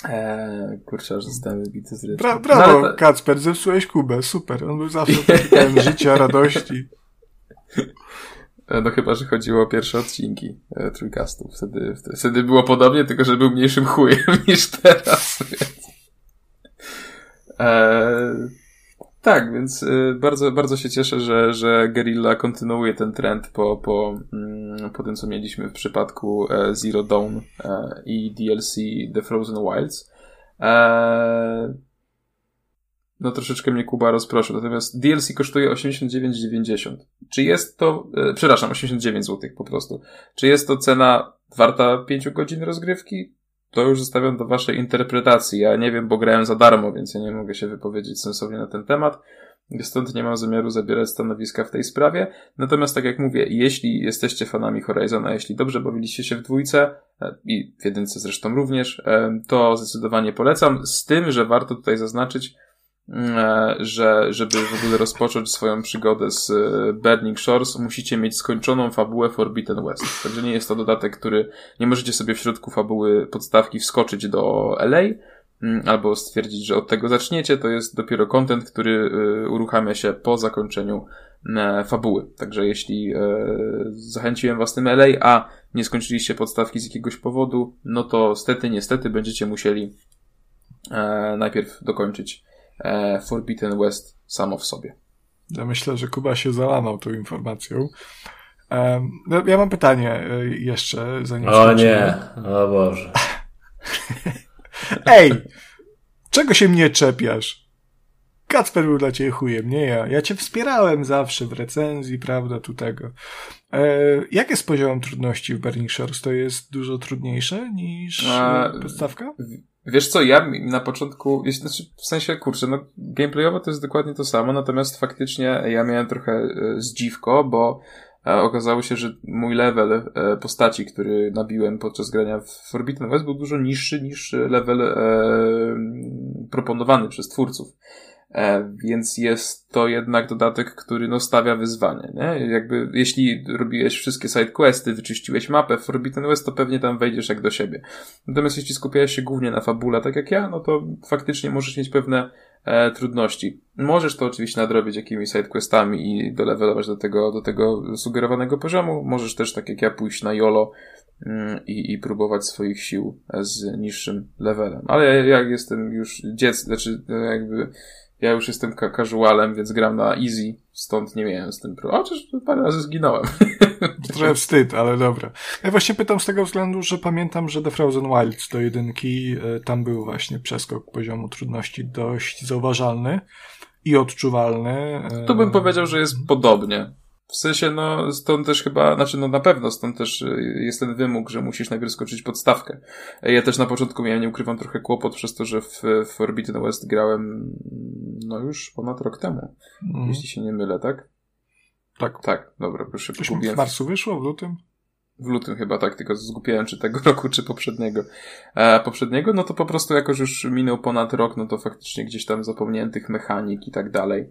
Eee, kurczę, aż zostałem wybity z rytmu.
Bra brawo, no, Kacper, zepsułeś Kubę, super. On był zawsze taki życia, radości.
E, no chyba, że chodziło o pierwsze odcinki e, trójkastów. Wtedy, wtedy, było podobnie, tylko że był mniejszym chujem [LAUGHS] niż teraz. Więc... E, tak, więc e, bardzo, bardzo się cieszę, że, że Guerrilla kontynuuje ten trend po, po, mm, po tym, co mieliśmy w przypadku Zero Dawn i DLC The Frozen Wilds. No troszeczkę mnie Kuba rozproszył. Natomiast DLC kosztuje 89,90. Czy jest to, e, przepraszam, 89 zł po prostu. Czy jest to cena warta 5 godzin rozgrywki? To już zostawiam do waszej interpretacji. Ja nie wiem, bo grałem za darmo, więc ja nie mogę się wypowiedzieć sensownie na ten temat. Stąd nie mam zamiaru zabierać stanowiska w tej sprawie. Natomiast tak jak mówię, jeśli jesteście fanami Horizona, jeśli dobrze bawiliście się w dwójce e, i w jedynce zresztą również, e, to zdecydowanie polecam. Z tym, że warto tutaj zaznaczyć, że żeby w ogóle rozpocząć swoją przygodę z e, Burning Shores, musicie mieć skończoną fabułę Forbidden West. Także nie jest to dodatek, który nie możecie sobie w środku fabuły podstawki wskoczyć do LA, mm, albo stwierdzić, że od tego zaczniecie. To jest dopiero content, który e, uruchamia się po zakończeniu fabuły. Także jeśli zachęciłem was tym LA, a nie skończyliście podstawki z jakiegoś powodu, no to stety, niestety będziecie musieli najpierw dokończyć e, Forbidden West samo w sobie.
Ja myślę, że Kuba się załamał tą informacją. Um, no, ja mam pytanie e, jeszcze, zanim
O nie, o Boże. [LAUGHS]
Ej, czego się mnie czepiasz? Kacper był dla ciebie chujem, nie ja. Ja cię wspierałem zawsze w recenzji, prawda, tu tego. E, jak jest poziom trudności w Burning Shores? To jest dużo trudniejsze niż A, podstawka?
Wiesz co, ja na początku, znaczy w sensie, kurczę, no gameplayowo to jest dokładnie to samo, natomiast faktycznie ja miałem trochę e, zdziwko, bo e, okazało się, że mój level e, postaci, który nabiłem podczas grania w Forbidden West był dużo niższy niż level proponowany przez twórców. E, więc jest to jednak dodatek, który no stawia wyzwanie, nie? Jakby, jeśli robiłeś wszystkie sidequesty, wyczyściłeś mapę w Forbidden West, to pewnie tam wejdziesz jak do siebie. Natomiast jeśli skupiałeś się głównie na fabule, tak jak ja, no to faktycznie możesz mieć pewne e, trudności. Możesz to oczywiście nadrobić jakimiś sidequestami i dolevelować do tego, do tego sugerowanego poziomu. Możesz też, tak jak ja, pójść na YOLO mm, i, i próbować swoich sił z niższym levelem. Ale jak jestem już dzieckiem, znaczy jakby ja już jestem casualem, więc gram na easy, stąd nie miałem z tym problemu. Chociaż parę razy zginąłem. [LAUGHS]
Trochę wstyd, ale dobra. Ja właśnie pytam z tego względu, że pamiętam, że The Frozen Wilds do jedynki, e, tam był właśnie przeskok poziomu trudności dość zauważalny i odczuwalny.
E, tu bym powiedział, że jest podobnie. W sensie, no, stąd też chyba, znaczy, no na pewno, stąd też y, jest ten wymóg, że musisz najpierw skoczyć podstawkę. Ja też na początku miałem, nie ukrywam, trochę kłopot przez to, że w, w Forbidden West grałem, no już ponad rok temu, mm. jeśli się nie mylę, tak?
Tak.
Tak, dobra, proszę.
W marcu wyszło, w lutym?
w lutym chyba, tak, tylko zgupiałem czy tego [LAUGHS] roku, czy poprzedniego. E, poprzedniego, no to po prostu jakoś już minął ponad rok, no to faktycznie gdzieś tam zapomniałem tych mechanik i tak dalej.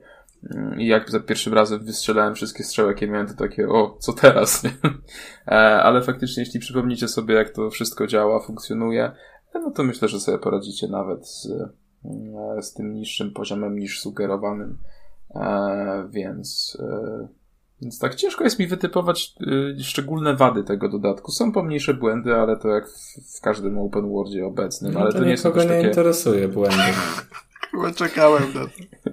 I jak za pierwszym razem wystrzelałem wszystkie strzały, jakie miałem, to takie, o, co teraz, [LAUGHS] nie? E, ale faktycznie, jeśli przypomnicie sobie, jak to wszystko działa, funkcjonuje, no to myślę, że sobie poradzicie nawet z, e, z tym niższym poziomem niż sugerowanym. E, więc, więc tak ciężko jest mi wytypować szczególne wady tego dodatku. Są pomniejsze błędy, ale to jak w, w każdym open worldzie obecnym.
No
ale
to,
to
nie
są
nie
takie...
interesuje błędy. [LAUGHS]
Chyba czekałem na to.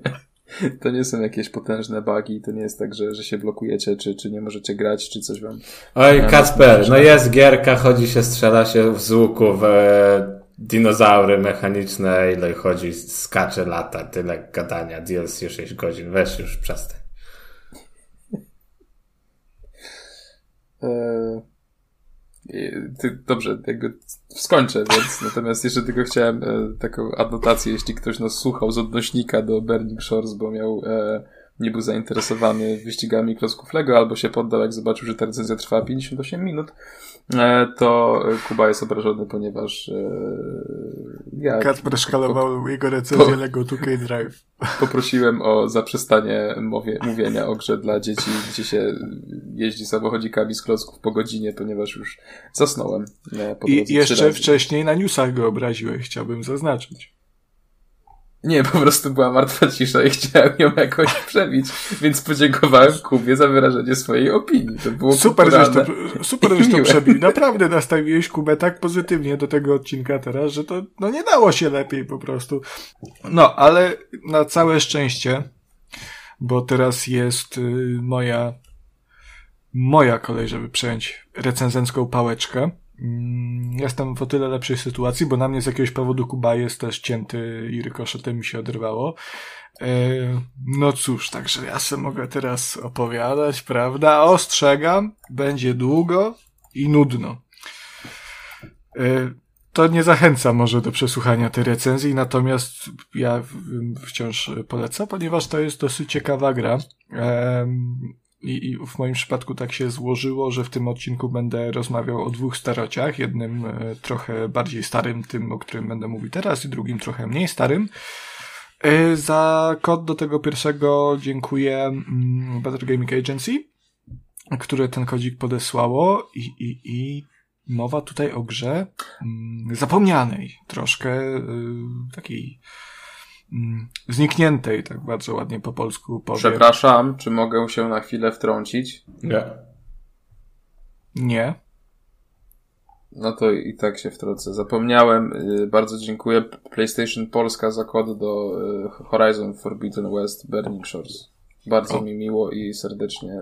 [LAUGHS] [LAUGHS]
To nie są jakieś potężne bugi, to nie jest tak, że, że się blokujecie, czy, czy nie możecie grać, czy coś wam...
Oj, Kacper, no jest gierka, chodzi się, strzela się z łuku w e, dinozaury mechaniczne, ile chodzi, skacze, lata, tyle gadania, DLC 6 godzin, weź już przestań.
Ty, dobrze, jakby skończę, więc [LAUGHS] natomiast jeszcze tylko chciałem e, taką adnotację, jeśli ktoś nas słuchał z odnośnika do Burning Shores, bo miał e, nie był zainteresowany wyścigami klocków Lego, albo się poddał, jak zobaczył, że ta recenzja trwa 58 minut, to Kuba jest obrażony, ponieważ e, ja...
Kacper szkalował jego recenzję po, Lego 2K Drive.
Poprosiłem o zaprzestanie mowie, mówienia o grze dla dzieci, gdzie się jeździ samochodzikami z klocków po godzinie, ponieważ już zasnąłem.
E, I jeszcze wcześniej na newsach go obraziłeś, chciałbym zaznaczyć.
Nie, po prostu była martwa cisza i chciałem ją jakoś przebić, więc podziękowałem Kubie za wyrażenie swojej opinii. To było
super, żeś to, super, żeś to przebił. Naprawdę nastawiłeś Kubę tak pozytywnie do tego odcinka teraz, że to no nie dało się lepiej po prostu. No, ale na całe szczęście, bo teraz jest y, moja moja kolej, żeby przejąć recenzencką pałeczkę. Mm, jestem w o tyle lepszej sytuacji, bo na mnie z jakiegoś powodu Kuba jest też cięty i rykoszetem mi się odrywało. E, no cóż, także ja sobie mogę teraz opowiadać, prawda? Ostrzegam, będzie długo i nudno. E, to nie zachęca może do przesłuchania tej recenzji, natomiast ja wciąż polecam, ponieważ to jest dosyć ciekawa gra. I, I, w moim przypadku tak się złożyło, że w tym odcinku będę rozmawiał o dwóch starociach. Jednym e, trochę bardziej starym, tym, o którym będę mówił teraz, i drugim trochę mniej starym. E, za kod do tego pierwszego dziękuję mm, Better Gaming Agency, które ten kodzik podesłało i, i, i mowa tutaj o grze mm, zapomnianej, troszkę y, takiej znikniętej, tak bardzo ładnie po polsku powiem.
Przepraszam, czy mogę się na chwilę wtrącić?
Nie.
Nie.
No to i tak się wtrącę. Zapomniałem, y, bardzo dziękuję PlayStation Polska za kod do y, Horizon Forbidden West Burning Shores. Bardzo o. mi miło i serdecznie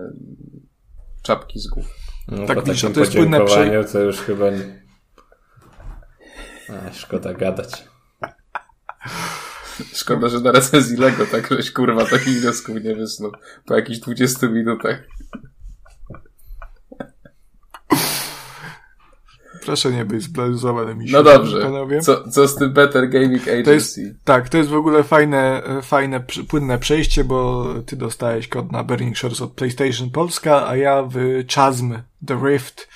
czapki z głów.
No, tak, takim to jest płynne prze... to już chyba nie... A, szkoda gadać. [LAUGHS]
Szkoda, że na recenzji Lego tak żeś kurwa takich wniosków nie wysnuł po jakichś 20 minutach.
Proszę nie być zblazowanym.
No dobrze. Panowie. Co, co z tym Better Gaming Agency?
To jest, tak, to jest w ogóle fajne, fajne, płynne przejście, bo ty dostałeś kod na Burning Shores od PlayStation Polska, a ja w Chasm The Rift,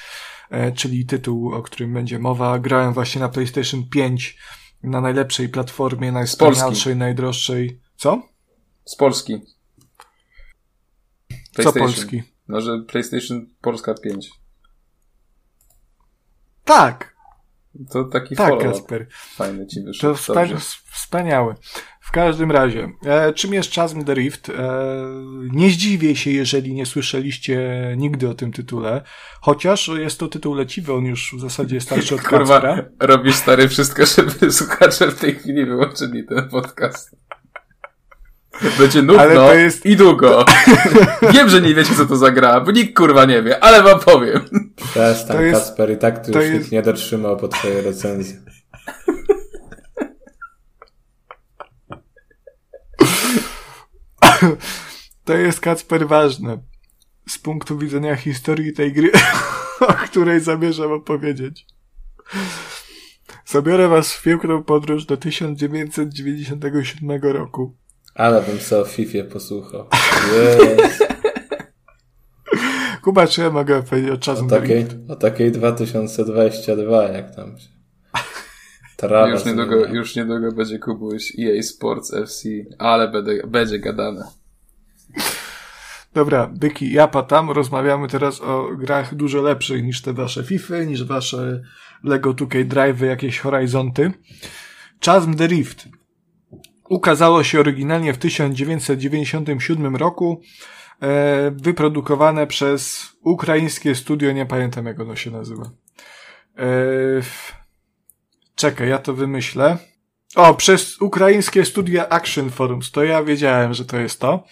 e, czyli tytuł, o którym będzie mowa, grałem właśnie na PlayStation 5 na najlepszej platformie, najwspanialszej, najdroższej. Co?
Z Polski.
Co Polski?
No, że PlayStation Polska 5.
Tak.
To taki
tak, Kasper.
Fajny ci wyszedł.
To wspa wspaniałe. W każdym razie, e, czym jest Chasm the Rift? E, nie zdziwię się, jeżeli nie słyszeliście nigdy o tym tytule, chociaż jest to tytuł leciwy, on już w zasadzie jest starszy od
Kurwa, Kacpera. robisz stary wszystko, żeby [LAUGHS] słuchacze w tej chwili wyłączyli ten podcast. Będzie nudno ale to jest... i długo. [LAUGHS] Wiem, że nie wiecie, co to za gra, bo nikt kurwa nie wie, ale wam powiem.
Przestań, to jest... Kasper, i tak tu już jest... nikt nie dotrzymał po twojej recenzji. [LAUGHS]
To jest Kacper ważne. Z punktu widzenia historii tej gry, [LAUGHS] o której zamierzam opowiedzieć. Zabiorę was w piękną podróż do 1997 roku.
Ale bym sobie o FIFA posłuchał. Yes. [LAUGHS]
Kuba, czy ja mogę powiedzieć o czasu?
O takiej, o takiej 2022, jak tam się.
Trawa już niedługo, już niedługo będzie Kubuś EA Sports FC, ale będzie, będzie gadane.
Dobra, byki, ja patam, rozmawiamy teraz o grach dużo lepszych niż te wasze FIFA, niż wasze Lego 2K Drive, jakieś Horizonty. Chasm the Rift ukazało się oryginalnie w 1997 roku, e, wyprodukowane przez ukraińskie studio, nie pamiętam jak ono się nazywa. E, czekaj, ja to wymyślę. O, przez ukraińskie studia Action Forums, to ja wiedziałem, że to jest to.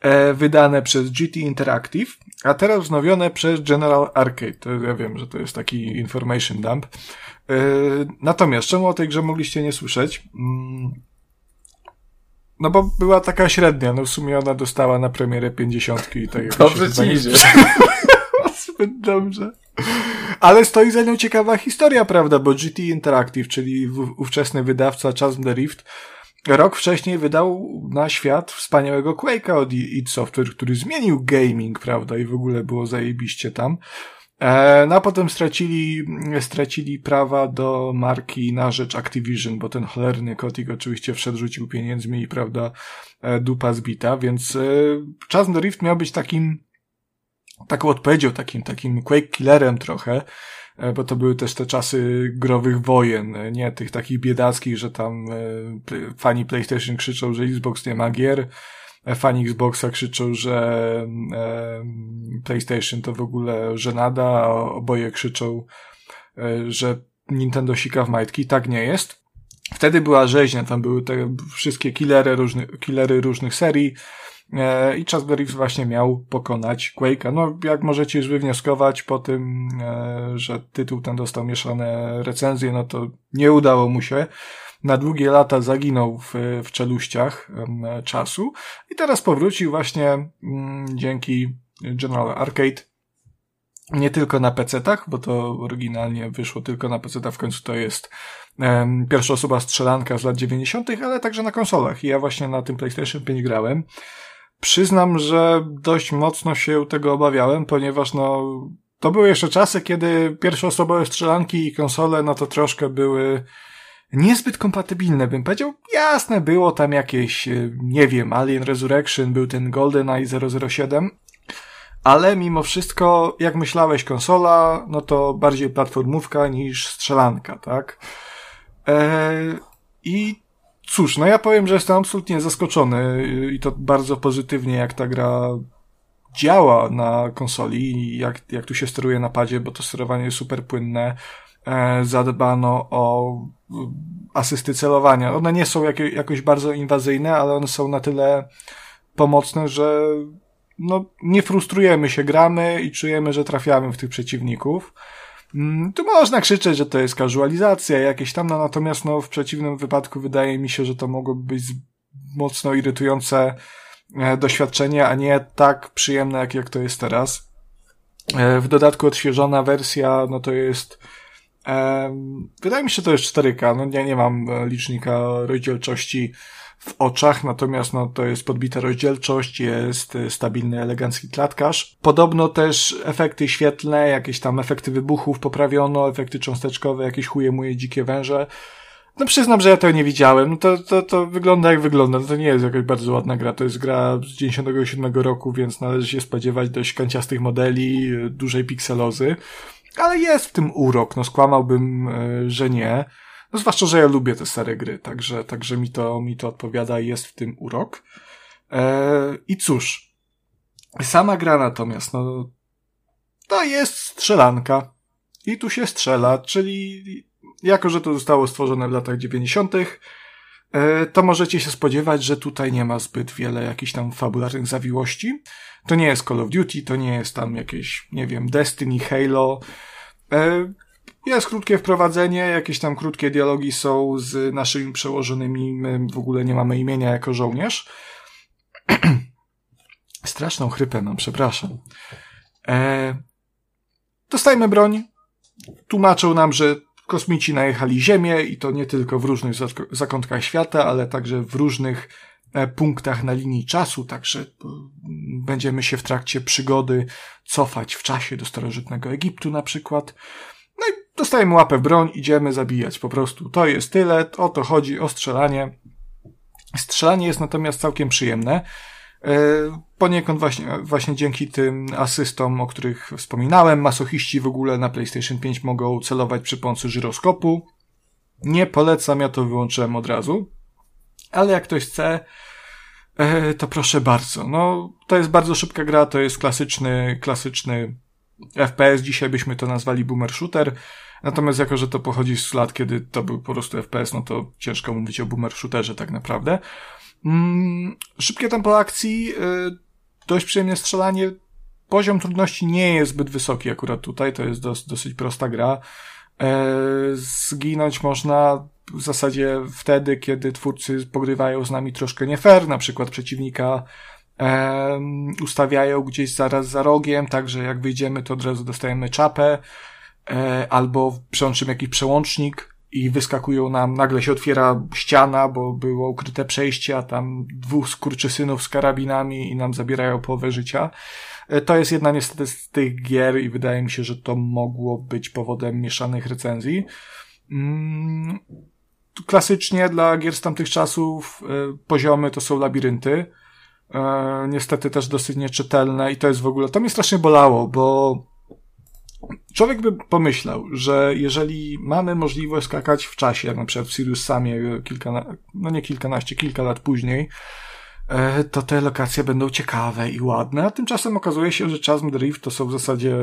E, wydane przez GT Interactive, a teraz wznowione przez General Arcade. To ja wiem, że to jest taki information dump. E, natomiast czemu o tej grze mogliście nie słyszeć? Mm, no bo była taka średnia, no w sumie ona dostała na premierę 50 i tak
Dobrze ci idzie. [LAUGHS]
Zbyt dobrze. Ale stoi za nią ciekawa historia, prawda, bo GT Interactive, czyli ówczesny wydawca Chasm the Rift, rok wcześniej wydał na świat wspaniałego Quake'a od id Software, który zmienił gaming, prawda, i w ogóle było zajebiście tam. E, no a potem stracili, stracili prawa do marki na rzecz Activision, bo ten cholerny kotik oczywiście wszedł, rzucił pieniędzmi i prawda, e, dupa zbita, więc e, Chasm the Rift miał być takim, taką odpowiedzią, takim, takim Quake killerem trochę, E, bo to były też te czasy growych wojen, e, nie tych takich biedackich, że tam e, fani PlayStation krzyczą, że Xbox nie ma gier, fani Xboxa krzyczą, że PlayStation to w ogóle żenada, a oboje krzyczą, że Nintendo sika w majtki. Tak nie jest. Wtedy była rzeźnia, tam były te wszystkie killery, różny, killery różnych serii, E, i Chasberry właśnie miał pokonać Quake'a. No, jak możecie już wywnioskować po tym, e, że tytuł ten dostał mieszane recenzje, no to nie udało mu się. Na długie lata zaginął w, w czeluściach czasu i teraz powrócił właśnie mm, dzięki General Arcade nie tylko na PC-tach, bo to oryginalnie wyszło tylko na PC-tach, w końcu to jest um, pierwsza osoba strzelanka z lat 90., ale także na konsolach. I ja właśnie na tym PlayStation 5 grałem. Przyznam, że dość mocno się tego obawiałem, ponieważ no, to były jeszcze czasy, kiedy pierwszoosobowe strzelanki i konsole, no to troszkę były niezbyt kompatybilne, bym powiedział. Jasne, było tam jakieś, e, nie wiem, Alien Resurrection, był ten GoldenEye 007, ale mimo wszystko, jak myślałeś konsola, no to bardziej platformówka niż strzelanka, tak? Eee, I Cóż, no ja powiem, że jestem absolutnie zaskoczony i to bardzo pozytywnie, jak ta gra działa na konsoli i jak, jak tu się steruje na padzie, bo to sterowanie jest super płynne. E, zadbano o asysty celowania. One nie są jak, jakoś bardzo inwazyjne, ale one są na tyle pomocne, że no, nie frustrujemy się, gramy i czujemy, że trafiamy w tych przeciwników. Mm, tu można krzyczeć, że to jest casualizacja jakieś tam, no natomiast no, w przeciwnym wypadku wydaje mi się, że to mogłoby być mocno irytujące e, doświadczenie, a nie tak przyjemne, jak, jak to jest teraz. E, w dodatku odświeżona wersja, no to jest e, wydaje mi się, że to jest 4K, no ja nie mam licznika rozdzielczości w oczach, natomiast no, to jest podbita rozdzielczość, jest y, stabilny, elegancki klatkarz. Podobno też efekty świetlne, jakieś tam efekty wybuchów poprawiono, efekty cząsteczkowe, jakieś chuje moje dzikie węże. No przyznam, że ja tego nie widziałem. No to, to, to wygląda jak wygląda. No to nie jest jakaś bardzo ładna gra. To jest gra z 97 roku, więc należy się spodziewać dość kanciastych modeli, y, dużej pikselozy. Ale jest w tym urok. No skłamałbym, y, że nie. No zwłaszcza, że ja lubię te stare gry, także, także mi to, mi to odpowiada i jest w tym urok. Eee, I cóż, sama gra natomiast, no, to jest strzelanka. I tu się strzela, czyli jako, że to zostało stworzone w latach 90., e, to możecie się spodziewać, że tutaj nie ma zbyt wiele jakichś tam fabularnych zawiłości. To nie jest Call of Duty, to nie jest tam jakieś, nie wiem, Destiny, Halo. Jest krótkie wprowadzenie, jakieś tam krótkie dialogi są z naszymi przełożonymi. My w ogóle nie mamy imienia jako żołnierz. [CLEARS THROAT] Straszną chrypę mam, przepraszam. E, dostajemy broń. Tłumaczą nam, że kosmici najechali Ziemię i to nie tylko w różnych zakątkach świata, ale także w różnych e, punktach na linii czasu, także e, będziemy się w trakcie przygody cofać w czasie do starożytnego Egiptu na przykład. Dostajemy łapę w broń, idziemy zabijać po prostu. To jest tyle, o to chodzi, o strzelanie. Strzelanie jest natomiast całkiem przyjemne. Poniekąd właśnie, właśnie dzięki tym asystom, o których wspominałem, masochiści w ogóle na PlayStation 5 mogą celować przy pomocy żyroskopu. Nie polecam, ja to wyłączyłem od razu. Ale jak ktoś chce, e, to proszę bardzo. No, to jest bardzo szybka gra, to jest klasyczny, klasyczny FPS, dzisiaj byśmy to nazwali boomer shooter. Natomiast jako, że to pochodzi z lat, kiedy to był po prostu FPS, no to ciężko mówić o boomer shooterze tak naprawdę. Mm, szybkie tempo akcji, y, dość przyjemne strzelanie. Poziom trudności nie jest zbyt wysoki akurat tutaj, to jest dos, dosyć prosta gra. E, zginąć można w zasadzie wtedy, kiedy twórcy pogrywają z nami troszkę nie fair, na przykład przeciwnika e, ustawiają gdzieś zaraz za rogiem, także jak wyjdziemy, to od razu dostajemy czapę, e, albo przełączymy jakiś przełącznik i wyskakują nam, nagle się otwiera ściana, bo było ukryte przejście, a tam dwóch skurczysynów z karabinami i nam zabierają połowę życia. E, to jest jedna niestety z tych gier i wydaje mi się, że to mogło być powodem mieszanych recenzji. Mm, klasycznie dla gier z tamtych czasów e, poziomy to są labirynty. E, niestety też dosyć nieczytelne i to jest w ogóle, to mnie strasznie bolało, bo człowiek by pomyślał, że jeżeli mamy możliwość skakać w czasie, jak na przykład w Sirius Samie kilka, no nie kilkanaście, kilka lat później, E, to te lokacje będą ciekawe i ładne, a tymczasem okazuje się, że Chasm Drift to są w zasadzie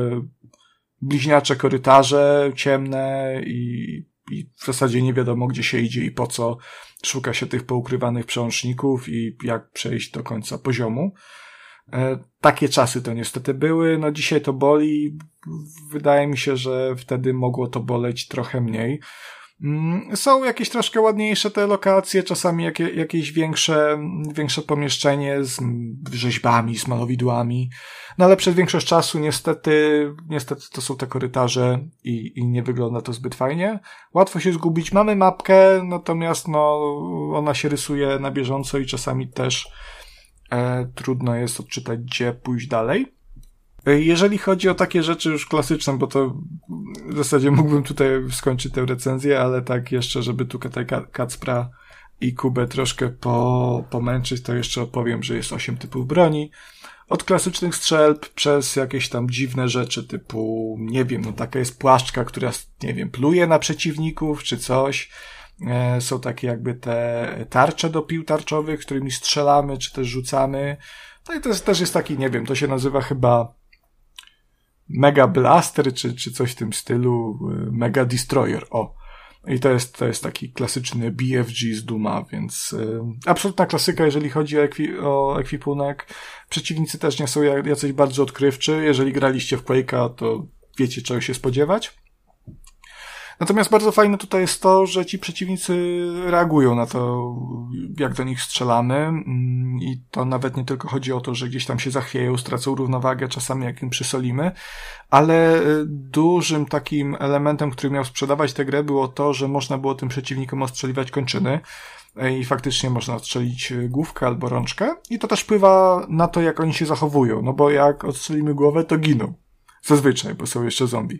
bliźniacze korytarze, ciemne i, i w zasadzie nie wiadomo, gdzie się idzie i po co szuka się tych poukrywanych przełączników i jak przejść do końca poziomu. E, takie czasy to niestety były, no dzisiaj to boli. Wydaje mi się, że wtedy mogło to boleć trochę mniej. Mm, są jakieś troszkę ładniejsze te lokacje, czasami jakie, jakieś większe, większe pomieszczenie z rzeźbami, z malowidłami. No ale przez większość czasu niestety, niestety to są te korytarze i, i nie wygląda to zbyt fajnie. Łatwo się zgubić. Mamy mapkę, natomiast no, ona się rysuje na bieżąco i czasami też e, trudno jest odczytać, gdzie pójść dalej. Jeżeli chodzi o takie rzeczy już klasyczne, bo to w zasadzie mógłbym tutaj skończyć tę recenzję, ale tak jeszcze, żeby tu tutaj Kacpra i Kubę troszkę po, pomęczyć, to jeszcze opowiem, że jest osiem typów broni. Od klasycznych strzelb przez jakieś tam dziwne rzeczy typu, nie wiem, no taka jest płaszczka, która, nie wiem, pluje na przeciwników czy coś. E, są takie jakby te tarcze do pił tarczowych, którymi strzelamy czy też rzucamy. No i to jest, też jest taki, nie wiem, to się nazywa chyba Mega Blaster, czy, czy coś w tym stylu, y, Mega Destroyer, o. I to jest, to jest taki klasyczny BFG z Duma, więc y, absolutna klasyka, jeżeli chodzi o, ekwi o ekwipunek. Przeciwnicy też nie są jacyś bardzo odkrywczy. Jeżeli graliście w Quake'a, to wiecie czego się spodziewać. Natomiast bardzo fajne tutaj jest to, że ci przeciwnicy reagują na to, jak do nich strzelamy mm, i to nawet nie tylko chodzi o to, że gdzieś tam się zachwieją, stracą równowagę czasami jak im przysolimy, ale y, dużym takim elementem, który miał sprzedawać tę grę było to, że można było tym przeciwnikom ostrzeliwać kończyny y, i faktycznie można odstrzelić y, główkę albo rączkę i to też wpływa na to, jak oni się zachowują, no bo jak odstrzelimy głowę, to giną. Zazwyczaj, bo są jeszcze zombie.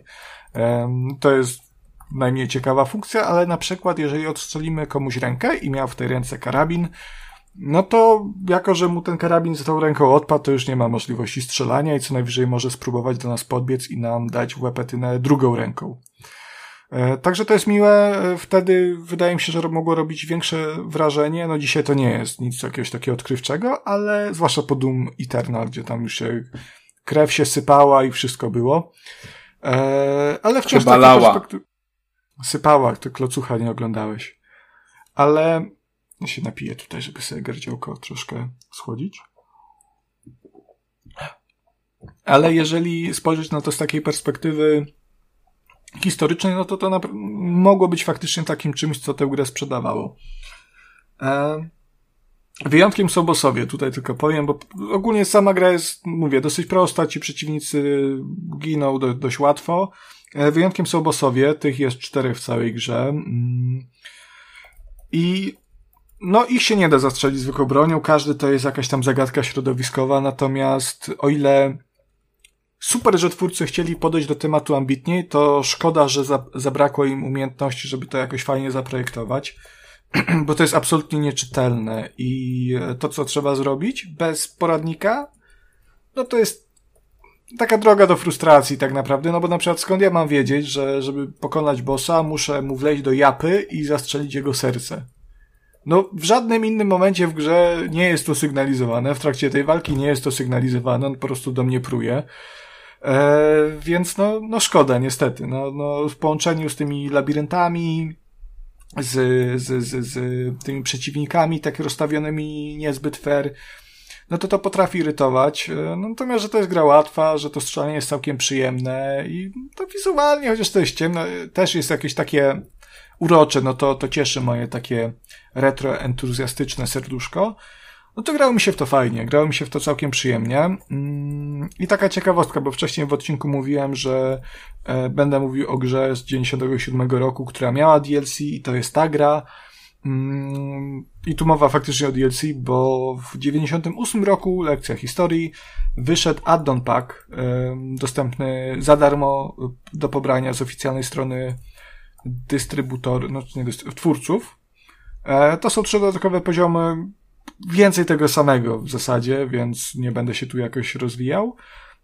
To jest najmniej ciekawa funkcja, ale na przykład jeżeli odstrzelimy komuś rękę i miał w tej ręce karabin, no to jako, że mu ten karabin z tą ręką odpadł, to już nie ma możliwości strzelania i co najwyżej może spróbować do nas podbiec i nam dać łepetynę drugą ręką. E, także to jest miłe, e, wtedy wydaje mi się, że mogło robić większe wrażenie, no dzisiaj to nie jest nic jakiegoś takiego odkrywczego, ale zwłaszcza po Doom Eternal, gdzie tam już się krew się sypała i wszystko było. E, ale wciąż
Chyba lała.
Sypała, to klocucha nie oglądałeś. Ale ja się napiję tutaj, żeby sobie gardziołko troszkę schłodzić. Ale jeżeli spojrzeć na to z takiej perspektywy historycznej, no to to mogło być faktycznie takim czymś, co tę grę sprzedawało. E Wyjątkiem są bossowie, tutaj tylko powiem, bo ogólnie sama gra jest, mówię, dosyć prosta, ci przeciwnicy giną do, dość łatwo. E, wyjątkiem są bossowie, tych jest czterech w całej grze. Mm. I no ich się nie da zastrzelić zwykłą bronią, każdy to jest jakaś tam zagadka środowiskowa, natomiast o ile super, że twórcy chcieli podejść do tematu ambitniej, to szkoda, że za, zabrakło im umiejętności, żeby to jakoś fajnie zaprojektować. [CLEARS THROAT] bo to jest absolutnie nieczytelne i to, co trzeba zrobić bez poradnika, no to jest taka droga do frustracji tak naprawdę, no bo na przykład skąd ja mam wiedzieć, że żeby pokonać bossa, muszę mu wleźć do japy i zastrzelić jego serce. No, w żadnym innym momencie w grze nie jest to sygnalizowane, w trakcie tej walki nie jest to sygnalizowane, on po prostu do mnie pruje. E, więc no, no szkoda, niestety. No, no, w połączeniu z tymi labiryntami, z, z, z, z tymi przeciwnikami tak rozstawionymi niezbyt fair, no to to potrafi irytować. E, no, natomiast, że to jest gra łatwa, że to strzelanie jest całkiem przyjemne i to wizualnie, chociaż to jest ciemno, też jest jakieś takie urocze, no to, to cieszy moje takie retro-entuzjastyczne serduszko. No to grało mi się w to fajnie, grało mi się w to całkiem przyjemnie. Mm, I taka ciekawostka, bo wcześniej w odcinku mówiłem, że e, będę mówił o grze z 97 roku, która miała DLC i to jest ta gra. Mm, I tu mowa faktycznie o DLC, bo w 98 roku, lekcja historii, wyszedł addon pack, dostępny za darmo do pobrania z oficjalnej strony dystrybutor, no nie dystrybutor, twórców. E, to są trzy dodatkowe poziomy, więcej tego samego w zasadzie, więc nie będę się tu jakoś rozwijał.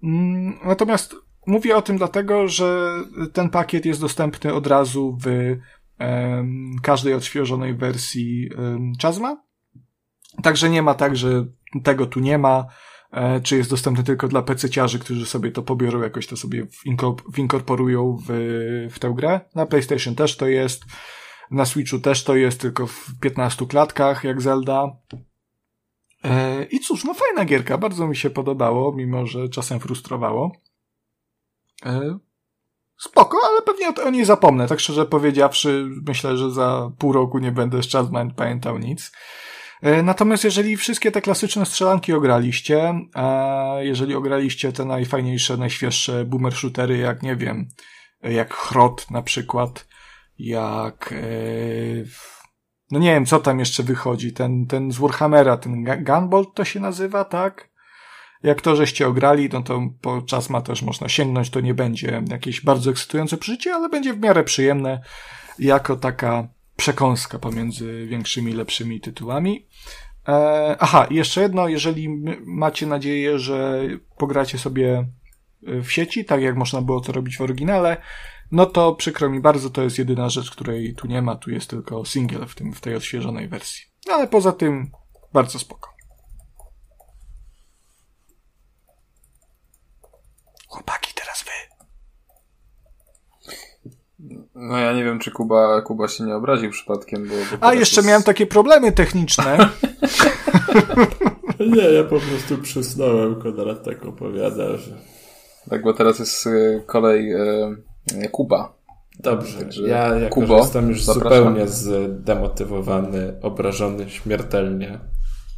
Mm, natomiast mówię o tym dlatego, że ten pakiet jest dostępny od razu w każdej odświeżonej wersji Chasma. Także nie ma tak, że tego tu nie ma, e, czy jest dostępny tylko dla PC-ciarzy, którzy sobie to pobiorą, jakoś to sobie winkorporują w, w tę grę. Na PlayStation też to jest, na Switchu też to jest, tylko w 15 klatkach, jak Zelda. E, I cóż, no fajna gierka, bardzo mi się podobało, mimo że czasem frustrowało. E, spoko, ale pewnie o niej zapomnę. Tak szczerze powiedziawszy, myślę, że za pół roku nie będę z Chasman pamiętał nic. E, natomiast jeżeli wszystkie te klasyczne strzelanki ograliście, jeżeli ograliście te najfajniejsze, najświeższe boomer shootery, jak nie wiem, jak Chrot na przykład, jak no nie wiem, co tam jeszcze wychodzi, ten, ten z Warhammera, ten Gunbolt to się nazywa, tak? Jak to żeście ograli, no to po czas ma też można sięgnąć, to nie będzie jakieś bardzo ekscytujące przeżycie, ale będzie w miarę przyjemne jako taka przekąska pomiędzy większymi, lepszymi tytułami. E, aha, jeszcze jedno, jeżeli macie nadzieję, że pogracie sobie w sieci, tak jak można było to robić w oryginale, no to przykro mi bardzo, to jest jedyna rzecz, której tu nie ma, tu jest tylko single w, tym, w tej odświeżonej wersji. Ale poza tym bardzo spoko. Chłopaki, teraz wy.
No ja nie wiem, czy Kuba, Kuba się nie obraził przypadkiem, bo...
bo A, jeszcze jest... miałem takie problemy techniczne. [LAUGHS]
nie, ja po prostu przysnąłem, Konrad tak opowiada, że...
Tak, bo teraz jest e, kolej e, Kuba.
Dobrze, Także ja jako, Kubo, jestem już zapraszam. zupełnie zdemotywowany, obrażony śmiertelnie.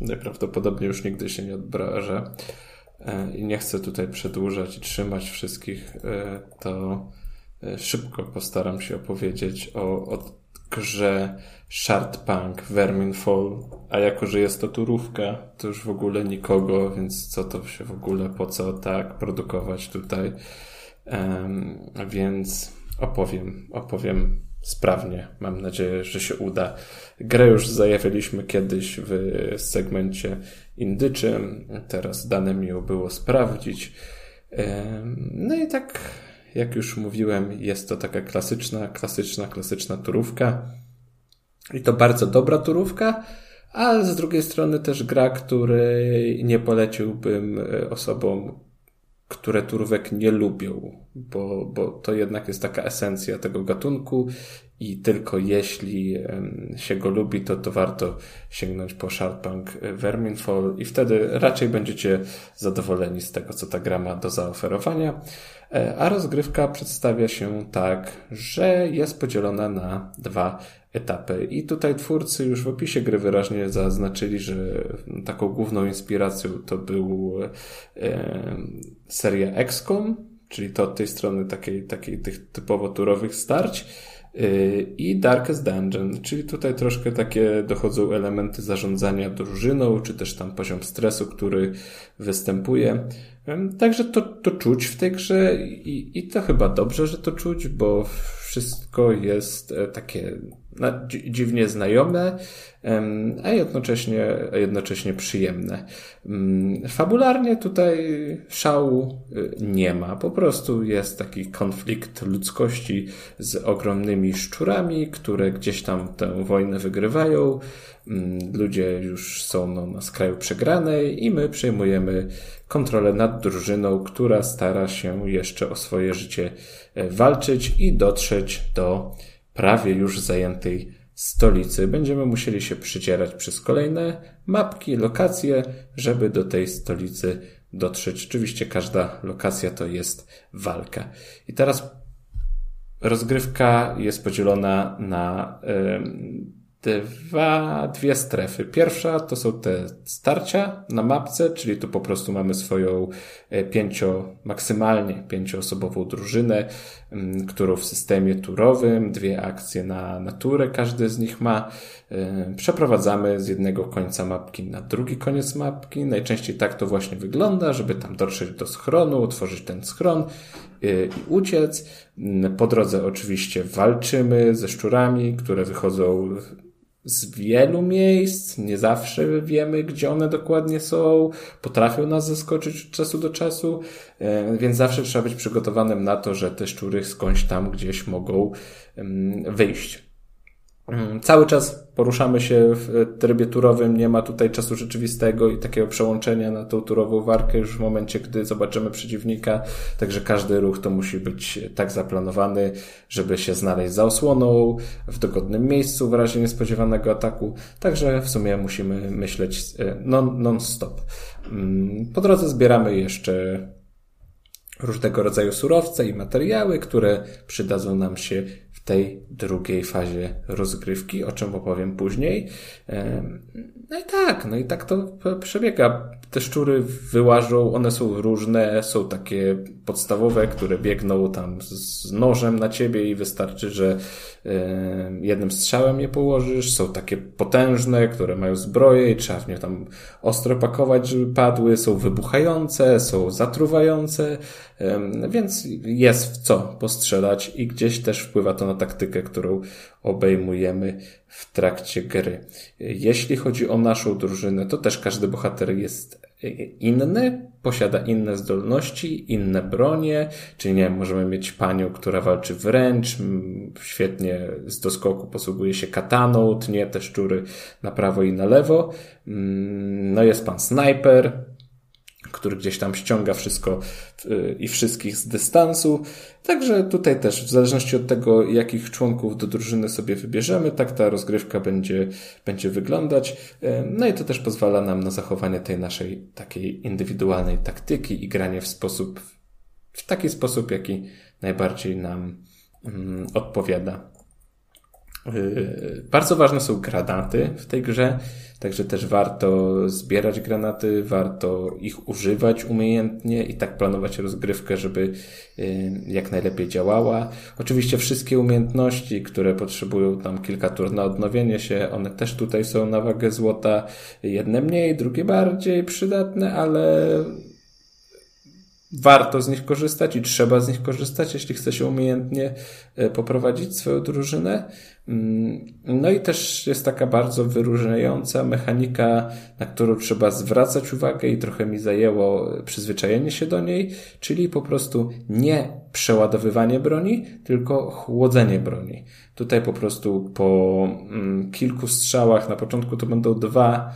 Najprawdopodobniej już nigdy się nie odbrażę e, i nie chcę tutaj przedłużać i trzymać wszystkich, e, to e, szybko postaram się opowiedzieć o, o grze Shard Punk Vermin Fall, a jako, że jest to turówka, to już w ogóle nikogo, więc co to się w ogóle, po co tak produkować tutaj więc opowiem, opowiem sprawnie. Mam nadzieję, że się uda. Grę już zajawiliśmy kiedyś w segmencie indyczym. Teraz dane mi było sprawdzić. No i tak, jak już mówiłem, jest to taka klasyczna, klasyczna, klasyczna turówka. I to bardzo dobra turówka, ale z drugiej strony też gra, której nie poleciłbym e, osobom, które turówek nie lubią, bo, bo to jednak jest taka esencja tego gatunku i tylko jeśli się go lubi, to, to warto sięgnąć po Sharpunk Verminfall i wtedy raczej będziecie zadowoleni z tego, co ta gra ma do zaoferowania. E, a rozgrywka przedstawia się tak, że jest podzielona na dwa etapy. I tutaj twórcy już w opisie gry wyraźnie zaznaczyli, że taką główną inspiracją to był e, seria XCOM, czyli to od tej strony takiej, takiej tych typowo turowych starć e, i Darkest Dungeon, czyli tutaj troszkę takie dochodzą elementy zarządzania drużyną, czy też tam poziom stresu, który występuje. Także to, to czuć w tej grze i, i to chyba dobrze, że to czuć, bo wszystko jest e, takie dziwnie znajome, a jednocześnie, a jednocześnie przyjemne. Mm, fabularnie tutaj szału y, nie ma. Po prostu jest taki konflikt ludzkości z ogromnymi szczurami, które gdzieś tam tę wojnę wygrywają. Mm, ludzie już są no, na skraju przegranej i my przejmujemy kontrolę nad drużyną, która stara się jeszcze o swoje życie e, walczyć i dotrzeć do prawie już zajętej stolicy. Będziemy musieli się przycierać przez kolejne mapki, lokacje, żeby do tej stolicy dotrzeć. Oczywiście każda lokacja to jest walka. I teraz rozgrywka jest podzielona na dwa, dwie strefy. Pierwsza to są te starcia na mapce, czyli tu po prostu mamy swoją e, pięcio, maksymalnie pięcioosobową drużynę, którą w systemie turowym, dwie akcje na, na turę każdy z nich ma. E, przeprowadzamy z jednego końca mapki na drugi koniec mapki. Najczęściej tak to właśnie wygląda, żeby tam dotrzeć do schronu, utworzyć ten schron e, i uciec. Po drodze oczywiście walczymy ze szczurami, które wychodzą z wielu miejsc, nie zawsze wiemy, gdzie one dokładnie są, potrafią nas zaskoczyć od czasu do czasu, e, więc zawsze trzeba być przygotowanym na to, że te szczury skądś tam gdzieś mogą wyjść. Mm, cały czas poruszamy się w trybie turowym, nie ma tutaj czasu rzeczywistego i takiego przełączenia na tą turową warkę już w momencie, gdy zobaczymy przeciwnika, także każdy ruch to musi być tak zaplanowany, żeby się znaleźć za osłoną, w dogodnym miejscu w razie niespodziewanego ataku, także w sumie musimy myśleć e, non-stop. Mm, po drodze zbieramy jeszcze różnego rodzaju surowce i materiały, które przydadzą nam się tej drugiej fazie rozgrywki, o czym opowiem później. No i tak, no i tak to przebiega. Te szczury wyłażą, one są różne, są takie podstawowe, które biegną tam z nożem na ciebie i wystarczy, że jednym strzałem je położysz. Są takie potężne, które mają zbroję i trzeba w nie tam ostro pakować, żeby padły. Są wybuchające, są zatruwające, więc jest w co postrzelać i gdzieś też wpływa to na taktykę, którą obejmujemy w trakcie gry. Jeśli chodzi o naszą drużynę, to też każdy bohater jest inny, posiada inne zdolności, inne bronie, czyli nie możemy mieć panią, która walczy wręcz, świetnie z doskoku posługuje się kataną, tnie te szczury na prawo i na lewo. No jest pan snajper, który gdzieś tam ściąga wszystko i wszystkich z dystansu. Także tutaj też, w zależności od tego, jakich członków do drużyny sobie wybierzemy, tak ta rozgrywka będzie, będzie wyglądać. No i to też pozwala nam na zachowanie tej naszej takiej indywidualnej taktyki i granie w sposób, w taki sposób, jaki najbardziej nam mm, odpowiada. Yy, bardzo ważne są granaty w tej grze, także też warto zbierać granaty, warto ich używać umiejętnie i tak planować rozgrywkę, żeby yy, jak najlepiej działała. Oczywiście wszystkie umiejętności, które potrzebują tam kilka tur na odnowienie się, one też tutaj są na wagę złota. Jedne mniej, drugie bardziej przydatne, ale warto z nich korzystać i trzeba z nich korzystać, jeśli chce się umiejętnie e, poprowadzić swoją drużynę. Mm, no i też jest taka bardzo wyróżniająca mechanika, na którą trzeba zwracać uwagę i trochę mi zajęło przyzwyczajenie się do niej, czyli po prostu nie przeładowywanie broni, tylko chłodzenie broni. Tutaj po prostu po mm, kilku strzałach, na początku to będą dwa,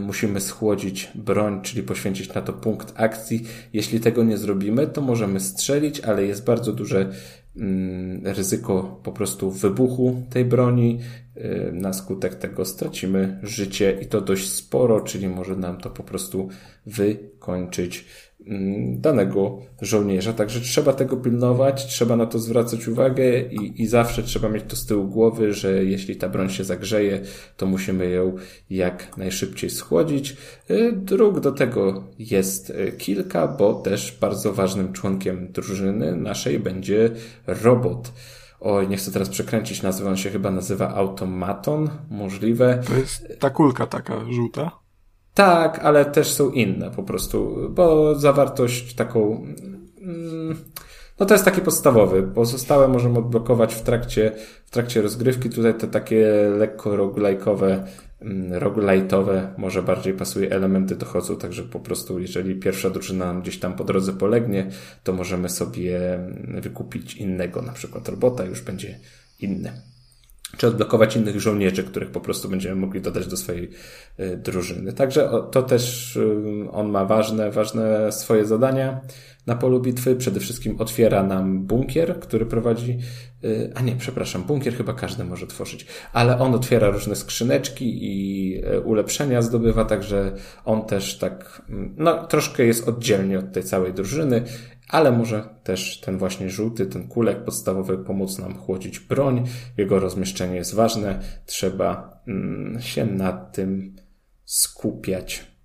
musimy schłodzić broń, czyli poświęcić na to punkt akcji. Jeśli tego nie zrobimy, to możemy strzelić, ale jest bardzo duże mm, ryzyko po prostu wybuchu tej broni. E, na skutek tego stracimy życie i to dość sporo, czyli może nam to po prostu wykończyć danego żołnierza. Także trzeba tego pilnować, trzeba na to zwracać uwagę i, i zawsze trzeba mieć to z tyłu głowy, że jeśli ta broń się zagrzeje, to musimy ją jak najszybciej schłodzić. Y, dróg do tego jest y, kilka, bo też bardzo ważnym członkiem drużyny naszej będzie robot. Oj, nie chcę teraz przekręcić nazwy, on się chyba nazywa Automaton, możliwe.
To jest ta kulka taka żółta?
Tak, ale też są inne po prostu, bo zawartość taką. Mm, No to jest taki podstawowy. Pozostałe możemy odblokować w trakcie, w trakcie rozgrywki. Tutaj te takie lekko roguelike'owe, mm, roguelite'owe, może bardziej pasuje elementy dochodzą, także po prostu jeżeli pierwsza drużyna nam gdzieś tam po drodze polegnie, to możemy sobie mm, wykupić innego, na przykład robota, już będzie inny czy odblokować innych żołnierzy, których po prostu będziemy mogli dodać do swojej y, drużyny. Także to też on ma ważne, ważne swoje zadania na polu bitwy. Przede wszystkim otwiera nam bunkier, który prowadzi, y, a nie, przepraszam, bunkier chyba każdy może tworzyć, ale on otwiera różne skrzyneczki i ulepszenia zdobywa, także on też tak, mm, no troszkę jest oddzielnie od tej całej drużyny ale może też ten właśnie żółty, ten kulek podstawowy pomóc nam chłodzić broń. Jego rozmieszczenie jest ważne. Trzeba mm, się nad tym skupiać.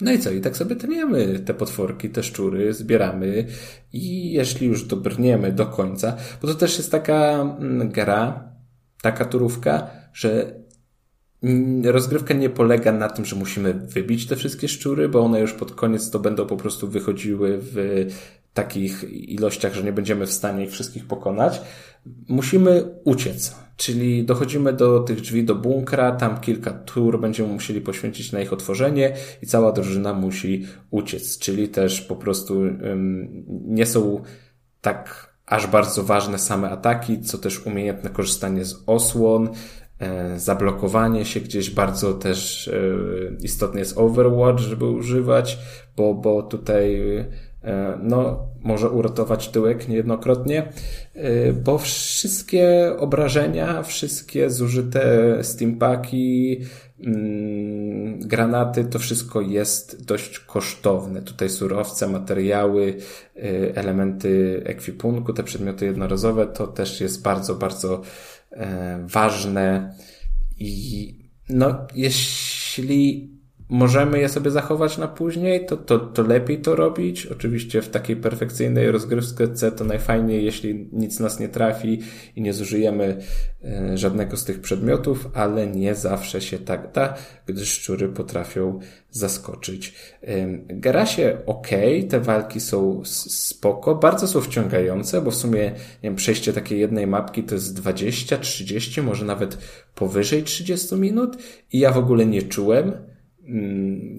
No i co? I tak sobie tniemy te potworki, te szczury, zbieramy i jeśli już dobrniemy do końca, bo to też jest taka mm, gra, taka turówka, że rozgrywka nie polega na tym, że musimy wybić te wszystkie szczury, bo one już pod koniec to będą po prostu wychodziły w takich ilościach, że nie będziemy w stanie ich wszystkich pokonać. Musimy uciec, czyli dochodzimy do tych drzwi do bunkra, tam kilka tur będziemy musieli poświęcić na ich otworzenie i cała drużyna musi uciec, czyli też po prostu nie są tak aż bardzo ważne same ataki, co też umiejętne korzystanie z osłon, E, zablokowanie się gdzieś bardzo też e, istotny jest Overwatch, żeby używać, bo, bo tutaj no, może uratować tyłek niejednokrotnie, bo wszystkie obrażenia, wszystkie zużyte steampaki, mm, granaty, to wszystko jest dość kosztowne. Tutaj surowce, materiały, elementy ekwipunku, te przedmioty jednorazowe, to też jest bardzo, bardzo E, ważne i no, jeśli możemy je sobie zachować na później, to, to, to lepiej to robić. Oczywiście w takiej perfekcyjnej rozgrywce to najfajniej, jeśli nic nas nie trafi i nie zużyjemy e, żadnego z tych przedmiotów, ale nie zawsze się tak da, gdyż szczury potrafią zaskoczyć. Gra się ok, te walki są spoko, bardzo są wciągające, bo w sumie nie wiem, przejście takiej jednej mapki to jest 20, 30, może nawet powyżej 30 minut i ja w ogóle nie czułem,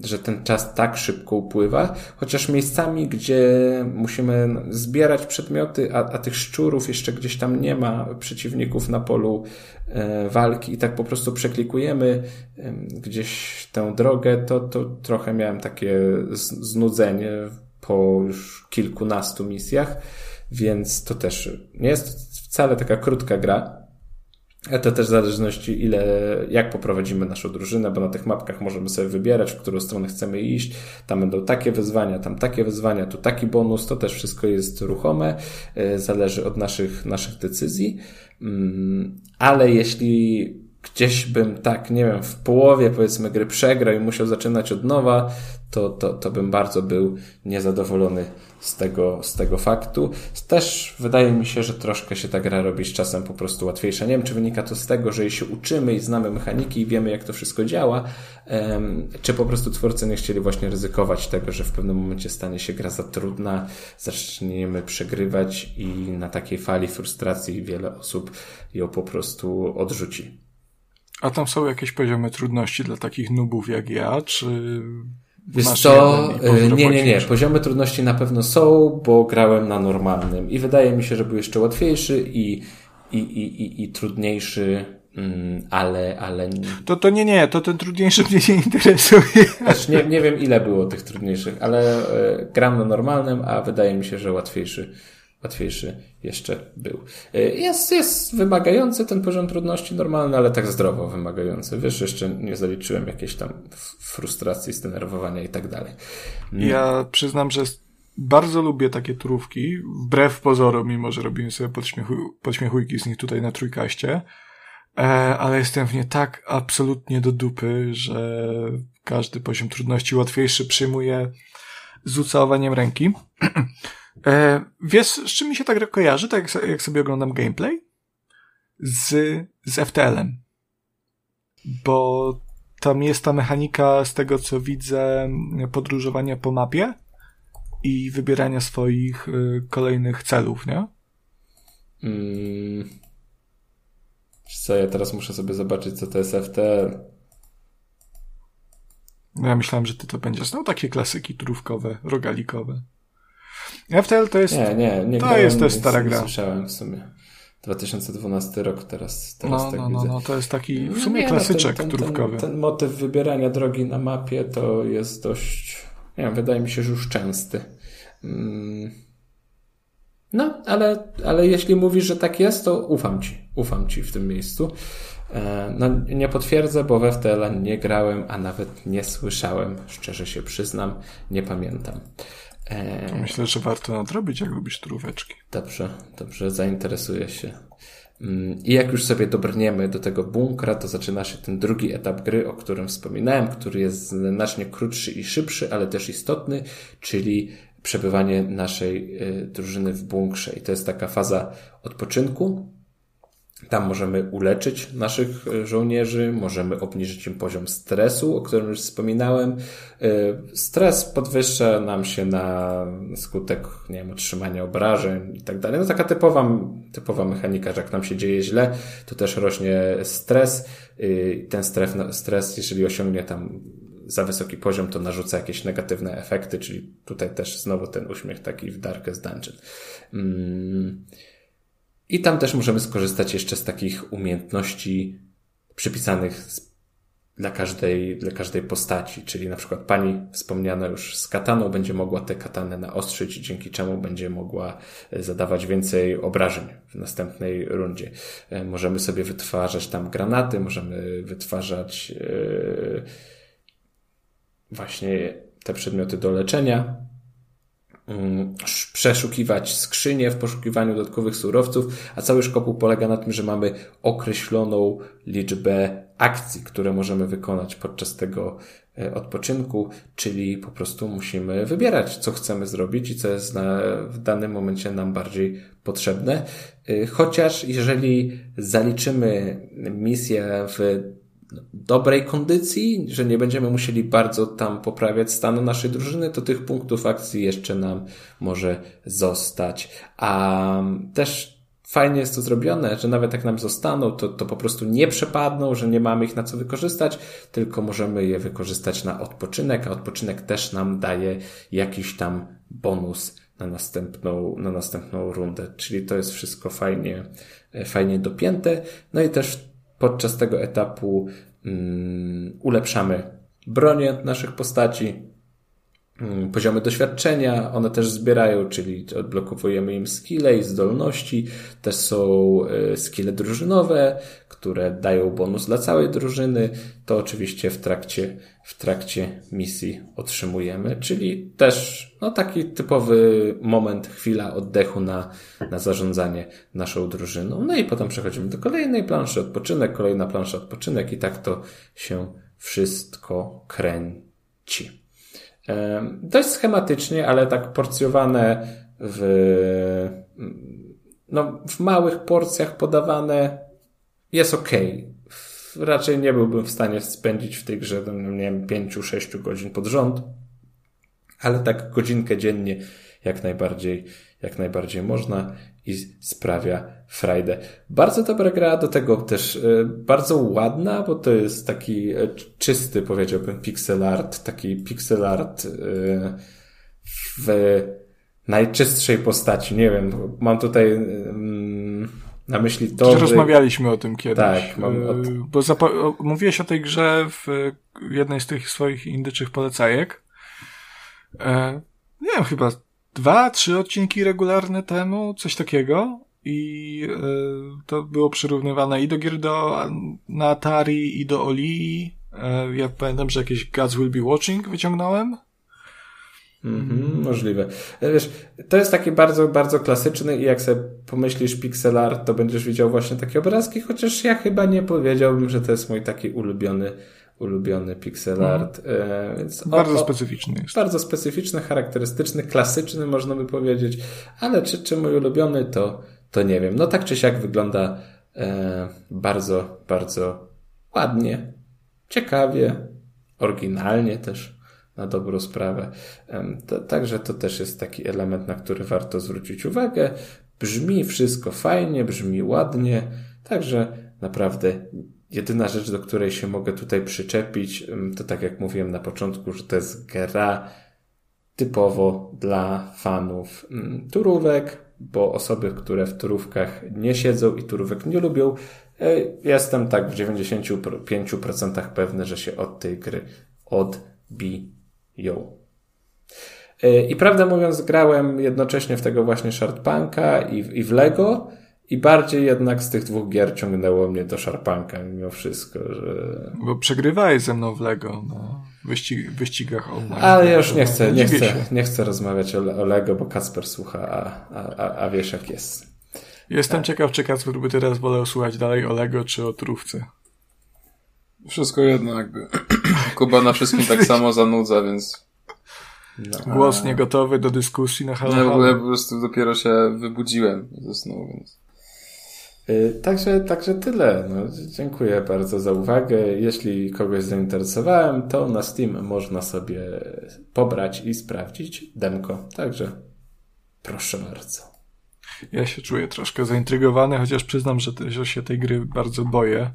że ten czas tak szybko upływa, chociaż miejscami, gdzie musimy zbierać przedmioty, a, a tych szczurów jeszcze gdzieś tam nie ma, przeciwników na polu e, walki i tak po prostu przeklikujemy e, gdzieś tę drogę, to, to trochę miałem takie znudzenie po już kilkunastu misjach, więc to też nie jest wcale taka krótka gra, to też w zależności ile, jak poprowadzimy naszą drużynę, bo na tych mapkach możemy sobie wybierać, w którą stronę chcemy iść. Tam będą takie wyzwania, tam takie wyzwania, tu taki bonus, to też wszystko jest ruchome, e, zależy od naszych, naszych decyzji. Mm, ale jeśli gdzieś bym tak, nie wiem, w połowie powiedzmy gry przegrał i musiał zaczynać od nowa, to, to, to bym bardzo był niezadowolony z tego, z tego faktu. Też wydaje mi się, że troszkę się ta gra robi z czasem po prostu łatwiejsza. Nie wiem, czy wynika to z tego, że jej się uczymy i znamy mechaniki i wiemy, jak to wszystko działa, czy po prostu twórcy nie chcieli właśnie ryzykować tego, że w pewnym momencie stanie się gra za trudna, zaczniemy przegrywać i na takiej fali frustracji wiele osób ją po prostu odrzuci.
A tam są jakieś poziomy trudności dla takich nubów jak ja, czy
Wiesz co, y, nie, nie, nie. Poziomy trudności na pewno są, bo grałem na normalnym i wydaje mi się, że był jeszcze łatwiejszy i, i, i, i, i trudniejszy, mm, ale, ale...
To, to nie, nie, to ten trudniejszy mnie nie interesuje.
Znaczy nie, nie wiem ile było tych trudniejszych, ale y, gram na normalnym, a wydaje mi się, że łatwiejszy łatwiejszy jeszcze był. Y, jest, jest wymagający ten poziom trudności normalny, ale tak zdrowo wymagający. Wiesz, jeszcze nie zaliczyłem jakiejś tam frustracji, zdenerwowania i tak dalej.
Mm. Ja przyznam, że bardzo lubię takie turówki, wbrew pozorom, mimo że robimy sobie podśmiechu, podśmiechujki z nich tutaj na trójkaście, e, ale jestem w nie tak absolutnie do dupy, że każdy poziom trudności łatwiejszy przyjmuję z ucałowaniem ręki. [CLEARS THROAT] E, wiesz, z czym mi się tak kojarzy, tak jak, jak sobie oglądam gameplay? Z, z FTL-em. Bo tam jest ta mechanika, z tego co widzę, podróżowania po mapie. i wybierania swoich y, kolejnych celów, nie?
Mm. Co, ja teraz muszę sobie zobaczyć, co to jest FTL.
No ja myślałem, że ty to będziesz znał takie klasyki turówkowe, rogalikowe. FTL to jest.
Nie, nie, nie.
To jest też stara gra.
Słyszałem w sumie. 2012 rok teraz, teraz
no,
tak
no,
widzę.
No, no, to jest taki w sumie
nie,
klasyczek
no, ten, ten,
turówkowy.
Ten, ten, motyw wybierania drogi na mapie to jest dość, nie wiem, wydaje mi się, że już częsty. Mm. No, ale, ale jeśli mówisz, że tak jest, to ufam ci. Ufam ci w tym miejscu. E, no, nie potwierdzę, bo we FTL nie grałem, a nawet nie słyszałem. Szczerze się przyznam, nie pamiętam.
E, Myślę, że warto nadrobić, jak lubisz turóweczki.
Dobrze, dobrze, zainteresuję się. Mm, I jak już sobie dobrniemy do tego bunkra, to zaczyna się ten drugi etap gry, o którym wspominałem, który jest znacznie krótszy i szybszy, ale też istotny, czyli przebywanie naszej y, drużyny w bunkrze. I to jest taka faza odpoczynku, tam możemy uleczyć naszych e, żołnierzy, możemy obniżyć im poziom stresu, o którym już wspominałem. E, stres podwyższa nam się na skutek, nie wiem, otrzymania obrażeń i tak dalej. No taka typowa, typowa mechanika, że jak nam się dzieje źle, to też rośnie stres. E, ten stres, stres jeżeli osiągnie tam za wysoki poziom, to narzuca jakieś negatywne efekty, czyli tutaj też znowu ten uśmiech taki w Darkest Dungeon. Hmm. I tam też możemy skorzystać jeszcze z takich umiejętności przypisanych dla każdej, dla każdej postaci, czyli na przykład pani wspomniana już z kataną będzie mogła tę katanę naostrzyć, dzięki czemu będzie mogła e, zadawać więcej obrażeń w następnej rundzie. E, możemy sobie wytwarzać tam granaty, możemy wytwarzać yy, właśnie te przedmioty do leczenia, przeszukiwać skrzynie w poszukiwaniu dodatkowych surowców, a cały szkopuł polega na tym, że mamy określoną liczbę akcji, które możemy wykonać podczas tego e, odpoczynku, czyli po prostu musimy wybierać, co chcemy zrobić i co jest na, w danym momencie nam bardziej potrzebne. E, chociaż jeżeli zaliczymy misję w dobrej kondycji, że nie będziemy musieli bardzo tam poprawiać stanu naszej drużyny, to tych punktów akcji jeszcze nam może zostać. A też fajnie jest to zrobione, że nawet jak nam zostaną, to, to po prostu nie przepadną, że nie mamy ich na co wykorzystać, tylko możemy je wykorzystać na odpoczynek, a odpoczynek też nam daje jakiś tam bonus na następną, na następną rundę. Czyli to jest wszystko fajnie, fajnie dopięte. No i też podczas tego etapu um, ulepszamy bronię naszych postaci, um, poziomy doświadczenia, one też zbierają, czyli odblokowujemy im skille i zdolności. Też są y, skille drużynowe, które dają bonus dla całej drużyny. To oczywiście w trakcie, w trakcie misji otrzymujemy, czyli też no, taki typowy moment, chwila oddechu na, na zarządzanie naszą drużyną. No i potem przechodzimy do kolejnej planszy, odpoczynek, kolejna plansza, odpoczynek i tak to się wszystko kręci. Dość schematycznie, ale tak porcjowane w, no, w małych porcjach podawane jest ok. Raczej nie byłbym w stanie spędzić w tej grze, no, nie wiem, pięciu, sześciu godzin pod rząd, ale tak godzinkę dziennie jak najbardziej, jak najbardziej można i sprawia frajdę. Bardzo dobra gra, do tego też y, bardzo ładna, bo to jest taki y, czysty, powiedziałbym, pixel art, taki pixel art y, w najczystszej postaci. Nie wiem, mam tutaj na myśli to,
że... Rozmawialiśmy o tym kiedyś.
Tak, mam
od... Bo zapo- mówiłeś o tej grze w jednej z tych swoich indyczych polecajek. E, nie wiem, chyba dwa, trzy odcinki regularne temu, coś takiego. I e, to było przyrównywane i do gier do, na Atari, i do Oli. E, ja pamiętam, że jakieś Gods Will Be Watching wyciągnąłem.
Mhm, możliwe. E, wiesz, to jest taki bardzo, bardzo klasyczny i jak sobie pomyślisz pixel art, to będziesz widział właśnie takie obrazki, chociaż ja chyba nie powiedziałbym, że to jest mój taki ulubiony ulubiony pixel mhm. art. E,
bardzo o, specyficzny jest.
Bardzo specyficzny, charakterystyczny, klasyczny można by powiedzieć, ale czy, czy mój ulubiony to, to nie wiem. No tak czy siak wygląda e, bardzo, bardzo ładnie, ciekawie, oryginalnie też na dobrą sprawę. To, także to też jest taki element, na który warto zwrócić uwagę. Brzmi wszystko fajnie, brzmi ładnie, także naprawdę jedyna rzecz, do której się mogę tutaj przyczepić, to tak jak mówiłem na początku, że to jest gra typowo dla fanów turówek, bo osoby, które w turówkach nie siedzą i turówek nie lubią, e, jestem tak w 95% pewny, że się od tej gry odbiją. E, I prawdę mówiąc, grałem jednocześnie w tego właśnie Sharppunka i, i w Lego, i bardziej jednak z tych dwóch gier ciągnęło mnie do Sharpanka mimo wszystko, że...
Bo przegrywałeś ze mną w Lego na wyścig, wyścigach online.
Ale ja już nie chcę, nie chcę, nie chcę rozmawiać o, o Lego, bo Kacper słucha, a, a, a wiesz jak jest.
Jestem tak. ciekaw, czy Kacper by teraz wolał słuchać dalej o Lego, czy o trówce.
Wszystko jedno jakby. Kuba na wszystkim tak [LAUGHS] samo zanudza, więc...
No. Głos niegotowy do dyskusji na halo.
No, w ogóle po prostu dopiero się wybudziłem ze snu, więc...
Y, także, także tyle. No, dziękuję bardzo za uwagę. Jeśli kogoś zainteresowałem, to na Steam można sobie pobrać i sprawdzić demko. Także proszę bardzo.
Ja się czuję troszkę zaintrygowany, chociaż przyznam, że, że się tej gry bardzo boję.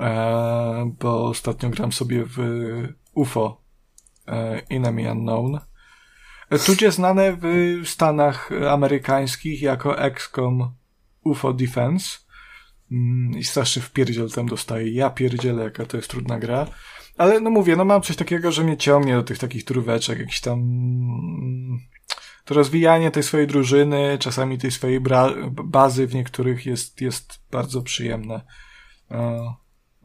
E, bo ostatnio gram sobie w UFO e, Enemy Unknown. E, tudzie znane w Stanach amerykańskich jako XCOM UFO Defense mm, i straszny wpierdziel tam dostaje. Ja pierdzielę, jaka to jest trudna gra. Ale no mówię, no mam coś takiego, że mnie ciągnie do tych takich tróweczek, jakiś tam mm, to rozwijanie tej swojej drużyny, czasami tej swojej bazy w niektórych jest, jest bardzo przyjemne.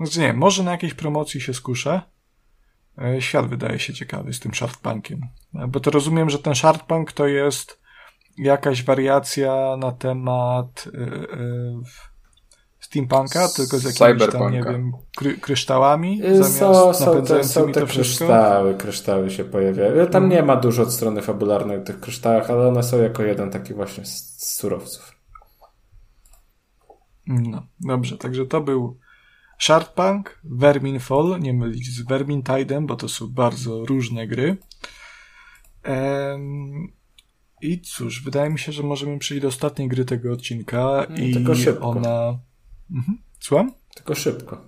Znaczy nie, może na jakiejś promocji się skuszę. E, świat wydaje się ciekawy z tym Sharkpunkiem. E, bo to rozumiem, że ten Sharkpunk to jest jakaś wariacja na temat yy, steampunka, tylko z jakimiś tam, nie wiem, kry kryształami
y, zamiast są, są te, są te kryształy, kryształy się pojawiają. Tam nie ma dużo od strony fabularnej w tych kryształach, ale one są jako jeden taki właśnie z, z surowców.
No, dobrze, także to był Sharpunk, Verminfall, nie mylić z Vermintide'em, bo to są bardzo różne gry. I cóż, wydaje mi się, że możemy przejść do ostatniej gry tego odcinka no, i tylko szybko. ona... Mhm. Słucham?
Tylko szybko.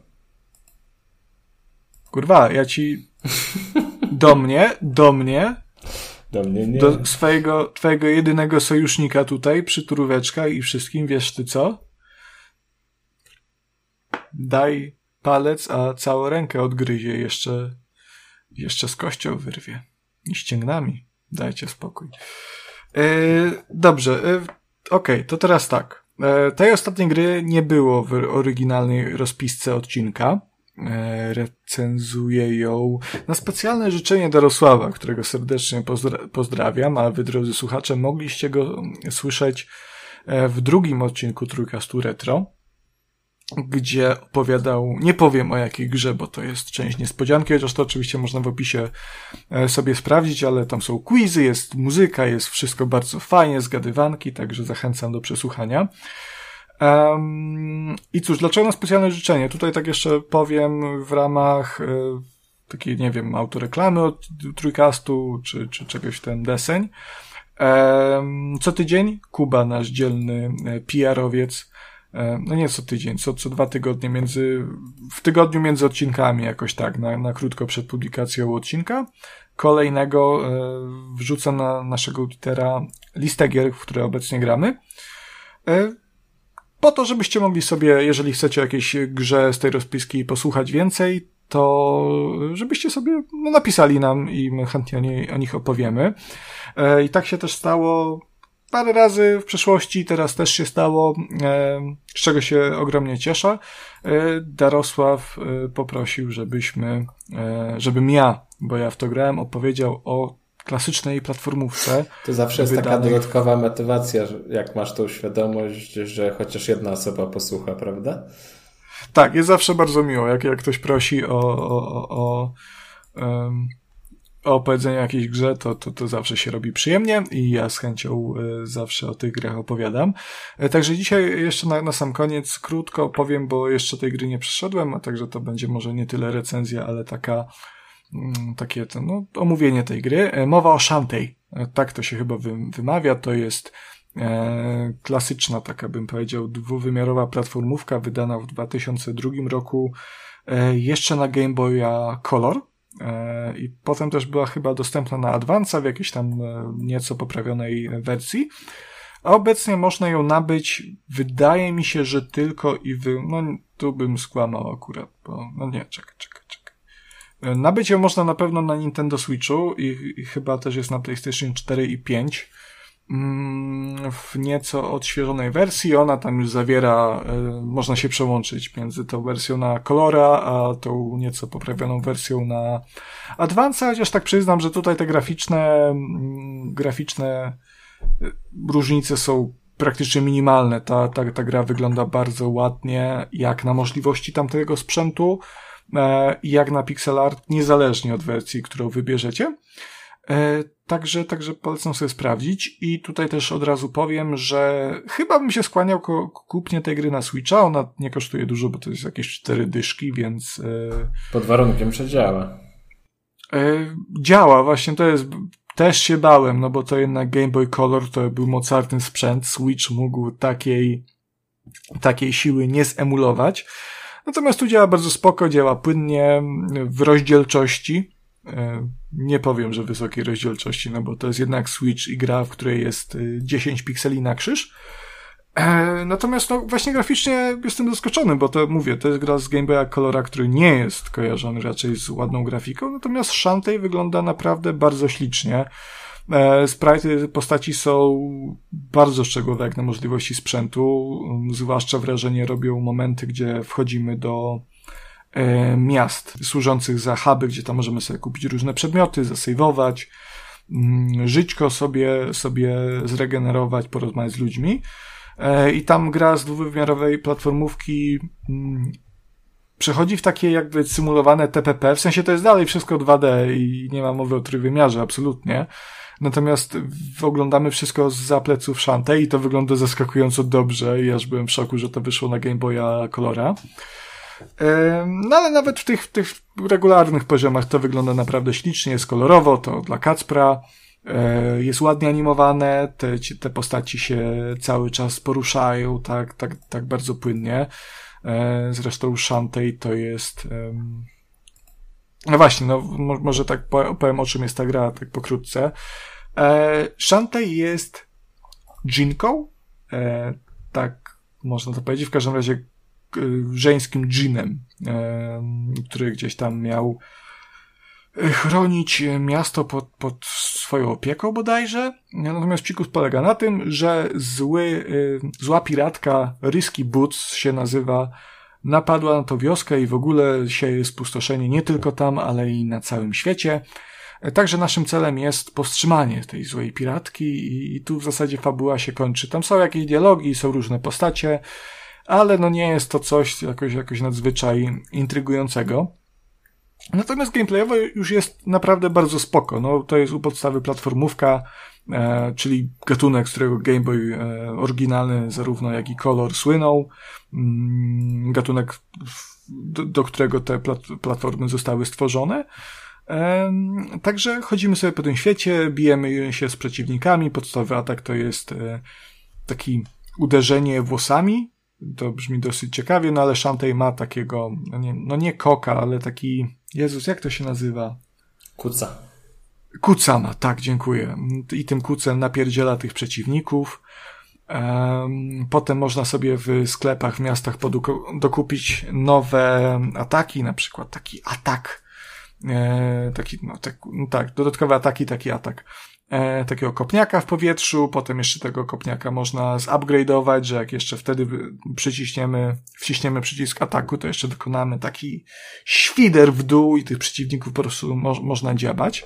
Kurwa, ja ci... Do mnie, do mnie...
Do mnie nie.
Do swojego, twojego jedynego sojusznika tutaj, przy turóweczkach i wszystkim, wiesz ty co? Daj palec, a całą rękę odgryzie jeszcze, jeszcze z kością wyrwie. I ścięgnami. Dajcie spokój. E, dobrze, e, okej, okay, to teraz tak. E, tej ostatniej gry nie było w oryginalnej rozpisce odcinka. Recenzuję ją na specjalne życzenie Darosława, którego serdecznie pozdra pozdrawiam, a wy, drodzy słuchacze, mogliście go słyszeć w drugim odcinku Trójkastu Retro gdzie opowiadał, nie powiem o jakiej grze, bo to jest część niespodzianki, chociaż to oczywiście można w opisie e, sobie sprawdzić, ale tam są quizy, jest muzyka, jest wszystko bardzo fajnie, zgadywanki, także zachęcam do przesłuchania. Um, I cóż, dlaczego na specjalne życzenie? Tutaj tak jeszcze powiem w ramach e, takiej, nie wiem, autoreklamy od Trójkastu, czy, czy czegoś ten deseń. Um, co tydzień Kuba, nasz dzielny e, PR-owiec, no nie co tydzień, co, co dwa tygodnie między, w tygodniu między odcinkami jakoś tak, na, na krótko przed publikacją odcinka. Kolejnego e, wrzucam na naszego Twittera listę gier, w które obecnie gramy. E, po to, żebyście mogli sobie, jeżeli chcecie o jakiejś grze z tej rozpiski posłuchać więcej, to żebyście sobie no, napisali nam i my chętnie o, o nich opowiemy. E, I tak się też stało parę razy w przeszłości, teraz też się stało, e, z czego się ogromnie cieszę. E, Darosław e, poprosił, żebyśmy, żebym ja, bo ja w to grałem, opowiedział o klasycznej platformówce.
To zawsze jest taka dodatkowa motywacja, jak masz tą świadomość, że chociaż jedna osoba posłucha, prawda?
Tak, jest zawsze bardzo miło, jak, jak ktoś prosi o, o, o, o um, o opowiedzeniu jakiejś grze, to, to, to zawsze się robi przyjemnie i ja z chęcią y, zawsze o tych grach opowiadam. Y, także dzisiaj jeszcze na, na sam koniec krótko powiem, bo jeszcze tej gry nie przeszedłem, a także to będzie może nie tyle recenzja, ale taka mm, takie to, no, omówienie tej gry. E, mowa o Shantae. E, tak to się chyba wymawia. To jest e, klasyczna, taka bym powiedział, dwuwymiarowa platformówka wydana w 2002 roku e, jeszcze na Game Boya Color. E, I potem też była chyba dostępna na Advance'a w jakiejś tam e, nieco poprawionej wersji. A obecnie można ją nabyć, wydaje mi się, że tylko i wy... No, tu bym skłamał akurat, bo... No nie, czekaj, czekaj, czekaj. E, nabyć ją można na pewno na Nintendo Switchu i, i chyba też jest na PlayStation 4 i 5 mm, w nieco odświeżonej wersji. Ona tam już zawiera, y, można się przełączyć między tą wersją na Colora, a tą nieco poprawioną wersją na Advance, chociaż tak przyznam, że tutaj te graficzne, y, graficzne różnice są praktycznie minimalne. Ta, ta, ta gra wygląda bardzo ładnie, jak na możliwości tamtego sprzętu, e, jak na pixel art, niezależnie od wersji, którą wybierzecie. E, także, także polecam sobie sprawdzić i tutaj też od razu powiem, że chyba bym się skłaniał ku kupnie tej gry na Switcha. Ona nie kosztuje dużo, bo to jest jakieś cztery dyszki, więc... E,
Pod warunkiem, że działa.
E, działa, właśnie to jest też się bałem, no bo to jednak Game Boy Color to był mocarny sprzęt, Switch mógł takiej, takiej siły nie zemulować. Natomiast tu działa bardzo spoko, działa płynnie, w rozdzielczości. E, nie powiem, że wysokiej rozdzielczości, no bo to jest jednak Switch i gra, w której jest 10 e, pikseli na krzyż. E, natomiast no, właśnie graficznie jestem zaskoczony, bo to mówię, to jest gra z Game Boya Colora, który nie jest kojarzony raczej z ładną grafiką, natomiast Shantae wygląda naprawdę bardzo ślicznie. E, sprite postaci są bardzo szczegółowe jak na możliwości sprzętu, zwłaszcza wrażenie robią momenty, gdzie wchodzimy do e, miast służących za huby, gdzie tam możemy sobie kupić różne przedmioty, zasejwować, mm, żyćko sobie, sobie zregenerować, porozmawiać z ludźmi. E, I tam gra z dwuwymiarowej platformówki mm, przechodzi w takie jakby symulowane TPP, w sensie to jest dalej wszystko 2D i nie ma mowy o trójwymiarze, absolutnie. Natomiast oglądamy wszystko z zapleców Shantae i to wygląda zaskakująco dobrze i aż byłem w szoku, że to wyszło na Game Boya Colora. No ale nawet w tych, w tych regularnych poziomach to wygląda naprawdę ślicznie, jest kolorowo, to dla Kacpra. E, jest ładnie animowane, te, te postaci się cały czas poruszają tak, tak, tak bardzo płynnie. E, zresztą Shantae to jest. No właśnie, no może tak powiem o czym jest ta gra, tak pokrótce. E, Shantae jest dżinką, tak można to powiedzieć, w każdym razie żeńskim dżinem, który gdzieś tam miał chronić miasto pod, pod swoją opieką bodajże. Natomiast psikus polega na tym, że zły, zła piratka Risky Boots się nazywa, napadła na to wioskę i w ogóle sieje spustoszenie nie tylko tam, ale i na całym świecie. Także naszym celem jest powstrzymanie tej złej piratki i tu w zasadzie fabuła się kończy. Tam są jakieś dialogi, są różne postacie, ale no nie jest to coś jakoś, jakoś nadzwyczaj intrygującego. Natomiast gameplayowo już jest naprawdę bardzo spoko. No, to jest u podstawy platformówka, e, czyli gatunek, z którego Game Boy e, oryginalny, zarówno jak i Color słynął. Mm, gatunek, do, do, którego te plat, platformy zostały stworzone. E, także chodzimy sobie po tym świecie, bijemy się z przeciwnikami. Podstawowy atak to jest e, taki uderzenie włosami. To brzmi dosyć ciekawie, no ale Shantae ma takiego, no nie, no nie koka, ale taki Jezus, jak to się nazywa?
Kuca.
Kucama, tak, dziękuję. I tym kucem napierdziela tych przeciwników. Potem można sobie w sklepach, w miastach dokupić nowe ataki, na przykład taki atak, e, taki, no, tak, no tak, dodatkowe ataki, taki atak e, takiego kopniaka w powietrzu, potem jeszcze tego kopniaka można zupgrade'ować, że jak jeszcze wtedy przyciśniemy, wciśniemy przycisk ataku, to jeszcze wykonamy taki świder w dół i tych przeciwników po prostu mo można dziabać.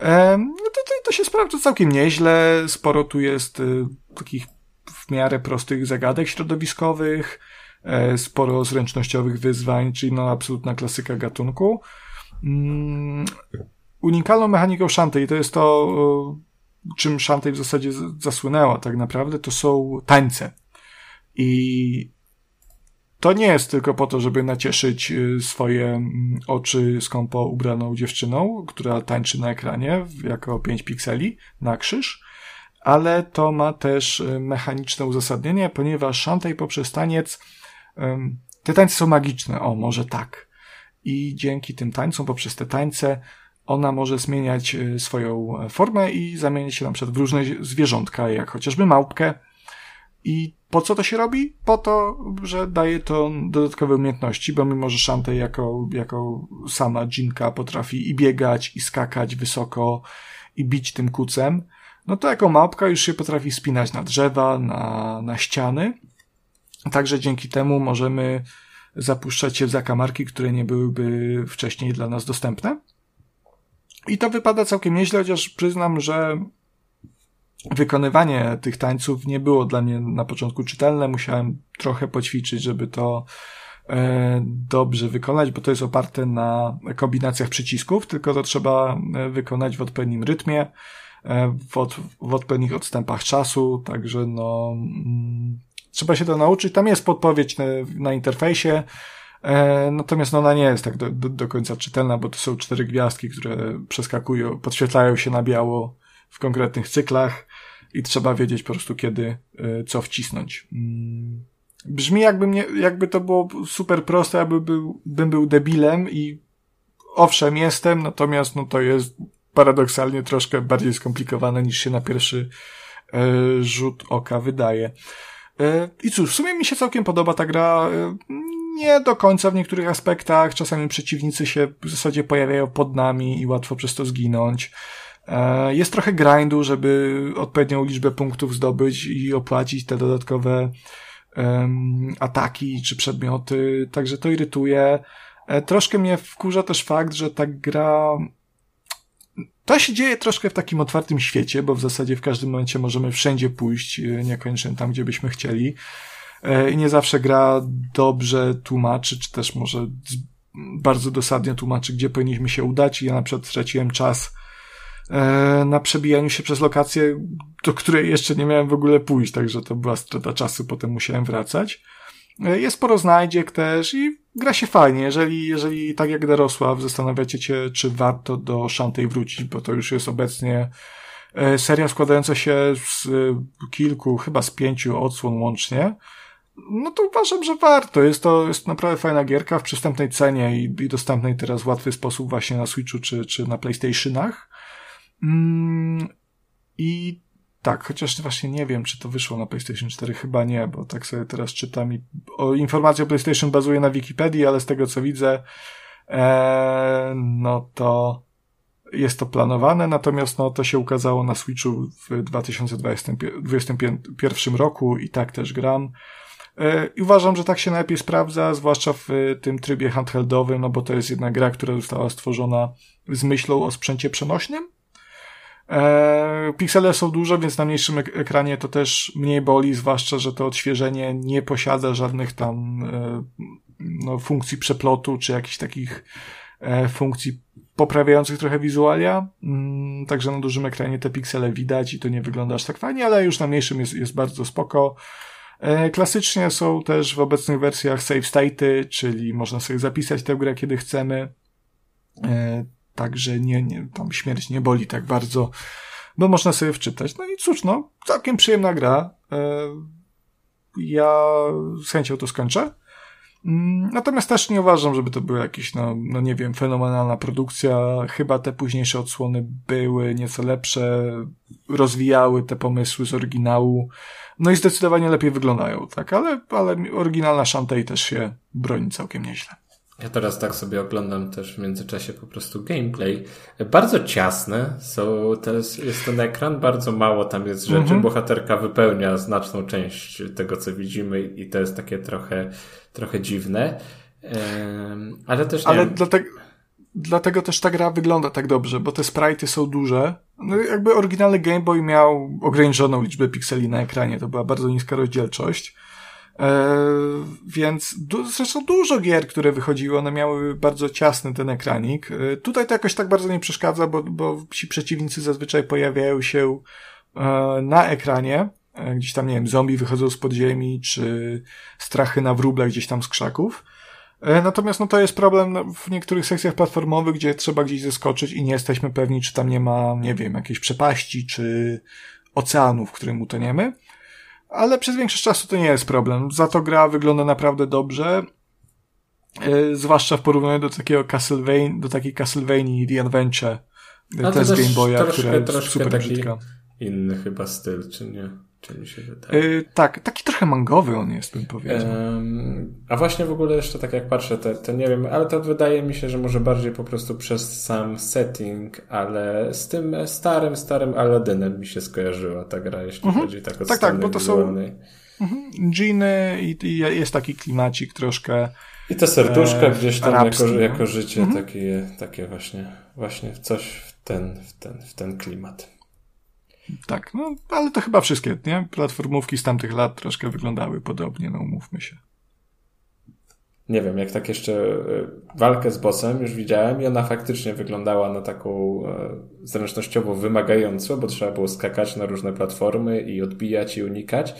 E, no to, to, to się sprawdza całkiem nieźle, sporo tu jest y, takich w miarę prostych zagadek środowiskowych, e, sporo zręcznościowych wyzwań, czyli no absolutna klasyka gatunku. Mm, unikalną mechaniką Shantae, to jest to, czym Shantae w zasadzie zasłynęła tak naprawdę, to są tańce. I to nie jest tylko po to, żeby nacieszyć y, swoje oczy skąpo ubraną dziewczyną, która tańczy na ekranie jako 5 pikseli na krzyż, ale to ma też y, mechaniczne uzasadnienie, ponieważ Shantae poprzez taniec, te tańce są magiczne, o może tak. I dzięki tym tańcom, poprzez te tańce, ona może zmieniać y, swoją formę i zamieniać się na przykład w różne zwierzątka, jak chociażby małpkę. I po co to się robi? Po to, że daje to dodatkowe umiejętności, bo mimo, że Shantae jako, jako sama dżinka potrafi i biegać, i skakać wysoko, i bić tym kucem, no to jako małpka już się potrafi spinać na drzewa, na, na ściany. Także dzięki temu możemy zapuszczać się w zakamarki, które nie byłyby wcześniej dla nas dostępne. I to wypada całkiem nieźle, chociaż przyznam, że wykonywanie tych tańców nie było dla mnie na początku czytelne. Musiałem trochę poćwiczyć, żeby to e, dobrze wykonać, bo to jest oparte na kombinacjach przycisków, tylko to trzeba e, wykonać w odpowiednim rytmie, e, w, od, w odpowiednich odstępach czasu, także no, mm, trzeba się to nauczyć. Tam jest podpowiedź na, na interfejsie, Natomiast no, ona nie jest tak do, do, do, końca czytelna, bo to są cztery gwiazdki, które przeskakują, podświetlają się na biało w konkretnych cyklach i trzeba wiedzieć po prostu kiedy e, co wcisnąć. Mm. Brzmi jakby, mnie, jakby to było super proste, jakby był, bym był debilem i owszem jestem, natomiast no to jest paradoksalnie troszkę bardziej skomplikowane niż się na pierwszy e, rzut oka wydaje. E, I cóż, w sumie mi się całkiem podoba ta gra. Nie do końca w niektórych aspektach. Czasami przeciwnicy się w zasadzie pojawiają pod nami i łatwo przez to zginąć. E, jest trochę grindu, żeby odpowiednią liczbę punktów zdobyć i opłacić te dodatkowe um, ataki czy przedmioty, także to irytuje. E, troszkę mnie wkurza też fakt, że ta gra to się dzieje troszkę w takim otwartym świecie, bo w zasadzie w każdym momencie możemy wszędzie pójść, e, niekoniecznie tam, gdzie byśmy chcieli. I nie zawsze gra dobrze tłumaczy, czy też może bardzo dosadnie tłumaczy, gdzie powinniśmy się udać. I ja na przykład straciłem czas E, na przebijaniu się przez lokację, do której jeszcze nie miałem w ogóle pójść, także to była strata czasu, potem musiałem wracać. E, jest sporo znajdziek też i gra się fajnie. Jeżeli, jeżeli tak jak Darosław zastanawiacie się, czy warto do Szantej wrócić, bo to już jest obecnie e, seria składająca się z kilku, chyba z pięciu odsłon łącznie, no to uważam, że warto. Jest to jest naprawdę fajna gierka w przystępnej cenie i, i dostępnej teraz w łatwy sposób właśnie na Switchu czy, czy na PlayStationach. Mm, I tak, chociaż właśnie nie wiem, czy to wyszło na PlayStation 4, chyba nie, bo tak sobie teraz czytam i o, informacja o PlayStation bazuje na Wikipedii, ale z tego co widzę, e, no to jest to planowane, natomiast no to się ukazało na Switchu w 2021 roku i tak też gram. E, I uważam, że tak się najlepiej sprawdza, zwłaszcza w tym trybie handheldowym, no bo to jest jedna gra, która została stworzona z myślą o sprzęcie przenośnym, E, piksele są duże, więc na mniejszym ekranie to też mniej boli, zwłaszcza, że to odświeżenie nie posiada żadnych tam e, no, funkcji przeplotu, czy jakichś takich e, funkcji poprawiających trochę wizualia. Mm, także na dużym ekranie te piksele widać i to nie wygląda aż tak fajnie, ale już na mniejszym jest, jest bardzo spoko. Klasycznie są też w obecnych wersjach save state'y, czyli można sobie zapisać tę grę, kiedy chcemy Także nie, nie, tam śmierć nie boli tak bardzo, bo można sobie wczytać. No i cóż, no, całkiem przyjemna gra. E, ja z chęcią to skończę. Mm, natomiast też nie uważam, żeby to była jakaś, no, no nie wiem, fenomenalna produkcja. Chyba te późniejsze odsłony były nieco lepsze, rozwijały te pomysły z oryginału. No i zdecydowanie lepiej wyglądają, tak, ale, ale oryginalna Shantae też się broni całkiem nieźle.
Ja teraz tak sobie oglądam też w międzyczasie po prostu gameplay. Bardzo ciasne są, teraz jest ten ekran, bardzo mało tam jest rzeczy. Mhm. Bohaterka wypełnia znaczną część tego, co widzimy i to jest takie trochę, trochę dziwne. Ale też
Ale dlatego, dlatego też ta gra wygląda tak dobrze, bo te sprite'y są duże. No jakby oryginalny Game Boy miał ograniczoną liczbę pikseli na ekranie, to była bardzo niska rozdzielczość. E, więc du zresztą dużo gier, które wychodziły, one miały bardzo ciasny ten ekranik. E, tutaj to jakoś tak bardzo nie przeszkadza, bo, bo ci przeciwnicy zazwyczaj pojawiają się e, na ekranie. E, gdzieś tam, nie wiem, zombie wychodzą z podziemi, czy strachy na wróble gdzieś tam z krzaków. E, natomiast no to jest problem no, w niektórych sekcjach platformowych, gdzie trzeba gdzieś zeskoczyć i nie jesteśmy pewni, czy tam nie ma, nie wiem, jakiejś przepaści, czy oceanu, w którym utoniemy. Ale przez większość czasu to nie jest problem. Za to gra wygląda naprawdę dobrze. Yy, zwłaszcza w porównaniu do takiego Castlevania, do takiej Castlevania The Adventure.
A to, jest Game Boya, która jest super taki brzydka. inny chyba styl, czy nie? Czy mi się wydaje?
Yy, tak, taki trochę mangowy on jest, bym powiedział.
a właśnie w ogóle jeszcze tak jak patrzę, to, to nie wiem, ale to wydaje mi się, że może bardziej po prostu przez sam setting, ale z tym starym, starym Aladynem mi się skojarzyła ta gra, jeśli mhm. chodzi tak o Tak, tak, bo to wizualnej.
są mhm, dżiny i, i, jest taki klimacik troszkę
i te serduszka e, gdzieś tam arabski, jako, jako życie mhm. takie, takie właśnie, właśnie coś w ten, w ten, w ten klimat.
Tak, no ale to chyba wszystkie, nie? Platformówki z tamtych lat troszkę wyglądały podobnie, no umówmy się.
Nie wiem, jak tak jeszcze e, walkę z bossem już widziałem i ona faktycznie wyglądała na taką e, zręcznościowo wymagającą, bo trzeba było skakać na różne platformy i odbijać i unikać.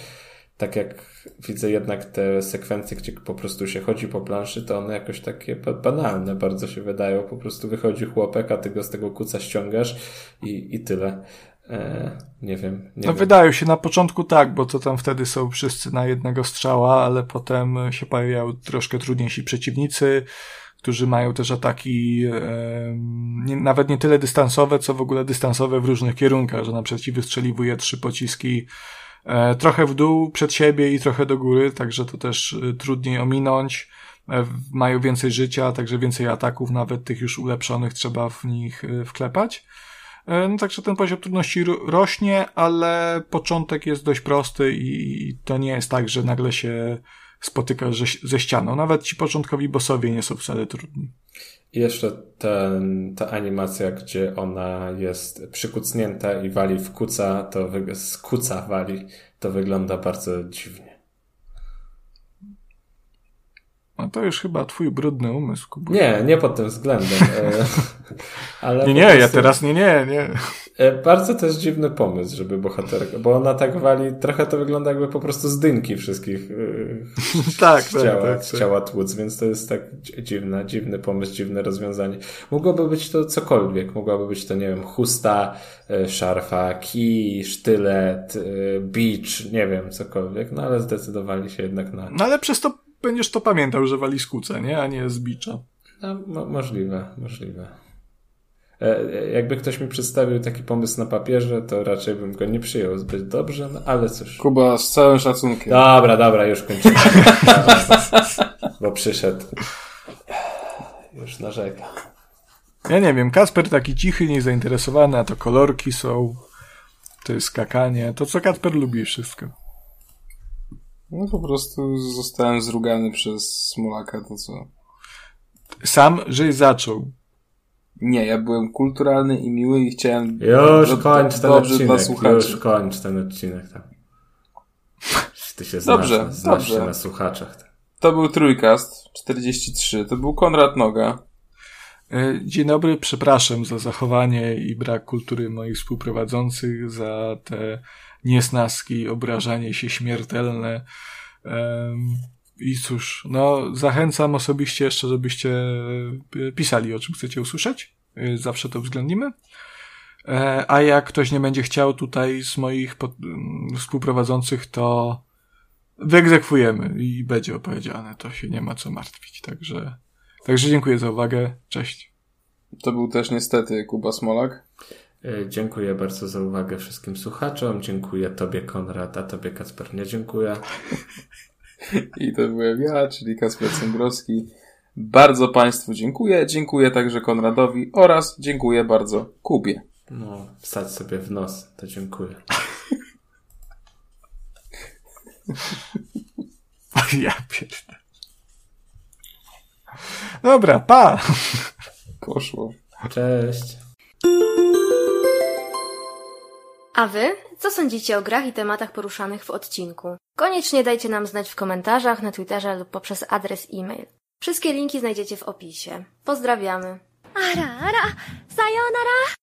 Tak jak widzę jednak te sekwencje, gdzie po prostu się chodzi po planszy, to one jakoś takie banalne bardzo się wydają. Po prostu wychodzi chłopek, a ty go z tego kuca ściągasz i, i tyle. E, nie wiem. Nie
no
wiem.
wydają się na początku tak, bo to tam wtedy są wszyscy na jednego strzała, ale potem się pojawiają troszkę trudniejsi przeciwnicy, którzy mają też ataki e, nie, nawet nie tyle dystansowe, co w ogóle dystansowe w różnych kierunkach, że na przeciw wystrzeliwuje trzy pociski e, trochę w dół przed siebie i trochę do góry, także to też e, trudniej ominąć. E, mają więcej życia, także więcej ataków, nawet tych już ulepszonych trzeba w nich e, wklepać. E, no także ten poziom trudności rośnie, ale początek jest dość prosty i to nie jest tak, że nagle się spotyka ze ścianą. Nawet ci początkowi bossowie nie są wcale trudni.
I jeszcze ten, ta animacja, gdzie ona jest przykucnięta i wali w kuca, to z kuca wali, to wygląda bardzo dziwnie.
No to już chyba twój brudny umysł,
Kubu. Nie, nie pod tym względem. E, [LAUGHS]
ale nie, nie, prostu... ja teraz nie, nie, nie.
E, bardzo jest dziwny pomysł, żeby bohaterka, bo ona tak wali, trochę to wygląda jakby po prostu z dynki wszystkich [LAUGHS]
tak,
chciała,
tak, tak,
chciała tłuc, więc to jest tak dziwne, dziwny pomysł, dziwne rozwiązanie. Mogłoby być to cokolwiek, mogłaby być to, nie wiem, chusta, e, szarfa, kij, sztylet, beach, nie wiem, cokolwiek, no ale zdecydowali się jednak na...
No ale przez to będziesz to pamiętał, że wali skuce, nie? A nie z bicza.
No, mo możliwe, możliwe. E, jakby ktoś mi przedstawił taki pomysł na papierze, to raczej bym go nie przyjął zbyt dobrze, no ale cóż.
Kuba, z całym szacunkiem.
Dobra, dobra, już kończymy. [LAUGHS] Bo przyszedł. Już narzeka.
Ja nie wiem, Kasper taki cichy, niezainteresowany, a to kolorki są, to jest skakanie, to co Kasper lubi wszystko.
No po prostu zostałem zrugany przez Smolaka, to co?
Sam, żeś zaczął.
Nie, ja byłem kulturalny i miły i chciałem...
Już do, kończ ten odcinek, już kończ ten odcinek. Tam. Ty się znasz, dobrze, znasz dobrze. się na słuchaczach.
To był Trójkast 43, to był Konrad Noga.
E, dzień dobry, przepraszam za zachowanie i brak kultury moich współprowadzących, za te niesnaski, obrażanie się śmiertelne. I cóż, no, zachęcam osobiście jeszcze, żebyście e, pisali, o czym chcecie usłyszeć. E, zawsze to uwzględnimy. E, a jak ktoś nie będzie chciał tutaj z moich współprowadzących, to wyegzekwujemy i będzie opowiedziane. To się nie ma co martwić. Także, także dziękuję za uwagę. Cześć.
To był też niestety Kuba Smolak.
E, dziękuję bardzo za uwagę wszystkim słuchaczom. Dziękuję Tobie, Konrad, a Tobie, Kasper, nie dziękuję. [LAUGHS]
I to byłem ja, czyli Kasper Cembrowski. Bardzo Państwu dziękuję. Dziękuję także Konradowi oraz dziękuję bardzo Kubie.
No, wsadź sobie w nos, to dziękuję. [LAUGHS]
ja pierdolę. Dobra, pa!
Poszło.
Cześć.
A wy? Co sądzicie o grach i tematach poruszanych w odcinku? Koniecznie dajcie nam znać w komentarzach, na Twitterze lub poprzez adres e-mail. Wszystkie linki znajdziecie w opisie. Pozdrawiamy. Ara, ara, sayonara!